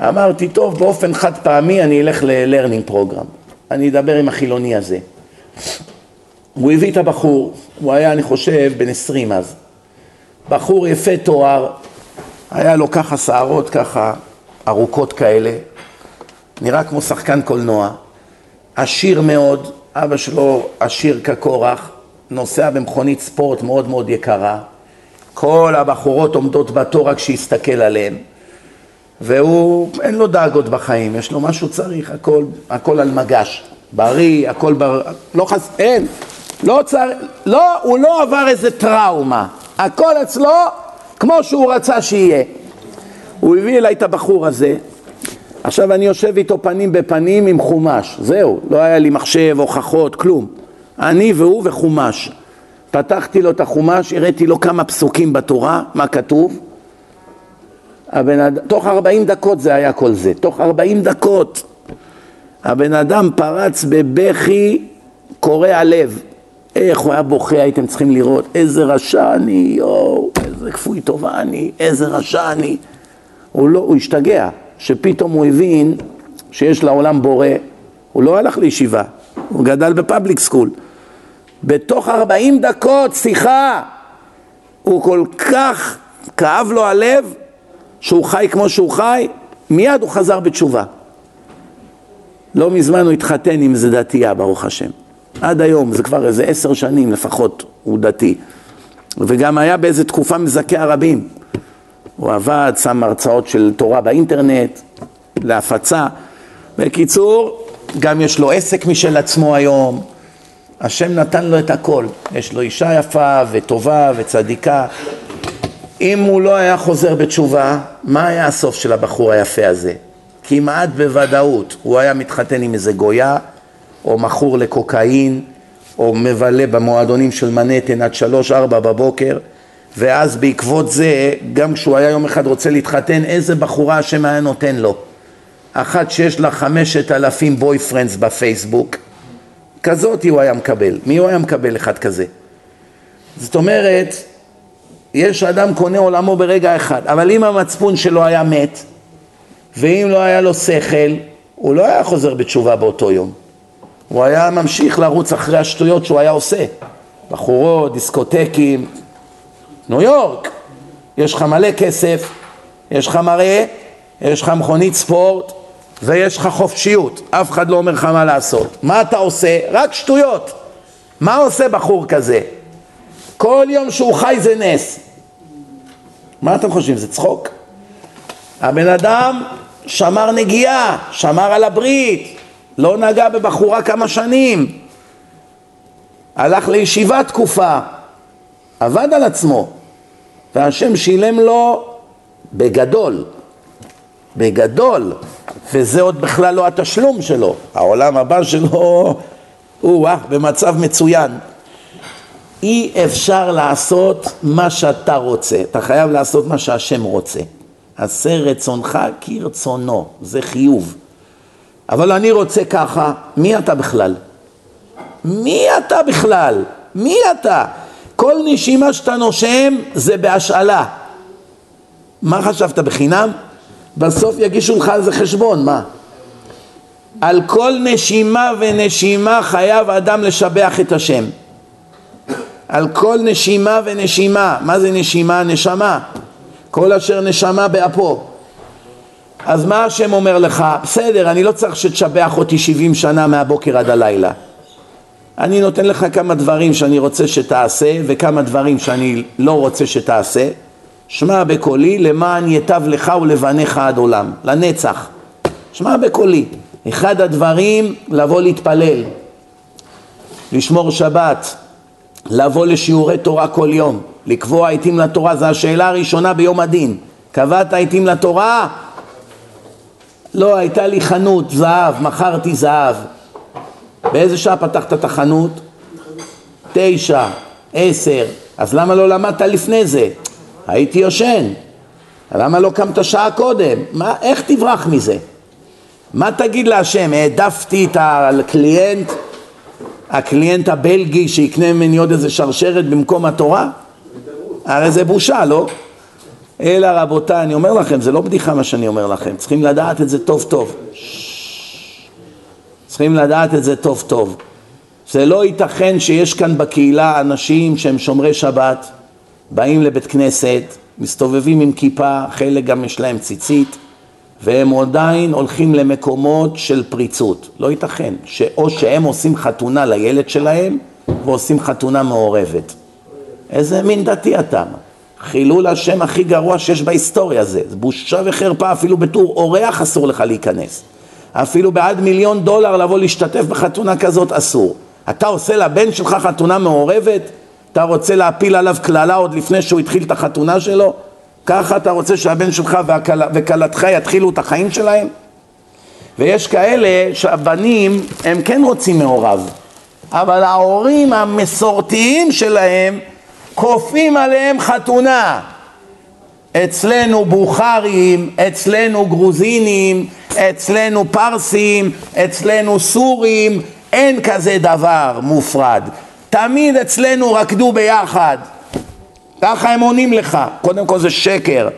אמרתי טוב באופן חד פעמי אני אלך ל-learning program. אני אדבר עם החילוני הזה. הוא הביא את הבחור. הוא היה אני חושב בן עשרים אז. בחור יפה תואר. היה לו ככה שערות ככה ארוכות כאלה. נראה כמו שחקן קולנוע. עשיר מאוד. אבא שלו עשיר כקורח. נוסע במכונית ספורט מאוד מאוד יקרה כל הבחורות עומדות בתור רק שיסתכל עליהן והוא, אין לו דאגות בחיים, יש לו מה שהוא צריך, הכל, הכל על מגש, בריא, הכל בר... לא חס... אין, לא צריך, לא, הוא לא עבר איזה טראומה, הכל אצלו כמו שהוא רצה שיהיה. הוא הביא אליי את הבחור הזה, עכשיו אני יושב איתו פנים בפנים עם חומש, זהו, לא היה לי מחשב, הוכחות, כלום. אני והוא וחומש. פתחתי לו את החומש, הראיתי לו כמה פסוקים בתורה, מה כתוב. הבן אדם, תוך ארבעים דקות זה היה כל זה, תוך ארבעים דקות. הבן אדם פרץ בבכי קורע לב. איך הוא היה בוכה, הייתם צריכים לראות, איזה רשע אני, יואו, איזה כפוי טובה אני, איזה רשע אני. הוא לא, הוא השתגע, שפתאום הוא הבין שיש לעולם בורא, הוא לא הלך לישיבה, הוא גדל בפאבליק סקול. בתוך 40 דקות שיחה הוא כל כך כאב לו הלב שהוא חי כמו שהוא חי, מיד הוא חזר בתשובה. לא מזמן הוא התחתן עם איזה דתייה, ברוך השם. עד היום, זה כבר איזה עשר שנים לפחות, הוא דתי. וגם היה באיזה תקופה מזכה הרבים. הוא עבד, שם הרצאות של תורה באינטרנט, להפצה. בקיצור, גם יש לו עסק משל עצמו היום. השם נתן לו את הכל. יש לו אישה יפה וטובה וצדיקה. אם הוא לא היה חוזר בתשובה, מה היה הסוף של הבחור היפה הזה? כמעט בוודאות הוא היה מתחתן עם איזה גויה, או מכור לקוקאין, או מבלה במועדונים של מנהטן עד שלוש-ארבע בבוקר, ואז בעקבות זה, גם כשהוא היה יום אחד רוצה להתחתן, איזה בחורה השם היה נותן לו? אחת שיש לה חמשת אלפים בויפרנדס בפייסבוק, כזאת הוא היה מקבל. מי הוא היה מקבל אחד כזה? זאת אומרת, יש אדם קונה עולמו ברגע אחד, אבל אם המצפון שלו היה מת, ואם לא היה לו שכל, הוא לא היה חוזר בתשובה באותו יום. הוא היה ממשיך לרוץ אחרי השטויות שהוא היה עושה. בחורות, דיסקוטקים, ניו יורק, יש לך מלא כסף, יש לך מראה, יש לך מכונית ספורט ויש לך חופשיות, אף אחד לא אומר לך מה לעשות. מה אתה עושה? רק שטויות. מה עושה בחור כזה? כל יום שהוא חי זה נס. מה אתם חושבים? זה צחוק? הבן אדם שמר נגיעה, שמר על הברית, לא נגע בבחורה כמה שנים, הלך לישיבה תקופה, עבד על עצמו, והשם שילם לו בגדול, בגדול, וזה עוד בכלל לא התשלום שלו, העולם הבא שלו הוא אה, במצב מצוין. אי אפשר לעשות מה שאתה רוצה, אתה חייב לעשות מה שהשם רוצה. עשה רצונך כרצונו, זה חיוב. אבל אני רוצה ככה, מי אתה בכלל? מי אתה בכלל? מי אתה? כל נשימה שאתה נושם זה בהשאלה. מה חשבת בחינם? בסוף יגישו לך על זה חשבון, מה? על כל נשימה ונשימה חייב אדם לשבח את השם. על כל נשימה ונשימה. מה זה נשימה? נשמה. כל אשר נשמה באפו. אז מה השם אומר לך? בסדר, אני לא צריך שתשבח אותי 70 שנה מהבוקר עד הלילה. אני נותן לך כמה דברים שאני רוצה שתעשה וכמה דברים שאני לא רוצה שתעשה. שמע בקולי למען יטב לך ולבניך עד עולם, לנצח. שמע בקולי. אחד הדברים, לבוא להתפלל, לשמור שבת, לבוא לשיעורי תורה כל יום, לקבוע עיתים לתורה, זו השאלה הראשונה ביום הדין. קבעת עיתים לתורה? לא, הייתה לי חנות זהב, מכרתי זהב. באיזה שעה פתחת את החנות? תשע, עשר. אז למה לא למדת לפני זה? הייתי יושן. למה לא קמת שעה קודם? מה, איך תברח מזה? מה תגיד להשם? העדפתי את הקליינט, הקליינט הבלגי שיקנה ממני עוד איזה שרשרת במקום התורה? הרי זה בושה, לא? אלא רבותיי, אני אומר לכם, זה לא בדיחה מה שאני אומר לכם, צריכים לדעת את זה טוב טוב. צריכים לדעת את זה טוב טוב. זה לא ייתכן שיש כאן בקהילה אנשים שהם שומרי שבת, באים לבית כנסת, מסתובבים עם כיפה, חלק גם יש להם ציצית, והם עדיין הולכים למקומות של פריצות. לא ייתכן, שאו שהם עושים חתונה לילד שלהם ועושים חתונה מעורבת. איזה מין דתי אתה? חילול השם הכי גרוע שיש בהיסטוריה זה. זה בושה וחרפה, אפילו בתור אורח אסור לך להיכנס. אפילו בעד מיליון דולר לבוא להשתתף בחתונה כזאת אסור. אתה עושה לבן שלך חתונה מעורבת? אתה רוצה להפיל עליו קללה עוד לפני שהוא התחיל את החתונה שלו? ככה אתה רוצה שהבן שלך וכלתך יתחילו את החיים שלהם? ויש כאלה שהבנים הם כן רוצים מעורב, אבל ההורים המסורתיים שלהם כופים עליהם חתונה. אצלנו בוכרים, אצלנו גרוזינים, אצלנו פרסים, אצלנו סורים, אין כזה דבר מופרד. תמיד אצלנו רקדו ביחד. ככה הם עונים לך. קודם כל זה שקר,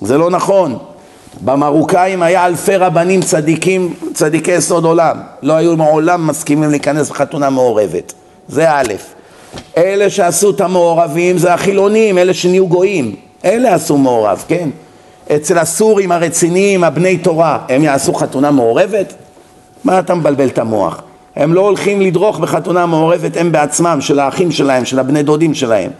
זה לא נכון. במרוקאים היה אלפי רבנים צדיקים, צדיקי יסוד עולם. לא היו מעולם מסכימים להיכנס בחתונה מעורבת. זה א'. אלה שעשו את המעורבים זה החילונים, אלה שנהיו גויים. אלה עשו מעורב, כן? אצל הסורים הרציניים, הבני תורה, הם יעשו חתונה מעורבת? מה אתה מבלבל את המוח? הם לא הולכים לדרוך בחתונה מעורבת הם בעצמם, של האחים שלהם, של הבני דודים שלהם.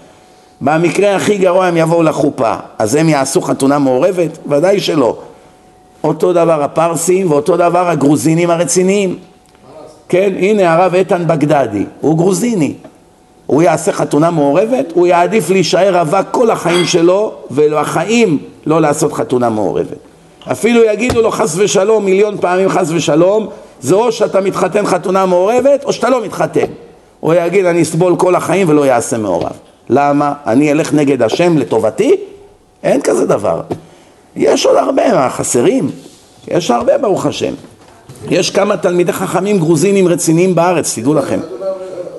במקרה הכי גרוע הם יבואו לחופה, אז הם יעשו חתונה מעורבת? ודאי שלא. אותו דבר הפרסים ואותו דבר הגרוזינים הרציניים. כן, הנה הרב איתן בגדדי, הוא גרוזיני. הוא יעשה חתונה מעורבת, הוא יעדיף להישאר רווק כל החיים שלו, ולחיים לא לעשות חתונה מעורבת. אפילו יגידו לו חס ושלום, מיליון פעמים חס ושלום, זה או שאתה מתחתן חתונה מעורבת, או שאתה לא מתחתן. הוא יגיד, אני אסבול כל החיים ולא יעשה מעורב. למה? אני אלך נגד השם לטובתי? אין כזה דבר. יש עוד הרבה, מה, חסרים? יש הרבה, ברוך השם. יש כמה תלמידי חכמים גרוזינים רציניים בארץ, תדעו לכם.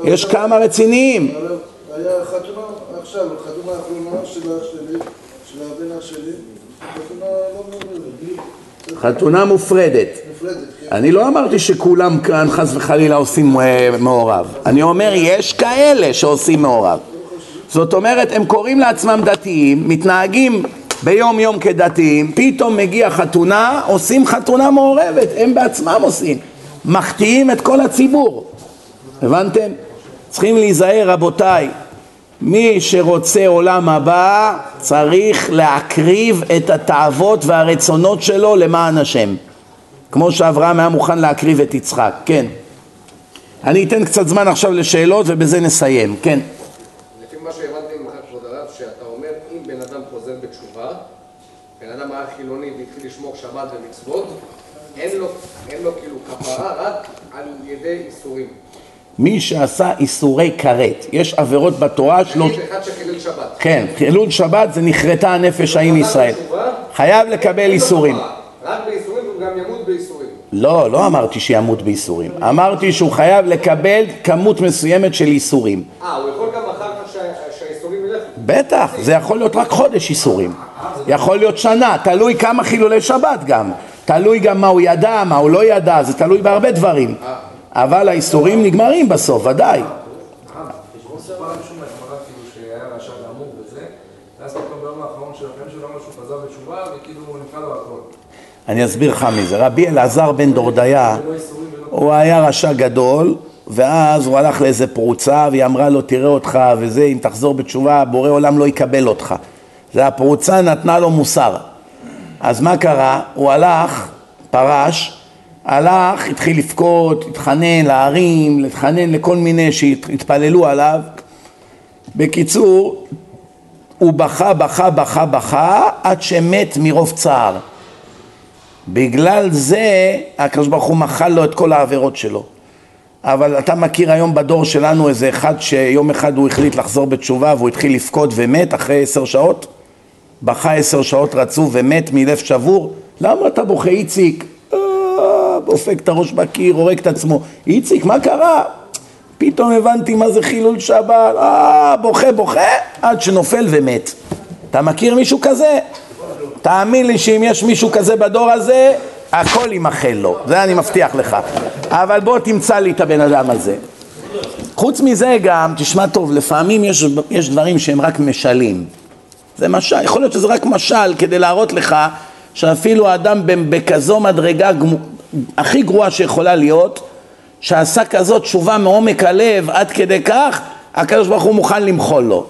יש כמה רציניים. היה חתונה עכשיו, חתונה האחרונה של האח שלי, של הבן אח שלי, חתונה לא מעורבת. חתונה מופרדת. מופרדת. אני לא אמרתי שכולם כאן חס וחלילה עושים אה, מעורב. אני אומר, יש כאלה שעושים מעורב. זאת אומרת, הם קוראים לעצמם דתיים, מתנהגים ביום יום כדתיים, פתאום מגיע חתונה, עושים חתונה מעורבת, הם בעצמם עושים. מחטיאים את כל הציבור. הבנתם? צריכים להיזהר רבותיי, מי שרוצה עולם הבא צריך להקריב את התאוות והרצונות שלו למען השם כמו שאברהם היה מוכן להקריב את יצחק, כן אני אתן קצת זמן עכשיו לשאלות ובזה נסיים, כן לפי מה שהבנתי ממך כבוד הרב, שאתה אומר אם בן אדם חוזר בתשובה, בן אדם היה חילוני והתחיל לשמור שבת ומצוות, אין לו, אין לו כאילו כפרה רק על ידי איסורים. מי שעשה איסורי כרת. יש עבירות בתורה שלא... יחיד אחד שחילל שבת. כן, חילול שבת זה נכרתה הנפש ההיא מישראל. בתשובה, חייב לקבל איסורים. רק בייסורים והוא גם ימות בייסורים. לא, לא אמרתי שימות בייסורים. אמרתי שהוא חייב לקבל כמות מסוימת של איסורים. אה, הוא יכול גם אחר כך שה- שהייסורים ילכו. בטח, זה יכול להיות רק חודש איסורים. יכול להיות שנה, תלוי כמה חילולי שבת גם. תלוי גם מה הוא ידע, מה הוא לא ידע, זה תלוי בהרבה דברים. אבל האיסורים נגמרים בסוף, ודאי. מסופר על שום הגמרא כאילו שהיה רשע גמור וזה, ואז פתאום ביום האחרון של החיים שלו אמר שהוא חזר בתשובה וכאילו נמחא לו הכל. אני אסביר לך מי זה. רבי אלעזר בן דורדיה. הוא היה רשע גדול, ואז הוא הלך לאיזה פרוצה, והיא אמרה לו, תראה אותך, וזה, אם תחזור בתשובה, בורא עולם לא יקבל אותך. והפרוצה נתנה לו מוסר. אז מה קרה? הוא הלך, פרש, הלך, התחיל לבכות, התחנן להרים, להתחנן לכל מיני שהתפללו עליו. בקיצור, הוא בכה, בכה, בכה, בכה, עד שמת מרוב צער. בגלל זה הקדוש ברוך הוא מחל לו את כל העבירות שלו. אבל אתה מכיר היום בדור שלנו איזה אחד שיום אחד הוא החליט לחזור בתשובה והוא התחיל לבכות ומת אחרי עשר שעות? בכה עשר שעות רצוף ומת מלב שבור? למה אתה בוכה איציק? אה, דופק את הראש בקיר, הורג את עצמו. איציק, מה קרה? פתאום הבנתי מה זה חילול שבת, אה, בוכה בוכה עד שנופל ומת. אתה מכיר מישהו כזה? תאמין לי שאם יש מישהו כזה בדור הזה, הכל יימחל לו, זה אני מבטיח לך. אבל בוא תמצא לי את הבן אדם הזה. חוץ מזה גם, תשמע טוב, לפעמים יש, יש דברים שהם רק משלים. זה משל, יכול להיות שזה רק משל כדי להראות לך שאפילו האדם בכזו מדרגה גמו- הכי גרועה שיכולה להיות, שעשה כזאת תשובה מעומק הלב עד כדי כך, הקדוש ברוך הוא מוכן למחול לו.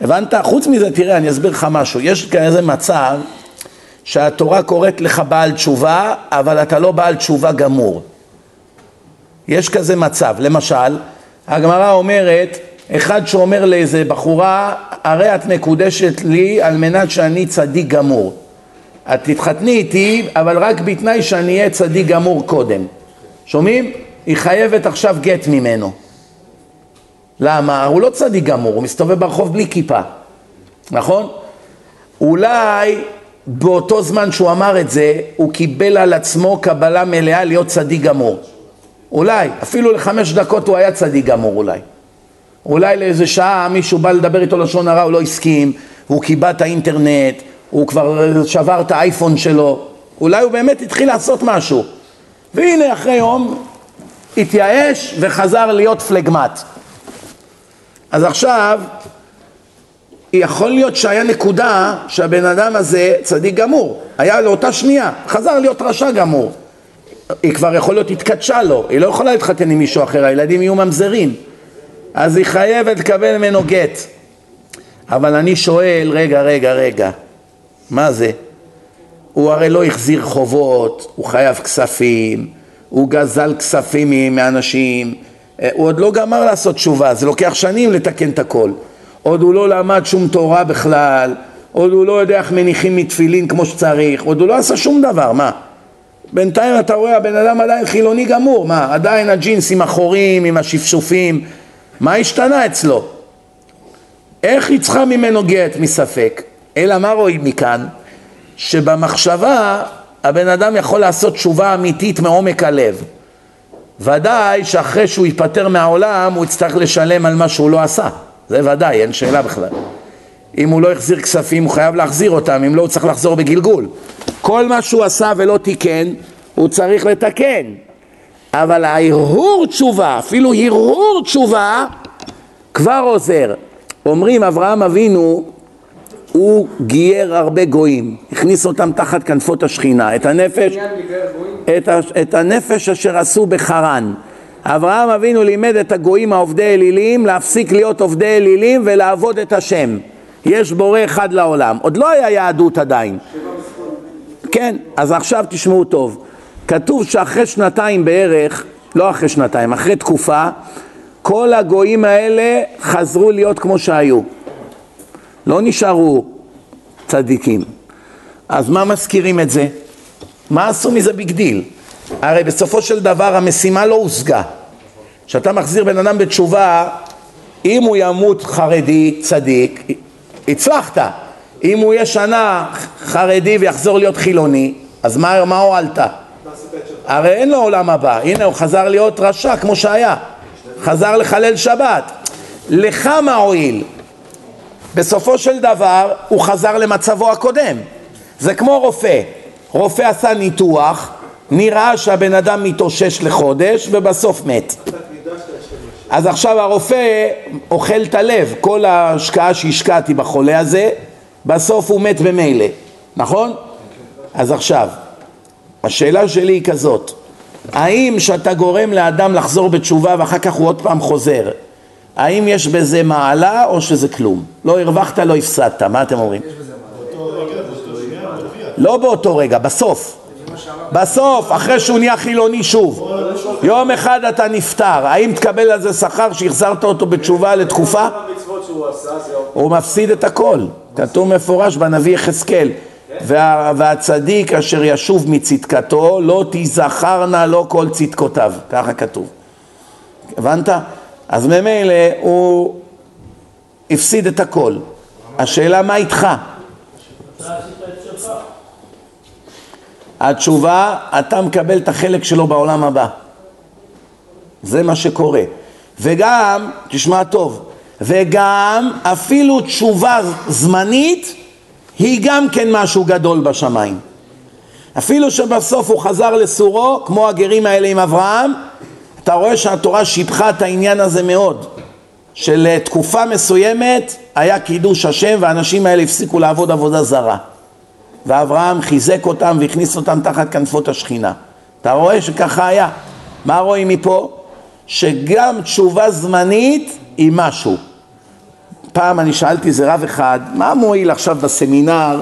הבנת? חוץ מזה, תראה, אני אסביר לך משהו. יש כזה מצב שהתורה קוראת לך בעל תשובה, אבל אתה לא בעל תשובה גמור. יש כזה מצב. למשל, הגמרא אומרת, אחד שאומר לאיזה בחורה, הרי את מקודשת לי על מנת שאני צדיק גמור. את תתחתני איתי, אבל רק בתנאי שאני אהיה צדיק גמור קודם. שומעים? היא חייבת עכשיו גט ממנו. למה? הוא לא צדיק גמור, הוא מסתובב ברחוב בלי כיפה, נכון? אולי באותו זמן שהוא אמר את זה, הוא קיבל על עצמו קבלה מלאה להיות צדיק גמור. אולי, אפילו לחמש דקות הוא היה צדיק גמור אולי. אולי לאיזה שעה מישהו בא לדבר איתו לשון הרע, הוא לא הסכים, הוא קיבע את האינטרנט, הוא כבר שבר את האייפון שלו, אולי הוא באמת התחיל לעשות משהו. והנה אחרי יום התייאש וחזר להיות פלגמט. אז עכשיו, יכול להיות שהיה נקודה שהבן אדם הזה צדיק גמור, היה לאותה שנייה, חזר להיות רשע גמור. היא כבר יכול להיות התקדשה לו, היא לא יכולה להתחתן עם מישהו אחר, הילדים יהיו ממזרים. אז היא חייבת לקבל ממנו גט. אבל אני שואל, רגע, רגע, רגע, מה זה? הוא הרי לא החזיר חובות, הוא חייב כספים, הוא גזל כספים מאנשים, הוא עוד לא גמר לעשות תשובה, זה לוקח שנים לתקן את הכל. עוד הוא לא למד שום תורה בכלל, עוד הוא לא יודע איך מניחים מתפילין כמו שצריך, עוד הוא לא עשה שום דבר, מה? בינתיים אתה רואה הבן אדם עדיין חילוני גמור, מה? עדיין הג'ינס עם החורים, עם השפשופים, מה השתנה אצלו? איך היא צריכה ממנו גט מספק? אלא מה רואים מכאן? שבמחשבה הבן אדם יכול לעשות תשובה אמיתית מעומק הלב. ודאי שאחרי שהוא ייפטר מהעולם הוא יצטרך לשלם על מה שהוא לא עשה, זה ודאי, אין שאלה בכלל. אם הוא לא החזיר כספים הוא חייב להחזיר אותם, אם לא הוא צריך לחזור בגלגול. כל מה שהוא עשה ולא תיקן, הוא צריך לתקן. אבל ההרהור תשובה, אפילו הרהור תשובה, כבר עוזר. אומרים אברהם אבינו, הוא גייר הרבה גויים, הכניס אותם תחת כנפות השכינה, את הנפש? את, ה, את הנפש אשר עשו בחרן. אברהם אבינו לימד את הגויים העובדי אלילים להפסיק להיות עובדי אלילים ולעבוד את השם. יש בורא אחד לעולם. עוד לא היה יהדות עדיין. כן, אז עכשיו תשמעו טוב. כתוב שאחרי שנתיים בערך, לא אחרי שנתיים, אחרי תקופה, כל הגויים האלה חזרו להיות כמו שהיו. לא נשארו צדיקים. אז מה מזכירים את זה? מה עשו מזה big deal? הרי בסופו של דבר המשימה לא הושגה. כשאתה מחזיר בן אדם בתשובה, אם הוא ימות חרדי, צדיק, הצלחת. אם הוא יהיה שנה חרדי ויחזור להיות חילוני, אז מה, מה הועלת? הרי אין לו עולם הבא. הנה, הוא חזר להיות רשע כמו שהיה. חזר לחלל שבת. לך מה הועיל? בסופו של דבר הוא חזר למצבו הקודם. זה כמו רופא. רופא עשה ניתוח, נראה שהבן אדם מתאושש לחודש ובסוף מת. אז עכשיו הרופא אוכל את הלב, כל ההשקעה שהשקעתי בחולה הזה, בסוף הוא מת במילא, נכון? אז עכשיו, השאלה שלי היא כזאת, האם שאתה גורם לאדם לחזור בתשובה ואחר כך הוא עוד פעם חוזר, האם יש בזה מעלה או שזה כלום? לא הרווחת, לא הפסדת, מה אתם אומרים? לא באותו רגע, בסוף. בסוף, אחרי שהוא נהיה חילוני שוב. יום אחד אתה נפטר, האם תקבל על זה שכר שהחזרת אותו בתשובה לתקופה? הוא מפסיד את הכל. כתוב מפורש בנביא יחזקאל. וה, והצדיק אשר ישוב מצדקתו לא תיזכרנה לו כל צדקותיו, ככה כתוב. הבנת? אז ממילא הוא הפסיד את הכל. השאלה מה איתך? התשובה, אתה מקבל את החלק שלו בעולם הבא. זה מה שקורה. וגם, תשמע טוב, וגם אפילו תשובה זמנית היא גם כן משהו גדול בשמיים. אפילו שבסוף הוא חזר לסורו, כמו הגרים האלה עם אברהם, אתה רואה שהתורה שיבחה את העניין הזה מאוד. שלתקופה מסוימת היה קידוש השם והאנשים האלה הפסיקו לעבוד עבודה זרה. ואברהם חיזק אותם והכניס אותם תחת כנפות השכינה. אתה רואה שככה היה. מה רואים מפה? שגם תשובה זמנית היא משהו. פעם אני שאלתי איזה רב אחד, מה מועיל עכשיו בסמינר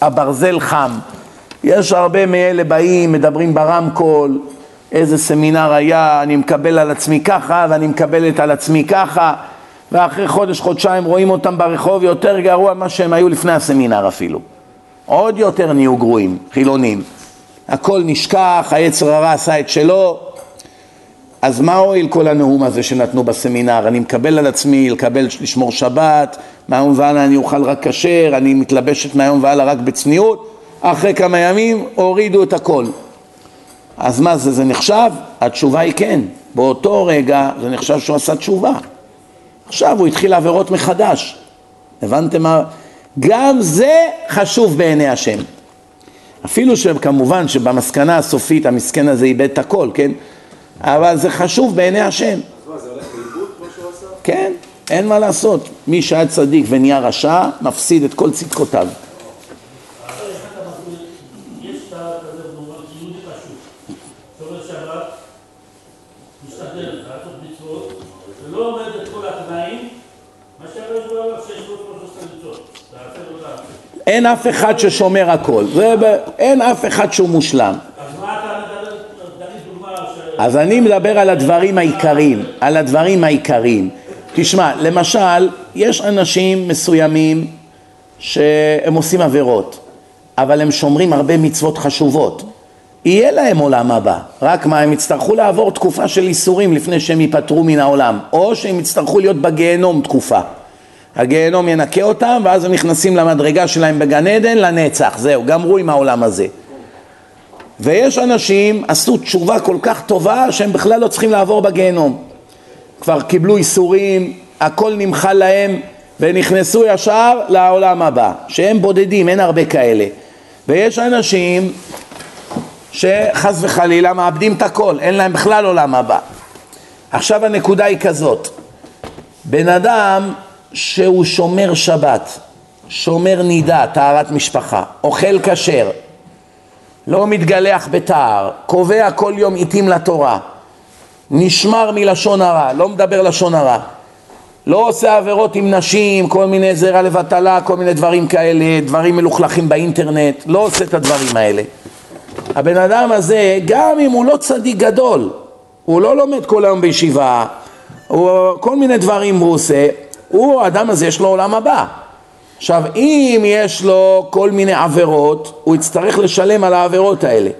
הברזל חם? יש הרבה מאלה באים, מדברים ברמקול, איזה סמינר היה, אני מקבל על עצמי ככה ואני מקבלת על עצמי ככה ואחרי חודש, חודשיים רואים אותם ברחוב יותר גרוע ממה שהם היו לפני הסמינר אפילו. עוד יותר נהיו גרועים, חילונים. הכל נשכח, היצר הרע עשה את שלו. אז מה הועיל כל הנאום הזה שנתנו בסמינר? אני מקבל על עצמי לקבל, לשמור שבת, מהיום והלאה אני אוכל רק כשר, אני מתלבשת מהיום והלאה רק בצניעות. אחרי כמה ימים הורידו את הכל. אז מה זה, זה נחשב? התשובה היא כן. באותו רגע זה נחשב שהוא עשה תשובה. עכשיו הוא התחיל עבירות מחדש. הבנתם מה? גם זה חשוב בעיני השם. אפילו שכמובן שבמסקנה הסופית המסכן הזה איבד את הכל, כן? אבל זה חשוב בעיני השם. אז מה, זה הולך לאיבוד כמו שהוא עשה? כן, אין מה לעשות. מי שהיה צדיק ונהיה רשע, מפסיד את כל צדקותיו. יש את כזה במובן יהודי פשוט, שומר שבת, משתדל לעשות מצוות, ולא עומד את כל התנאים, מה שהקדוש ברוך הוא שיש לו כמו שלושת המצוות, תעשה לו תעשה. אין אף אחד ששומר הכל. אין אף אחד שהוא מושלם. אז אני מדבר על הדברים העיקריים, על הדברים העיקריים. תשמע, למשל, יש אנשים מסוימים שהם עושים עבירות, אבל הם שומרים הרבה מצוות חשובות. יהיה להם עולם הבא, רק מה, הם יצטרכו לעבור תקופה של איסורים לפני שהם ייפטרו מן העולם, או שהם יצטרכו להיות בגיהנום תקופה. הגיהנום ינקה אותם, ואז הם נכנסים למדרגה שלהם בגן עדן לנצח, זהו, גמרו עם העולם הזה. ויש אנשים עשו תשובה כל כך טובה שהם בכלל לא צריכים לעבור בגיהנום. כבר קיבלו איסורים, הכל נמחל להם ונכנסו ישר לעולם הבא, שהם בודדים, אין הרבה כאלה. ויש אנשים שחס וחלילה מאבדים את הכל, אין להם בכלל עולם הבא. עכשיו הנקודה היא כזאת, בן אדם שהוא שומר שבת, שומר נידה, טהרת משפחה, אוכל כשר, לא מתגלח בתער, קובע כל יום עיתים לתורה, נשמר מלשון הרע, לא מדבר לשון הרע, לא עושה עבירות עם נשים, כל מיני זרע לבטלה, כל מיני דברים כאלה, דברים מלוכלכים באינטרנט, לא עושה את הדברים האלה. הבן אדם הזה, גם אם הוא לא צדיק גדול, הוא לא לומד כל היום בישיבה, הוא, כל מיני דברים הוא עושה, הוא, האדם הזה יש לו עולם הבא. עכשיו, אם יש לו כל מיני עבירות, הוא יצטרך לשלם על העבירות האלה.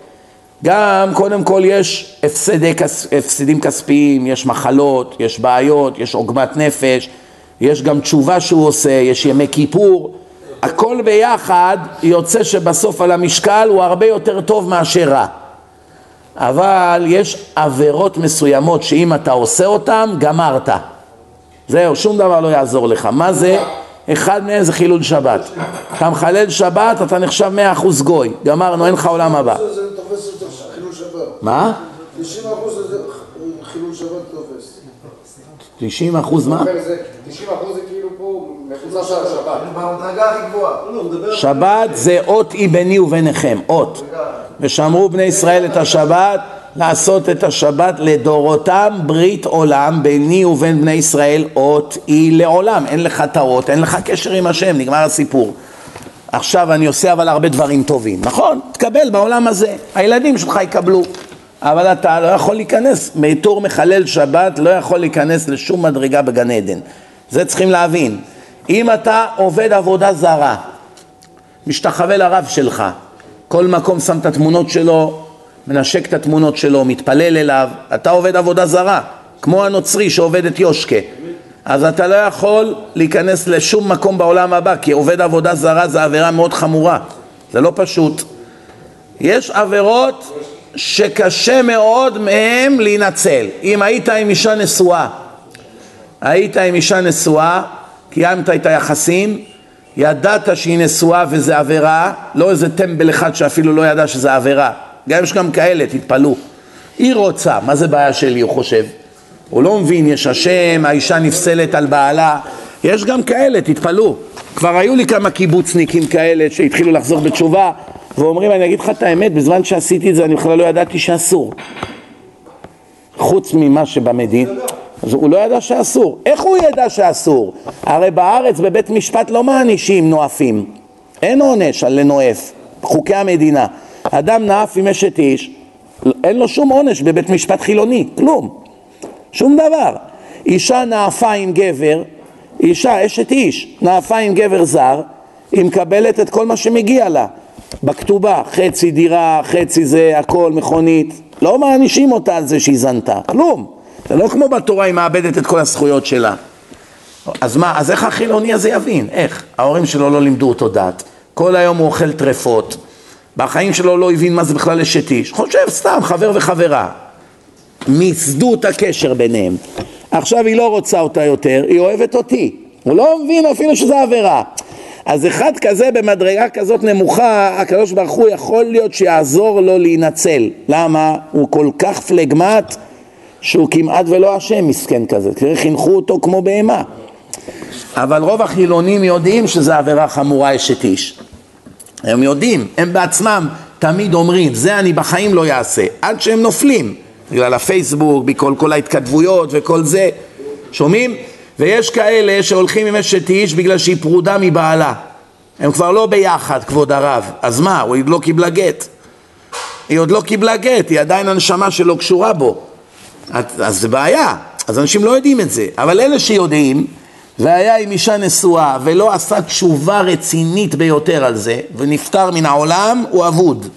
גם קודם כל יש הפסדי, הפסדים כספיים, יש מחלות, יש בעיות, יש עוגמת נפש, יש גם תשובה שהוא עושה, יש ימי כיפור, הכל ביחד יוצא שבסוף על המשקל הוא הרבה יותר טוב מאשר רע. אבל יש עבירות מסוימות שאם אתה עושה אותן, גמרת. זהו, שום דבר לא יעזור לך. מה זה? אחד מהם זה חילול שבת. אתה מחלל שבת, אתה נחשב מאה אחוז גוי. גמרנו, אין לך עולם הבא. מה? 90 אחוז זה חילול שבת תופס. 90 אחוז מה? זה 90 אחוז זה כאילו פה מחוץ של השבת. במדרגה הכי גבוהה. שבת זה אות היא ביני וביניכם, אות. ושמרו בני ישראל את השבת, לעשות את השבת לדורותם ברית עולם ביני ובין בני ישראל אות היא לעולם. אין לך האות, אין לך קשר עם השם, נגמר הסיפור. עכשיו אני עושה אבל הרבה דברים טובים, נכון? תקבל בעולם הזה, הילדים שלך יקבלו. אבל אתה לא יכול להיכנס, בתור מחלל שבת לא יכול להיכנס לשום מדרגה בגן עדן. זה צריכים להבין. אם אתה עובד עבודה זרה, משתחווה לרב שלך, כל מקום שם את התמונות שלו, מנשק את התמונות שלו, מתפלל אליו, אתה עובד עבודה זרה, כמו הנוצרי שעובד את יושקה. אז אתה לא יכול להיכנס לשום מקום בעולם הבא, כי עובד עבודה זרה זה עבירה מאוד חמורה, זה לא פשוט. יש עבירות שקשה מאוד מהם להינצל. אם היית עם אישה נשואה, היית עם אישה נשואה, קיימת את היחסים, ידעת שהיא נשואה וזה עבירה, לא איזה טמבל אחד שאפילו לא ידע שזה עבירה. גם יש גם כאלה, תתפלאו. היא רוצה, מה זה בעיה שלי, הוא חושב? הוא לא מבין, יש השם, האישה נפסלת על בעלה. יש גם כאלה, תתפלאו. כבר היו לי כמה קיבוצניקים כאלה שהתחילו לחזור בתשובה ואומרים, אני אגיד לך את האמת, בזמן שעשיתי את זה אני בכלל לא ידעתי שאסור. חוץ ממה שבמדין, אז הוא לא ידע שאסור. איך הוא ידע שאסור? הרי בארץ בבית משפט לא מענישים נואפים. אין עונש על לנואף, חוקי המדינה. אדם נאף עם אשת איש, אין לו שום עונש בבית משפט חילוני, כלום. שום דבר. אישה נאפה עם גבר, אישה, אשת איש, נאפה עם גבר זר, היא מקבלת את כל מה שמגיע לה. בכתובה, חצי דירה, חצי זה, הכל, מכונית. לא מענישים אותה על זה שהיא זנתה, כלום. זה לא כמו בתורה, היא מאבדת את כל הזכויות שלה. אז מה, אז איך החילוני הזה יבין? איך? ההורים שלו לא לימדו אותו דת. כל היום הוא אוכל טרפות. בחיים שלו לא הבין מה זה בכלל אשת איש. חושב סתם, חבר וחברה. מיסדו את הקשר ביניהם. עכשיו היא לא רוצה אותה יותר, היא אוהבת אותי. הוא לא מבין אפילו שזה עבירה. אז אחד כזה במדרגה כזאת נמוכה, הקדוש ברוך הוא יכול להיות שיעזור לו להינצל. למה? הוא כל כך פלגמט שהוא כמעט ולא אשם מסכן כזה. תראה, חינכו אותו כמו בהמה. אבל רוב החילונים יודעים שזה עבירה חמורה אשת איש. הם יודעים, הם בעצמם תמיד אומרים, זה אני בחיים לא אעשה, עד שהם נופלים, בגלל הפייסבוק, בכל כל ההתכתבויות וכל זה, שומעים? ויש כאלה שהולכים עם אשת איש בגלל שהיא פרודה מבעלה. הם כבר לא ביחד, כבוד הרב. אז מה, הוא עוד לא קיבלה גט. היא עוד לא קיבלה גט, היא עדיין הנשמה שלו קשורה בו. אז זה בעיה, אז אנשים לא יודעים את זה. אבל אלה שיודעים, והיה עם אישה נשואה ולא עשה תשובה רצינית ביותר על זה, ונפטר מן העולם, הוא אבוד.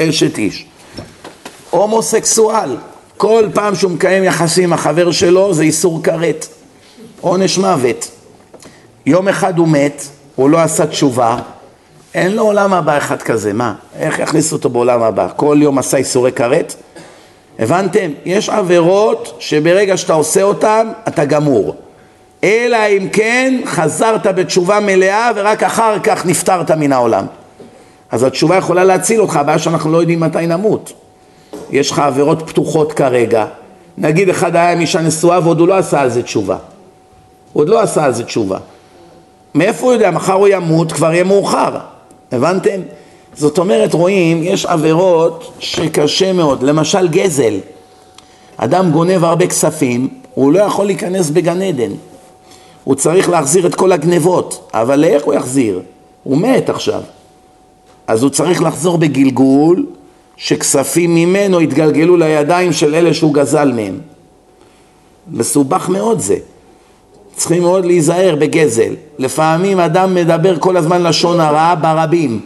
אשת איש. הומוסקסואל, כל פעם שהוא מקיים יחסים עם החבר שלו זה איסור כרת, עונש מוות. יום אחד הוא מת, הוא לא עשה תשובה, אין לו עולם הבא אחד כזה, מה? איך יכניסו אותו בעולם הבא? כל יום עשה איסורי כרת? הבנתם? יש עבירות שברגע שאתה עושה אותן, אתה גמור. אלא אם כן חזרת בתשובה מלאה ורק אחר כך נפטרת מן העולם. אז התשובה יכולה להציל אותך, הבעיה שאנחנו לא יודעים מתי נמות. יש לך עבירות פתוחות כרגע. נגיד אחד היה עם אישה נשואה ועוד הוא לא עשה על זה תשובה. הוא עוד לא עשה על זה תשובה. מאיפה הוא יודע? מחר הוא ימות, כבר יהיה מאוחר. הבנתם? זאת אומרת, רואים, יש עבירות שקשה מאוד. למשל גזל. אדם גונב הרבה כספים, הוא לא יכול להיכנס בגן עדן. הוא צריך להחזיר את כל הגנבות, אבל איך הוא יחזיר? הוא מת עכשיו. אז הוא צריך לחזור בגלגול שכספים ממנו יתגלגלו לידיים של אלה שהוא גזל מהם. מסובך מאוד זה. צריכים מאוד להיזהר בגזל. לפעמים אדם מדבר כל הזמן לשון הרע ברבים.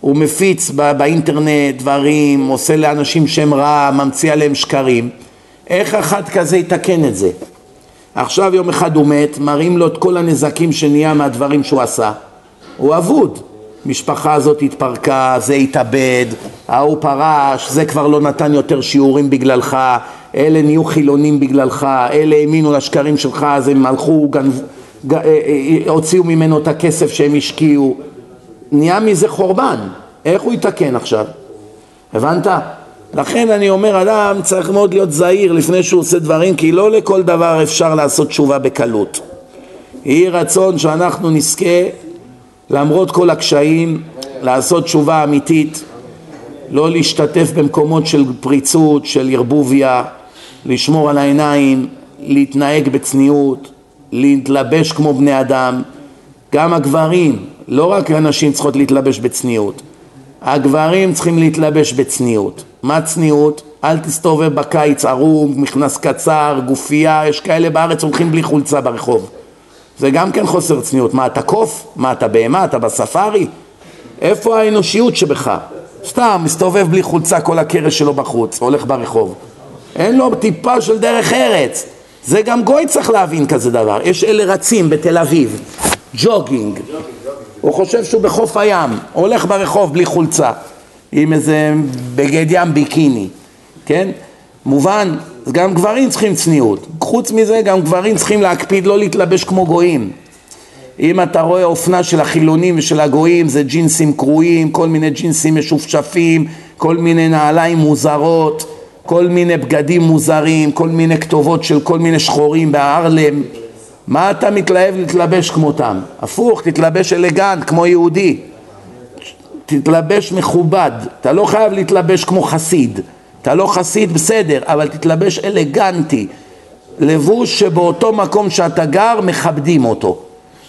הוא מפיץ ב- באינטרנט דברים, עושה לאנשים שם רע, ממציא עליהם שקרים, איך אחד כזה יתקן את זה? עכשיו יום אחד הוא מת, מראים לו את כל הנזקים שנהיה מהדברים שהוא עשה. הוא אבוד. משפחה הזאת התפרקה, זה התאבד, ההוא פרש, זה כבר לא נתן יותר שיעורים בגללך, אלה נהיו חילונים בגללך, אלה האמינו לשקרים שלך, אז הם הלכו, גנב, ג, אה, אה, הוציאו ממנו את הכסף שהם השקיעו. נהיה מזה חורבן. איך הוא יתקן עכשיו? הבנת? לכן אני אומר, אדם צריך מאוד להיות זהיר לפני שהוא עושה דברים, כי לא לכל דבר אפשר לעשות תשובה בקלות. יהי רצון שאנחנו נזכה, למרות כל הקשיים, לעשות תשובה אמיתית, לא להשתתף במקומות של פריצות, של ערבוביה, לשמור על העיניים, להתנהג בצניעות, להתלבש כמו בני אדם. גם הגברים, לא רק הנשים צריכות להתלבש בצניעות. הגברים צריכים להתלבש בצניעות. מה צניעות? אל תסתובב בקיץ ערום, מכנס קצר, גופייה, יש כאלה בארץ הולכים בלי חולצה ברחוב. זה גם כן חוסר צניעות. מה, אתה קוף? מה, אתה בהמה? אתה בספארי? איפה האנושיות שבך? סתם, מסתובב בלי חולצה כל הקרש שלו בחוץ, הולך ברחוב. אין לו טיפה של דרך ארץ. זה גם גוי צריך להבין כזה דבר. יש אלה רצים בתל אביב, ג'וגינג. הוא חושב שהוא בחוף הים, הולך ברחוב בלי חולצה, עם איזה בגד ים ביקיני, כן? מובן, גם גברים צריכים צניעות. חוץ מזה, גם גברים צריכים להקפיד לא להתלבש כמו גויים. אם אתה רואה אופנה של החילונים ושל הגויים, זה ג'ינסים קרועים, כל מיני ג'ינסים משופשפים, כל מיני נעליים מוזרות, כל מיני בגדים מוזרים, כל מיני כתובות של כל מיני שחורים בהארלם. מה אתה מתלהב להתלבש כמותם? הפוך, תתלבש אלגנט כמו יהודי. תתלבש מכובד. אתה לא חייב להתלבש כמו חסיד. אתה לא חסיד, בסדר, אבל תתלבש אלגנטי. לבוש שבאותו מקום שאתה גר מכבדים אותו.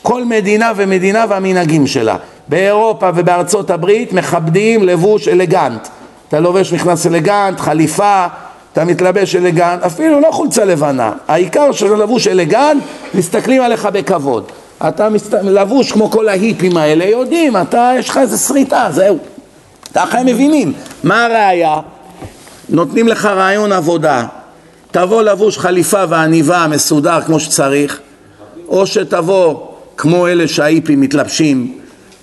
כל מדינה ומדינה והמנהגים שלה. באירופה ובארצות הברית מכבדים לבוש אלגנט. אתה לובש מכנס אלגנט, חליפה, אתה מתלבש אלגנט, אפילו לא חולצה לבנה. העיקר שאתה לבוש אלגנט, מסתכלים עליך בכבוד. אתה מסת... לבוש כמו כל ההיפים האלה, יודעים, אתה, יש לך איזה שריטה, זהו. ככה הם מבינים. מה הראיה? נותנים לך רעיון עבודה. תבוא לבוש חליפה ועניבה מסודר כמו שצריך, או שתבוא כמו אלה שההיפים מתלבשים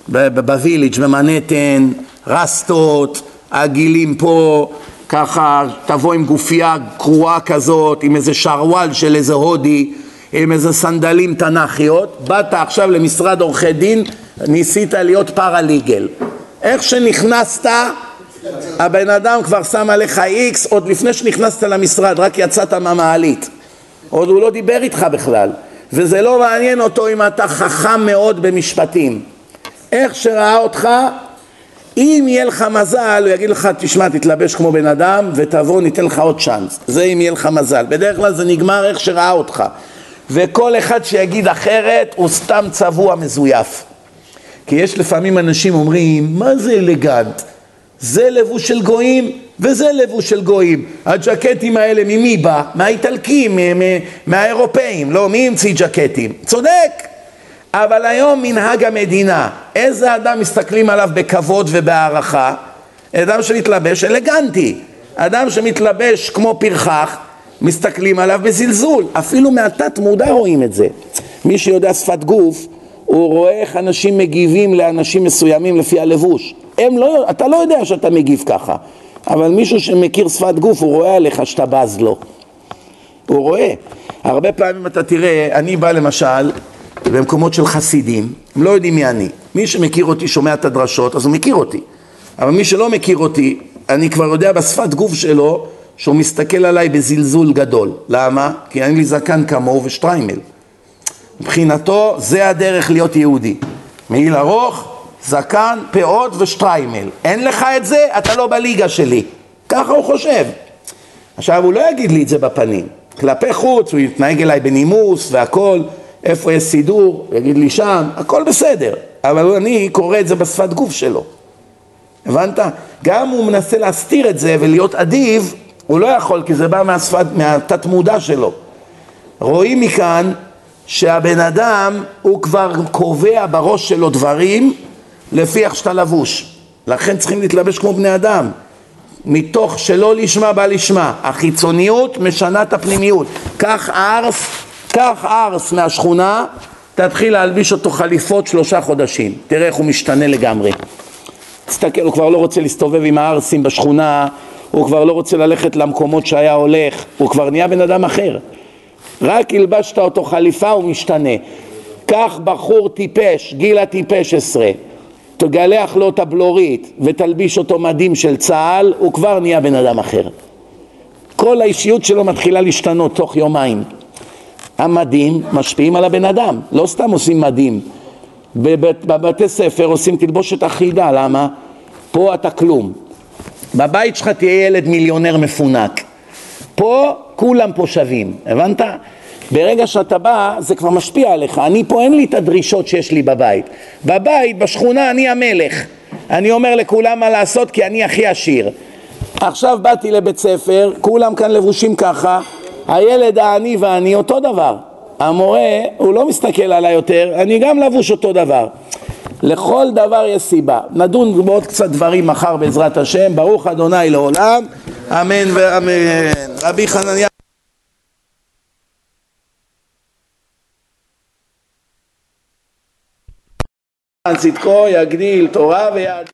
בוויליג' במנהטן, רסטות, עגילים פה, ככה תבוא עם גופייה קרועה כזאת, עם איזה שרוואל של איזה הודי, עם איזה סנדלים תנ"כיות, באת עכשיו למשרד עורכי דין, ניסית להיות פרליגל. איך שנכנסת, הבן אדם כבר שם עליך איקס עוד לפני שנכנסת למשרד, רק יצאת מהמעלית. עוד הוא לא דיבר איתך בכלל. וזה לא מעניין אותו אם אתה חכם מאוד במשפטים. איך שראה אותך, אם יהיה לך מזל, הוא יגיד לך, תשמע, תתלבש כמו בן אדם ותבוא, ניתן לך עוד צ'אנס. זה אם יהיה לך מזל. בדרך כלל זה נגמר איך שראה אותך. וכל אחד שיגיד אחרת הוא סתם צבוע מזויף. כי יש לפעמים אנשים אומרים, מה זה אלגנט? זה לבוש של גויים וזה לבוש של גויים. הג'קטים האלה ממי בא? מהאיטלקים, מהאירופאים. לא, מי המציא ג'קטים? צודק. אבל היום מנהג המדינה, איזה אדם מסתכלים עליו בכבוד ובהערכה? אדם שמתלבש אלגנטי. אדם שמתלבש כמו פרחח, מסתכלים עליו בזלזול. אפילו מהתת מודע רואים את זה. מי שיודע שפת גוף, הוא רואה איך אנשים מגיבים לאנשים מסוימים לפי הלבוש. הם לא, אתה לא יודע שאתה מגיב ככה, אבל מישהו שמכיר שפת גוף, הוא רואה עליך שאתה בז לו. הוא רואה. הרבה פעמים אתה תראה, אני בא למשל במקומות של חסידים, הם לא יודעים מי אני. מי שמכיר אותי שומע את הדרשות, אז הוא מכיר אותי. אבל מי שלא מכיר אותי, אני כבר יודע בשפת גוף שלו שהוא מסתכל עליי בזלזול גדול. למה? כי אין לי זקן כמוהו ושטריימל. מבחינתו זה הדרך להיות יהודי. מעיל ארוך, זקן, פאות ושטריימל. אין לך את זה, אתה לא בליגה שלי. ככה הוא חושב. עכשיו הוא לא יגיד לי את זה בפנים. כלפי חוץ הוא יתנהג אליי בנימוס והכל, איפה יש סידור, יגיד לי שם, הכל בסדר. אבל אני קורא את זה בשפת גוף שלו. הבנת? גם הוא מנסה להסתיר את זה ולהיות אדיב, הוא לא יכול כי זה בא מהשפת, מהתת מודע שלו. רואים מכאן שהבן אדם הוא כבר קובע בראש שלו דברים לפי איך שאתה לבוש. לכן צריכים להתלבש כמו בני אדם. מתוך שלא לשמה בא לשמה. החיצוניות משנה את הפנימיות. קח ארס, קח ארס מהשכונה, תתחיל להלביש אותו חליפות שלושה חודשים. תראה איך הוא משתנה לגמרי. תסתכל, הוא כבר לא רוצה להסתובב עם הארסים בשכונה, הוא כבר לא רוצה ללכת למקומות שהיה הולך, הוא כבר נהיה בן אדם אחר. רק הלבשת אותו חליפה הוא משתנה. קח בחור טיפש, גיל הטיפש עשרה, תגלח לו את הבלורית ותלביש אותו מדים של צה"ל, הוא כבר נהיה בן אדם אחר. כל האישיות שלו מתחילה להשתנות תוך יומיים. המדים משפיעים על הבן אדם, לא סתם עושים מדים. בבית, בבתי ספר עושים תלבושת אחידה, למה? פה אתה כלום. בבית שלך תהיה ילד מיליונר מפונק. פה כולם פה שווים, הבנת? ברגע שאתה בא זה כבר משפיע עליך, אני פה אין לי את הדרישות שיש לי בבית. בבית, בשכונה אני המלך. אני אומר לכולם מה לעשות כי אני הכי עשיר. עכשיו באתי לבית ספר, כולם כאן לבושים ככה, הילד העני והעני אותו דבר. המורה, הוא לא מסתכל עליי יותר, אני גם לבוש אותו דבר. לכל דבר יש סיבה. נדון בעוד קצת דברים מחר בעזרת השם. ברוך אדוני לעולם, אמן ואמן. רבי חנניה צדקו יגדיל תורה ויעד